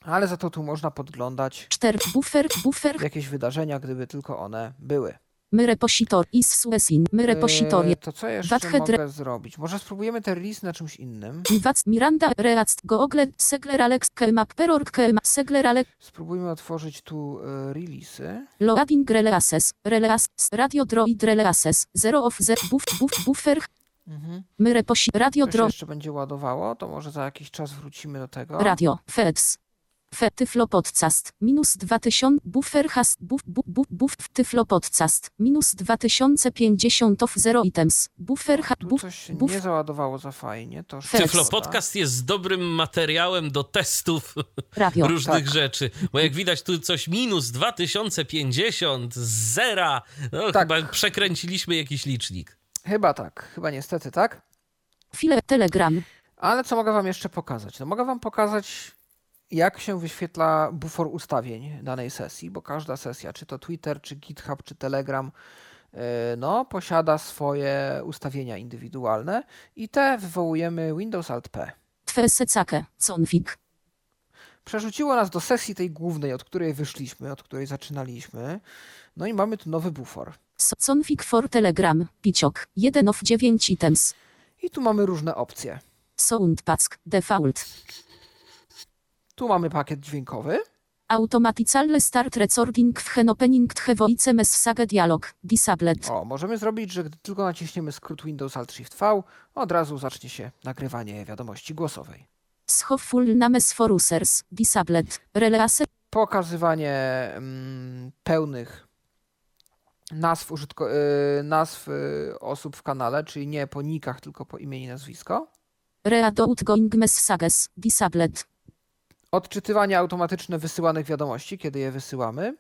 B: Ale za to tu można podglądać
C: 4, buffer, buffer,
B: jakieś wydarzenia, gdyby tylko one były.
C: My repositor, is suesin, my repositorie.
B: Eee, To co jeszcze
C: Wadhedre-
B: mogę zrobić? Może spróbujemy te release na czymś innym.
C: Wac, Miranda, React, Google, Segler Alex, Kemap, Perorg, Kemap, Segler Alex,
B: Spróbujmy otworzyć tu e, release'y.
C: Loading Releases, Releas, Radio Droid Releases, 0 of 0, buff, buff, buffer,
B: Mhm.
C: my reposi, Radio Droid,
B: jeszcze będzie ładowało, to może za jakiś czas wrócimy do tego.
C: Radio, FEDS. Fe, Tyflo Podcast, minus 2000, buffer has, buff, buff, buff, Tyflo Podcast, minus 2050 of 0 items, buffer ha,
B: Tu
C: buff,
B: coś się
C: buff,
B: nie załadowało za fajnie. To
C: Tyflo.
A: Podcast jest dobrym materiałem do testów
C: radio.
A: różnych
B: tak.
A: rzeczy. Bo jak widać tu coś minus 2050, zera, no
B: Tak.
A: chyba przekręciliśmy jakiś licznik.
B: Chyba tak, chyba niestety tak.
C: File Telegram,
B: Ale co mogę wam jeszcze pokazać? No mogę wam pokazać, jak się wyświetla bufor ustawień danej sesji, bo każda sesja, czy to Twitter, czy GitHub, czy Telegram, yy, no, posiada swoje ustawienia indywidualne i te wywołujemy Windows Alt P.
C: Twe Secake, Config,
B: Przerzuciło nas do sesji tej głównej, od której wyszliśmy, od której zaczynaliśmy. No i mamy tu nowy bufor.
C: Config for Telegram, Piciok, 1 of 9 items,
B: I tu mamy różne opcje.
C: Soundpack, Default,
B: Tu mamy pakiet dźwiękowy.
C: Automaticalne Start Recording w Henopening Tche Voice Message Dialog, Disabled,
B: O, możemy zrobić, że gdy tylko naciśniemy skrót Windows Alt Shift V, od razu zacznie się nagrywanie wiadomości głosowej.
C: Schow Full Names for Users, Disabled, Release,
B: Pokazywanie mm, pełnych nazw, użytko- y, nazw y, osób w kanale, czyli nie po nikach, tylko po imieniu i nazwisko.
C: Read Outgoing Messages, Disabled,
B: Odczytywanie automatyczne wysyłanych wiadomości, kiedy je wysyłamy.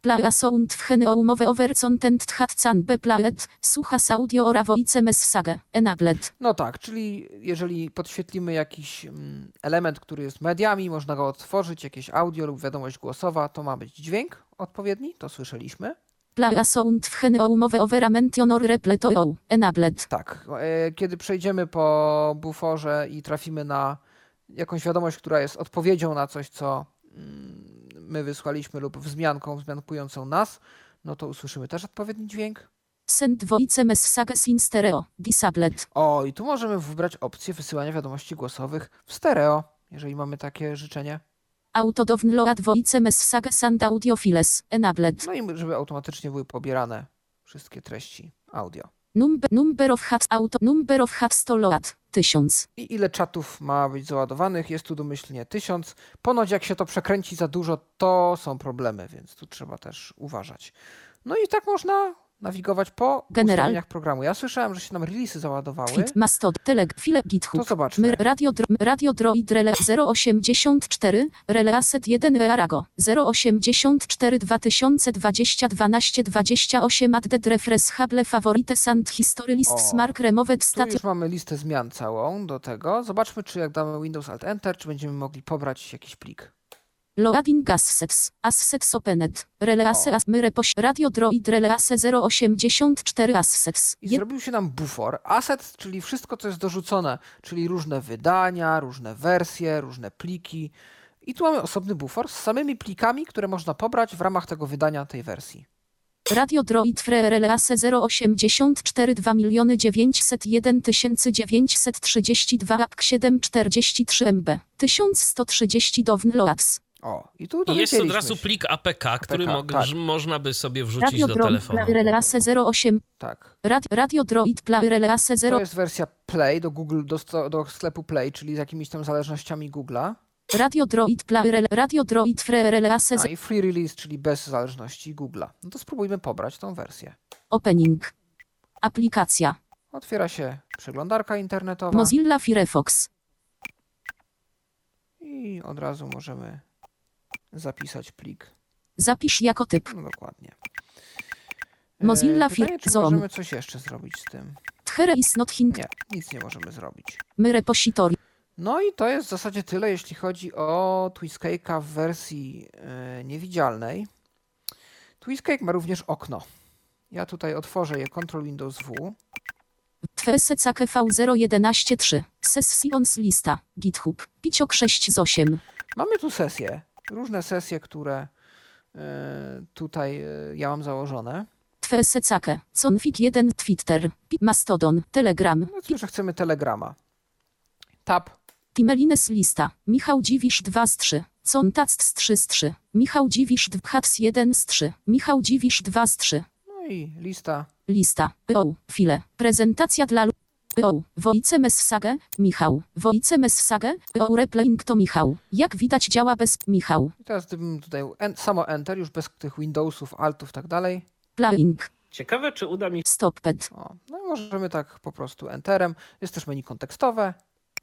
C: Playa Sound w Hene Umowy Over Content Tchatcan B Playet, Słuchas Audio Ora Voice Message, Enabled,
B: No tak, czyli jeżeli podświetlimy jakiś mm, element, który jest mediami, można go otworzyć, jakieś audio lub wiadomość głosowa, to ma być dźwięk odpowiedni, to słyszeliśmy.
C: Playa Sound w Hene Umowy Over Mention or Repleto O, Enabled,
B: Tak, e, kiedy przejdziemy po buforze i trafimy na jakąś wiadomość, która jest odpowiedzią na coś, co mm, my wysłaliśmy lub wzmianką wzmiankującą nas, no to usłyszymy też odpowiedni dźwięk.
C: Send voice messages in stereo. Disabled.
B: O, i tu możemy wybrać opcję wysyłania wiadomości głosowych w stereo, jeżeli mamy takie życzenie.
C: Auto download voice messages and audio files. Enabled.
B: No i żeby automatycznie były pobierane wszystkie treści audio.
C: Number, number of hubs auto. Number of hubs to load. 1000.
B: I ile czatów ma być załadowanych? Jest tu domyślnie 1000. Ponoć jak się to przekręci za dużo, to są problemy, więc tu trzeba też uważać. No i tak można nawigować po
C: General.
B: ustawieniach programu. Ja słyszałem, że się nam releasy załadowały.
C: Tweet, Mastod, Teleg, File,
B: To
C: GitHub.
B: zobaczmy.
C: My, radio, dro, radio Droid Rele 084, Rele Asset 1 Rearago 084 2020 12 28 Added Refresh Hable Favorites and History List
B: O,
C: Smart Removed Stat
B: już mamy listę zmian całą do tego. Zobaczmy, czy jak damy Windows Alt Enter, czy będziemy mogli pobrać jakiś plik.
C: Loading Assets, Assets Opened, Rele Asse,
B: O.
C: As- My Repoś, Radio Droid Rele Asse 084 Assets.
B: I zrobił się nam bufor. Asset, czyli wszystko, co jest dorzucone, czyli różne wydania, różne wersje, różne pliki. I tu mamy osobny bufor z samymi plikami, które można pobrać w ramach tego wydania tej wersji.
C: Radio Droid Free Relase 084 2 901 932 APK 743 MB 1130 downloads.
B: O, i tu
A: I jest od razu
B: się.
A: plik APK, który
B: APK,
A: mog-
B: tak.
A: można by sobie wrzucić
C: Radio
A: do
C: Droid
A: telefonu.
C: Play Relase 08
B: Tak.
C: Rad, Radio Droid Play Relase
B: To
C: 0
B: jest wersja Play do Google, do, sto- do sklepu Play, czyli z jakimiś tam zależnościami Google'a.
C: Radio Droid Play Rel- Radio Droid Free Relase
B: A i Free Release, czyli bez zależności Google'a. No to spróbujmy pobrać tą wersję.
C: Opening. Aplikacja.
B: Otwiera się przeglądarka internetowa
C: Mozilla Firefox.
B: i od razu możemy zapisać plik.
C: Zapisz jako typ.
B: No dokładnie. E,
C: Mozilla
B: pytanie,
C: Fir-
B: czy
C: Zone.
B: możemy coś jeszcze zrobić z tym?
C: Tchere is not hing.
B: Nie, nic nie możemy zrobić.
C: My repository.
B: No i to jest w zasadzie tyle, jeśli chodzi o Twiskake'a w wersji e, niewidzialnej. Twiskake ma również okno. Ja tutaj otworzę je Ctrl Windows W.
C: Twese CKV 0113 Sessions lista. GitHub. Piciok 6 z 8.
B: Mamy tu sesje, różne sesje, które e, tutaj e, ja mam założone.
C: Twese CK. Config 1 Twitter. Mastodon. Telegram.
B: No cóż, że chcemy Telegrama. Tab.
C: Timelines lista. Michał Dziwisz 2 z 3. Contact z 3 z 3. Michał Dziwisz 2 Hats 1 z 3. Michał Dziwisz 2 z 3.
B: No i lista.
C: Lista. O. File. Prezentacja dla o. Wojce Message. Michał. Wojce Message. O. Replaying to Michał. Jak widać działa bez Michał.
B: I teraz gdybym tutaj en, samo Enter, już bez tych Windowsów, Altów i tak dalej.
C: Playing.
A: Ciekawe, czy uda mi
C: Stopped.
B: O, no i możemy tak po prostu Enterem. Jest też menu kontekstowe.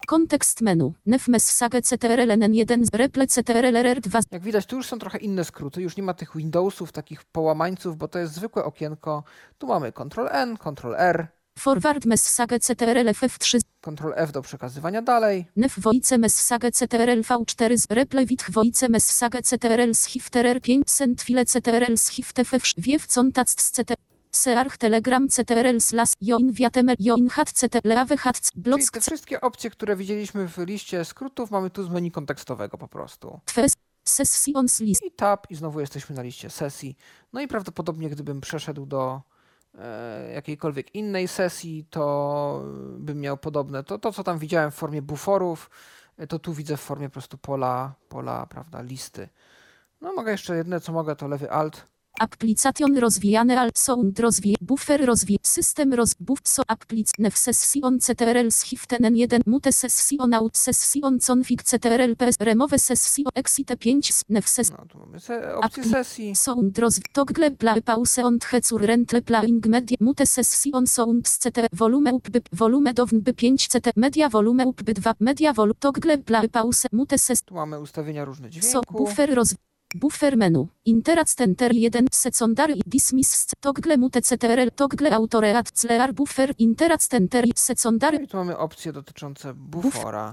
C: Kontekst menu. Nef Message CTRL-N1. Reple CTRL-RR2.
B: Jak widać, tu już są trochę inne skróty. Już nie ma tych Windowsów, takich połamańców, bo to jest zwykłe okienko. Tu mamy Ctrl-N, Ctrl-R,
C: Forward Message CTRL-FF3.
B: Ctrl-F do przekazywania dalej.
C: Nef Wojce Message CTRL V4 z Reple Witch Wojce Message CTRL z Hifterer 5 Send File CTRL z Hiftef Wiew Contact z CT Search Telegram CTRL Slas Join Viatemel Join Hat CT Leave Hat
B: Czyli
C: Block
B: te wszystkie opcje, które widzieliśmy w liście skrótów, mamy tu z menu kontekstowego po prostu.
C: Twes Sessions List
B: I tab, i znowu jesteśmy na liście sesji. No i prawdopodobnie, gdybym przeszedł do jakiejkolwiek innej sesji, to bym miał podobne. To, to, co tam widziałem w formie buforów, e, to tu widzę w formie po prostu pola, pola prawda, listy. No mogę jeszcze jedne, co mogę, to lewy alt.
C: Application rozwijane alt sound rozwij buffer rozwij system roz buff so applic session CTRL z Hiftenen 1 mute session out session config CTRL ps remove session exit 5 nef ses
B: No tu mamy se, opcję sesji.
C: Sound rozw toggle play pause on hecur rentle playing media mute session sound CT volume up by volume down by 5 CT media volume up by 2 media vol toggle play pause mute ses
B: Tu mamy ustawienia różne
C: so
B: dźwięku.
C: buffer roz Buffer menu. Interact enter 1 secondary i dismiss toggle mute ctrl toggle autoreat clear buffer interact enter
B: No
C: secondary
B: i tu mamy opcje dotyczące bufora.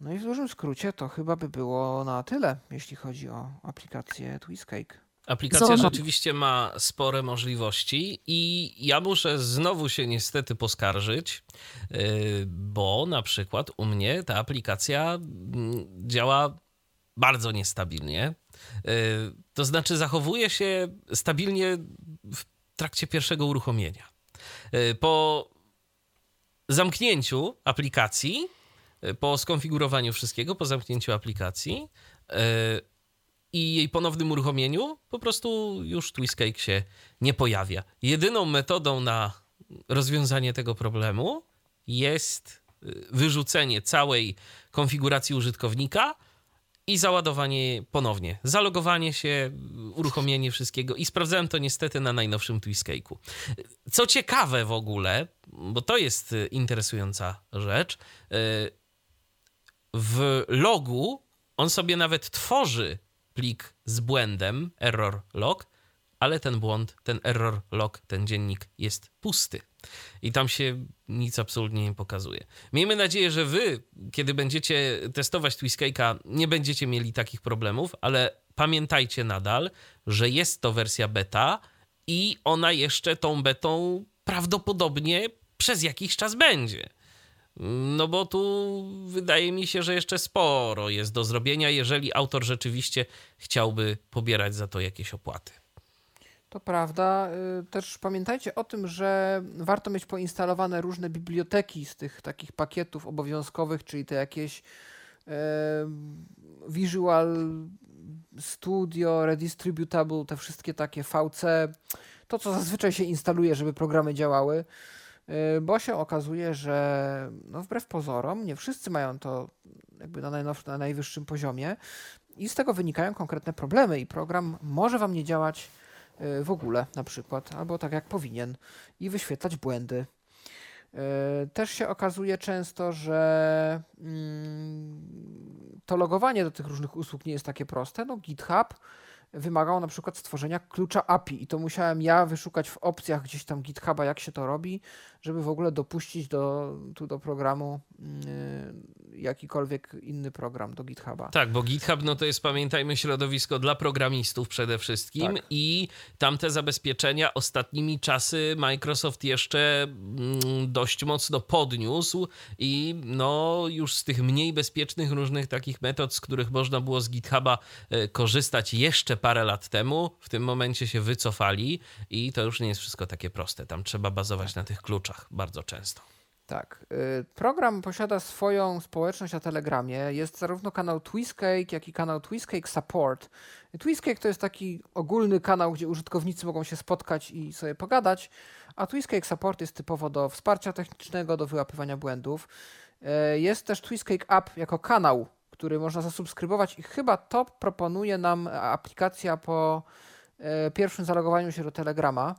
B: No i w dużym skrócie to chyba by było na tyle, jeśli chodzi o aplikację Twiskake.
A: Aplikacja
C: Zona.
A: rzeczywiście ma spore możliwości i ja muszę znowu się niestety poskarżyć, yy, bo na przykład u mnie ta aplikacja mm, działa bardzo niestabilnie. Yy, To znaczy zachowuje się stabilnie w trakcie pierwszego uruchomienia. E, po zamknięciu aplikacji, e, po skonfigurowaniu wszystkiego, po zamknięciu aplikacji i jej ponownym uruchomieniu, po prostu już Twistcake się nie pojawia. Jedyną metodą na rozwiązanie tego problemu jest wyrzucenie całej konfiguracji użytkownika i załadowanie ponownie. Zalogowanie się, uruchomienie wszystkiego i sprawdzałem to niestety na najnowszym Twiscake'u. Co ciekawe w ogóle, bo to jest interesująca rzecz, w logu on sobie nawet tworzy plik z błędem error log, ale ten błąd, ten error log, ten dziennik jest pusty. I tam się nic absolutnie nie pokazuje. Miejmy nadzieję, że wy, kiedy będziecie testować Twiscake'a, nie będziecie mieli takich problemów, ale pamiętajcie nadal, że jest to wersja beta i ona jeszcze tą betą prawdopodobnie przez jakiś czas będzie. No bo tu wydaje mi się, że jeszcze sporo jest do zrobienia, jeżeli autor rzeczywiście chciałby pobierać za to jakieś opłaty.
B: To prawda. Y, też pamiętajcie o tym, że warto mieć poinstalowane różne biblioteki z tych takich pakietów obowiązkowych, czyli te jakieś Visual Studio, Redistributable, te wszystkie takie VC, to co zazwyczaj się instaluje, żeby programy działały, y, bo się okazuje, że no wbrew pozorom nie wszyscy mają to jakby na, na najwyższym poziomie i z tego wynikają konkretne problemy i program może Wam nie działać Y, w ogóle na przykład, albo tak jak powinien i wyświetlać błędy. Y, też się okazuje często, że mm, to logowanie do tych różnych usług nie jest takie proste. No, GitHub wymagało na przykład stworzenia klucza API i to musiałem ja wyszukać w opcjach gdzieś tam GitHuba, jak się to robi, żeby w ogóle dopuścić do, tu do programu yy, jakikolwiek inny program do GitHuba.
A: Tak, bo GitHub no to jest, pamiętajmy, środowisko dla programistów przede wszystkim tak. i tamte zabezpieczenia ostatnimi czasy Microsoft jeszcze mm, dość mocno podniósł i no już z tych mniej bezpiecznych różnych takich metod, z których można było z GitHuba y, korzystać jeszcze parę lat temu, w tym momencie się wycofali i to już nie jest wszystko takie proste. Tam trzeba bazować na tych kluczach bardzo często.
B: Tak. Y, program posiada swoją społeczność na Telegramie. Jest zarówno kanał Twistcake, jak i kanał Twistcake Support. Twistcake to jest taki ogólny kanał, gdzie użytkownicy mogą się spotkać i sobie pogadać, a Twistcake Support jest typowo do wsparcia technicznego, do wyłapywania błędów. Y, jest też Twistcake App jako kanał który można zasubskrybować i chyba to proponuje nam aplikacja po e, pierwszym zalogowaniu się do Telegrama.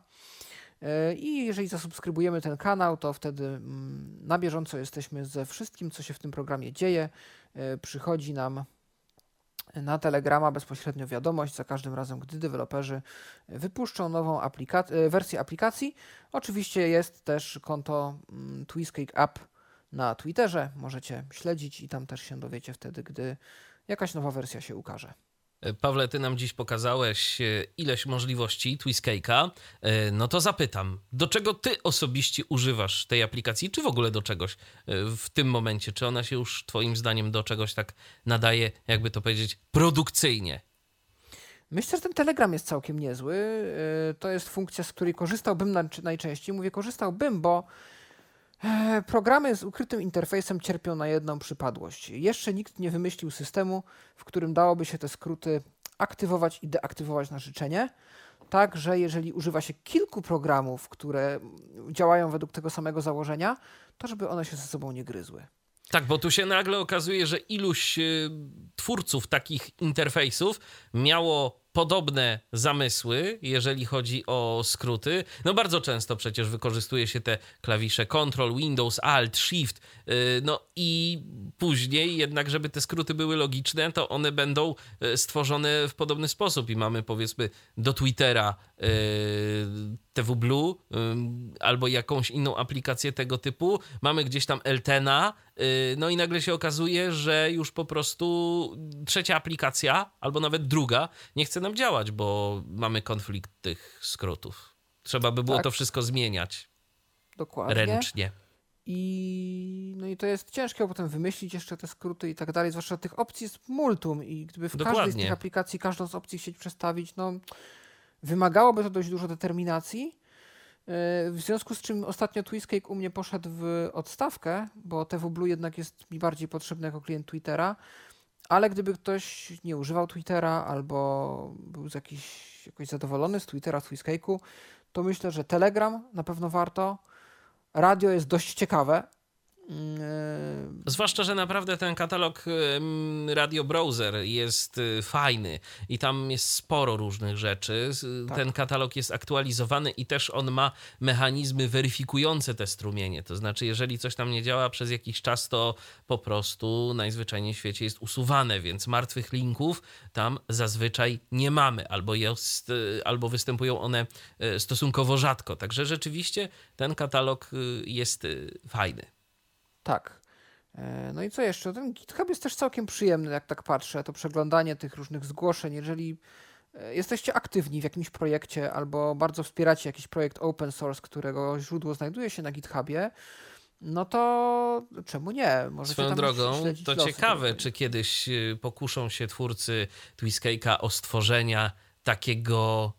B: E, I jeżeli zasubskrybujemy ten kanał, to wtedy mm, na bieżąco jesteśmy ze wszystkim, co się w tym programie dzieje. E, przychodzi nam na Telegrama bezpośrednio wiadomość za każdym razem, gdy deweloperzy wypuszczą nową aplika- wersję aplikacji. Oczywiście jest też konto mm, Twistcake App na Twitterze. Możecie śledzić i tam też się dowiecie wtedy, gdy jakaś nowa wersja się ukaże.
A: Pawle, ty nam dziś pokazałeś e, ileś możliwości Twistcake'a. E, no to zapytam, do czego ty osobiście używasz tej aplikacji, czy w ogóle do czegoś e, w tym momencie? Czy ona się już twoim zdaniem do czegoś tak nadaje, jakby to powiedzieć, produkcyjnie?
B: Myślę, że ten Telegram jest całkiem niezły. To jest funkcja, z której korzystałbym najczęściej. Mówię korzystałbym, bo programy z ukrytym interfejsem cierpią na jedną przypadłość. Jeszcze nikt nie wymyślił systemu, w którym dałoby się te skróty aktywować i deaktywować na życzenie. Tak, że jeżeli używa się kilku programów, które działają według tego samego założenia, to żeby one się ze sobą nie gryzły.
A: Tak, bo tu się nagle okazuje, że iluś y, twórców takich interfejsów miało podobne zamysły, jeżeli chodzi o skróty. No bardzo często przecież wykorzystuje się te klawisze Ctrl, Windows, Alt, Shift. Y, no i później jednak, żeby te skróty były logiczne, to one będą y, stworzone w podobny sposób i mamy powiedzmy do Twittera y, TV Blue albo jakąś inną aplikację tego typu. Mamy gdzieś tam Eltena, no i nagle się okazuje, że już po prostu trzecia aplikacja, albo nawet druga, nie chce nam działać, bo mamy konflikt tych skrótów. Trzeba by było tak. to wszystko zmieniać.
B: Dokładnie.
A: Ręcznie.
B: I, no i to jest ciężkie, bo potem wymyślić jeszcze te skróty i tak dalej, zwłaszcza tych opcji jest multum i gdyby w Dokładnie. każdej z tych aplikacji każdą z opcji chcieć przestawić, no wymagałoby to dość dużo determinacji, w związku z czym ostatnio Twistcake u mnie poszedł w odstawkę, bo TW Blue jednak jest mi bardziej potrzebny jako klient Twittera. Ale gdyby ktoś nie używał Twittera albo był z jakiś, jakoś zadowolony z Twittera, z to myślę, że Telegram na pewno warto. Radio jest dość ciekawe.
A: Mm, Zwłaszcza, że naprawdę ten katalog Radio Browser jest y, fajny i tam jest sporo różnych rzeczy. Tak. Ten katalog jest aktualizowany i też on ma mechanizmy weryfikujące te strumienie. To znaczy, jeżeli coś tam nie działa przez jakiś czas, to po prostu najzwyczajniej w świecie jest usuwane, więc martwych linków tam zazwyczaj nie mamy, albo, jest, albo występują one stosunkowo rzadko. Także rzeczywiście ten katalog jest fajny.
B: Tak. E, no i co jeszcze? Ten GitHub jest też całkiem przyjemny, jak tak patrzę. To przeglądanie tych różnych zgłoszeń. Jeżeli e, jesteście aktywni w jakimś projekcie albo bardzo wspieracie jakiś projekt open source, którego źródło znajduje się na GitHubie, no to czemu nie?
A: Możecie Swoją drogą, to ciekawe, czy kiedyś y, pokuszą się twórcy Twiskake'a o stworzenia takiego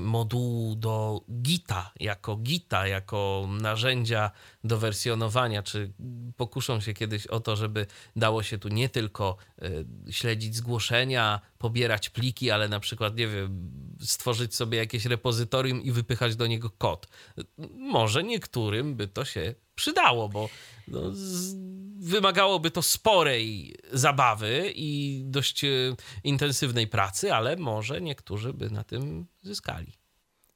A: modułu do Gita, jako Gita, jako narzędzia do wersjonowania, czy pokuszą się kiedyś o to, żeby dało się tu nie tylko y, śledzić zgłoszenia, pobierać pliki, ale na przykład, nie wiem, stworzyć sobie jakieś repozytorium i wypychać do niego kod. Może niektórym by to się przydało, bo no, z, wymagałoby to sporej zabawy i dość e, intensywnej pracy, ale może niektórzy by na tym zyskali.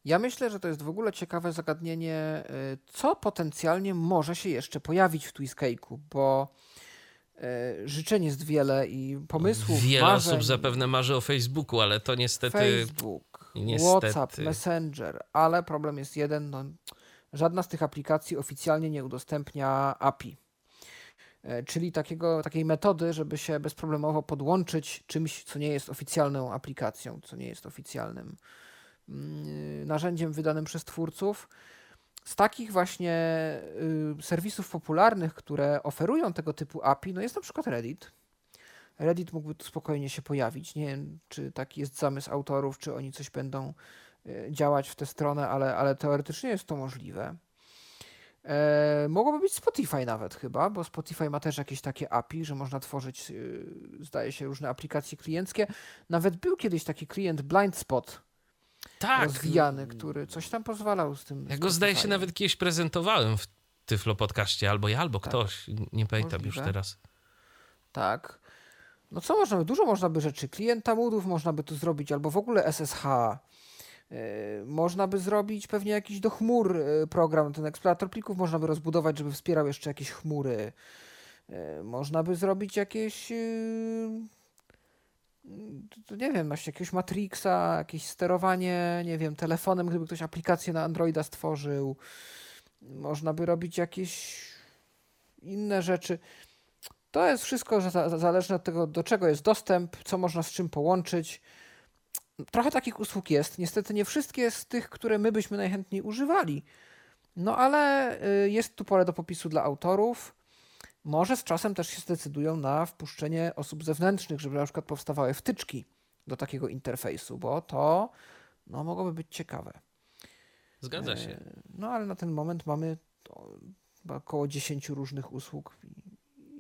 B: Ja myślę, że to jest w ogóle ciekawe zagadnienie, e, co potencjalnie może się jeszcze pojawić w Twiscake'u, bo życzeń jest wiele i pomysłów,
A: Wiele
B: marzeń.
A: osób zapewne marzy o Facebooku, ale to niestety...
B: Facebook, niestety... WhatsApp, Messenger, ale problem jest jeden, no, żadna z tych aplikacji oficjalnie nie udostępnia API. E, czyli takiego, takiej metody, żeby się bezproblemowo podłączyć czymś, co nie jest oficjalną aplikacją, co nie jest oficjalnym mm, narzędziem wydanym przez twórców. Z takich właśnie y, serwisów popularnych, które oferują tego typu API, no jest na przykład Reddit. Reddit mógłby tu spokojnie się pojawić. Nie wiem, czy taki jest zamysł autorów, czy oni coś będą y, działać w tę stronę, ale, ale teoretycznie jest to możliwe. E, mogłoby być Spotify nawet chyba, bo Spotify ma też jakieś takie API, że można tworzyć, y, zdaje się, różne aplikacje klienckie. Nawet był kiedyś taki klient Blind Spot tak. rozwijany, który coś tam pozwalał z tym.
A: Ja go zdaje się nawet kiedyś prezentowałem w Tyflo podcaście, albo ja, albo tak. ktoś, nie pamiętam Możliwe. już teraz.
B: Tak. No co można by, dużo można by rzeczy, klienta moodów można by tu zrobić, albo w ogóle SSH, E, można by zrobić pewnie jakiś do chmur e, program, ten eksplorator plików można by rozbudować, żeby wspierał jeszcze jakieś chmury. E, można by zrobić jakieś nie wiem, właśnie jakiegoś Matrixa, jakieś sterowanie, nie wiem, telefonem, gdyby ktoś aplikację na Androida stworzył. Można by robić jakieś inne rzeczy. To jest wszystko zależne od tego, do czego jest dostęp, co można z czym połączyć trochę takich usług jest. Niestety nie wszystkie z tych, które my byśmy najchętniej używali. No ale y, jest tu pole do popisu dla autorów. Może z czasem też się zdecydują na wpuszczenie osób zewnętrznych, żeby na przykład powstawały wtyczki do takiego interfejsu, bo to no, mogłoby być ciekawe.
A: Zgadza się. E,
B: no ale na ten moment mamy około 10 różnych usług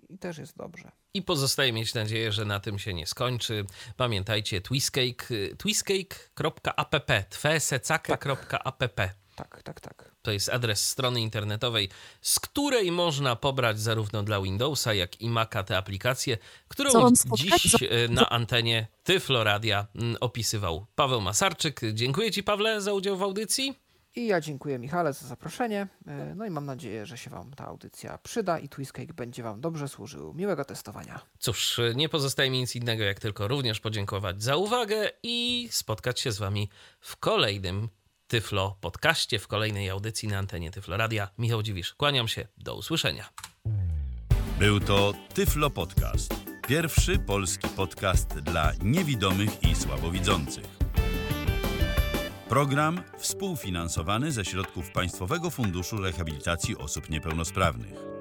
B: i też jest dobrze.
A: I pozostaje mieć nadzieję, że na tym się nie skończy. Pamiętajcie, twistcake, twistcake.app, twesecaka.app.
B: Tak, tak, tak.
A: To jest adres strony internetowej, z której można pobrać zarówno dla Windowsa, jak i Maca te aplikacje, którą dziś e, na antenie Tyfloradia mm, opisywał Paweł Masarczyk. Dziękuję Ci, Pawle, za udział w audycji.
B: I ja dziękuję Michale za zaproszenie. E, no i mam nadzieję, że się Wam ta audycja przyda i Twistcake będzie Wam dobrze służył. Miłego testowania.
A: Cóż, nie pozostaje mi nic innego, jak tylko również podziękować za uwagę i spotkać się z Wami w kolejnym Tyflo podcaście, w kolejnej audycji na antenie Tyflo Radia. Michał Dziwisz, kłaniam się, do usłyszenia.
E: Był to Tyflo Podcast. Pierwszy polski podcast dla niewidomych i słabowidzących. Program współfinansowany ze środków Państwowego Funduszu Rehabilitacji Osób Niepełnosprawnych.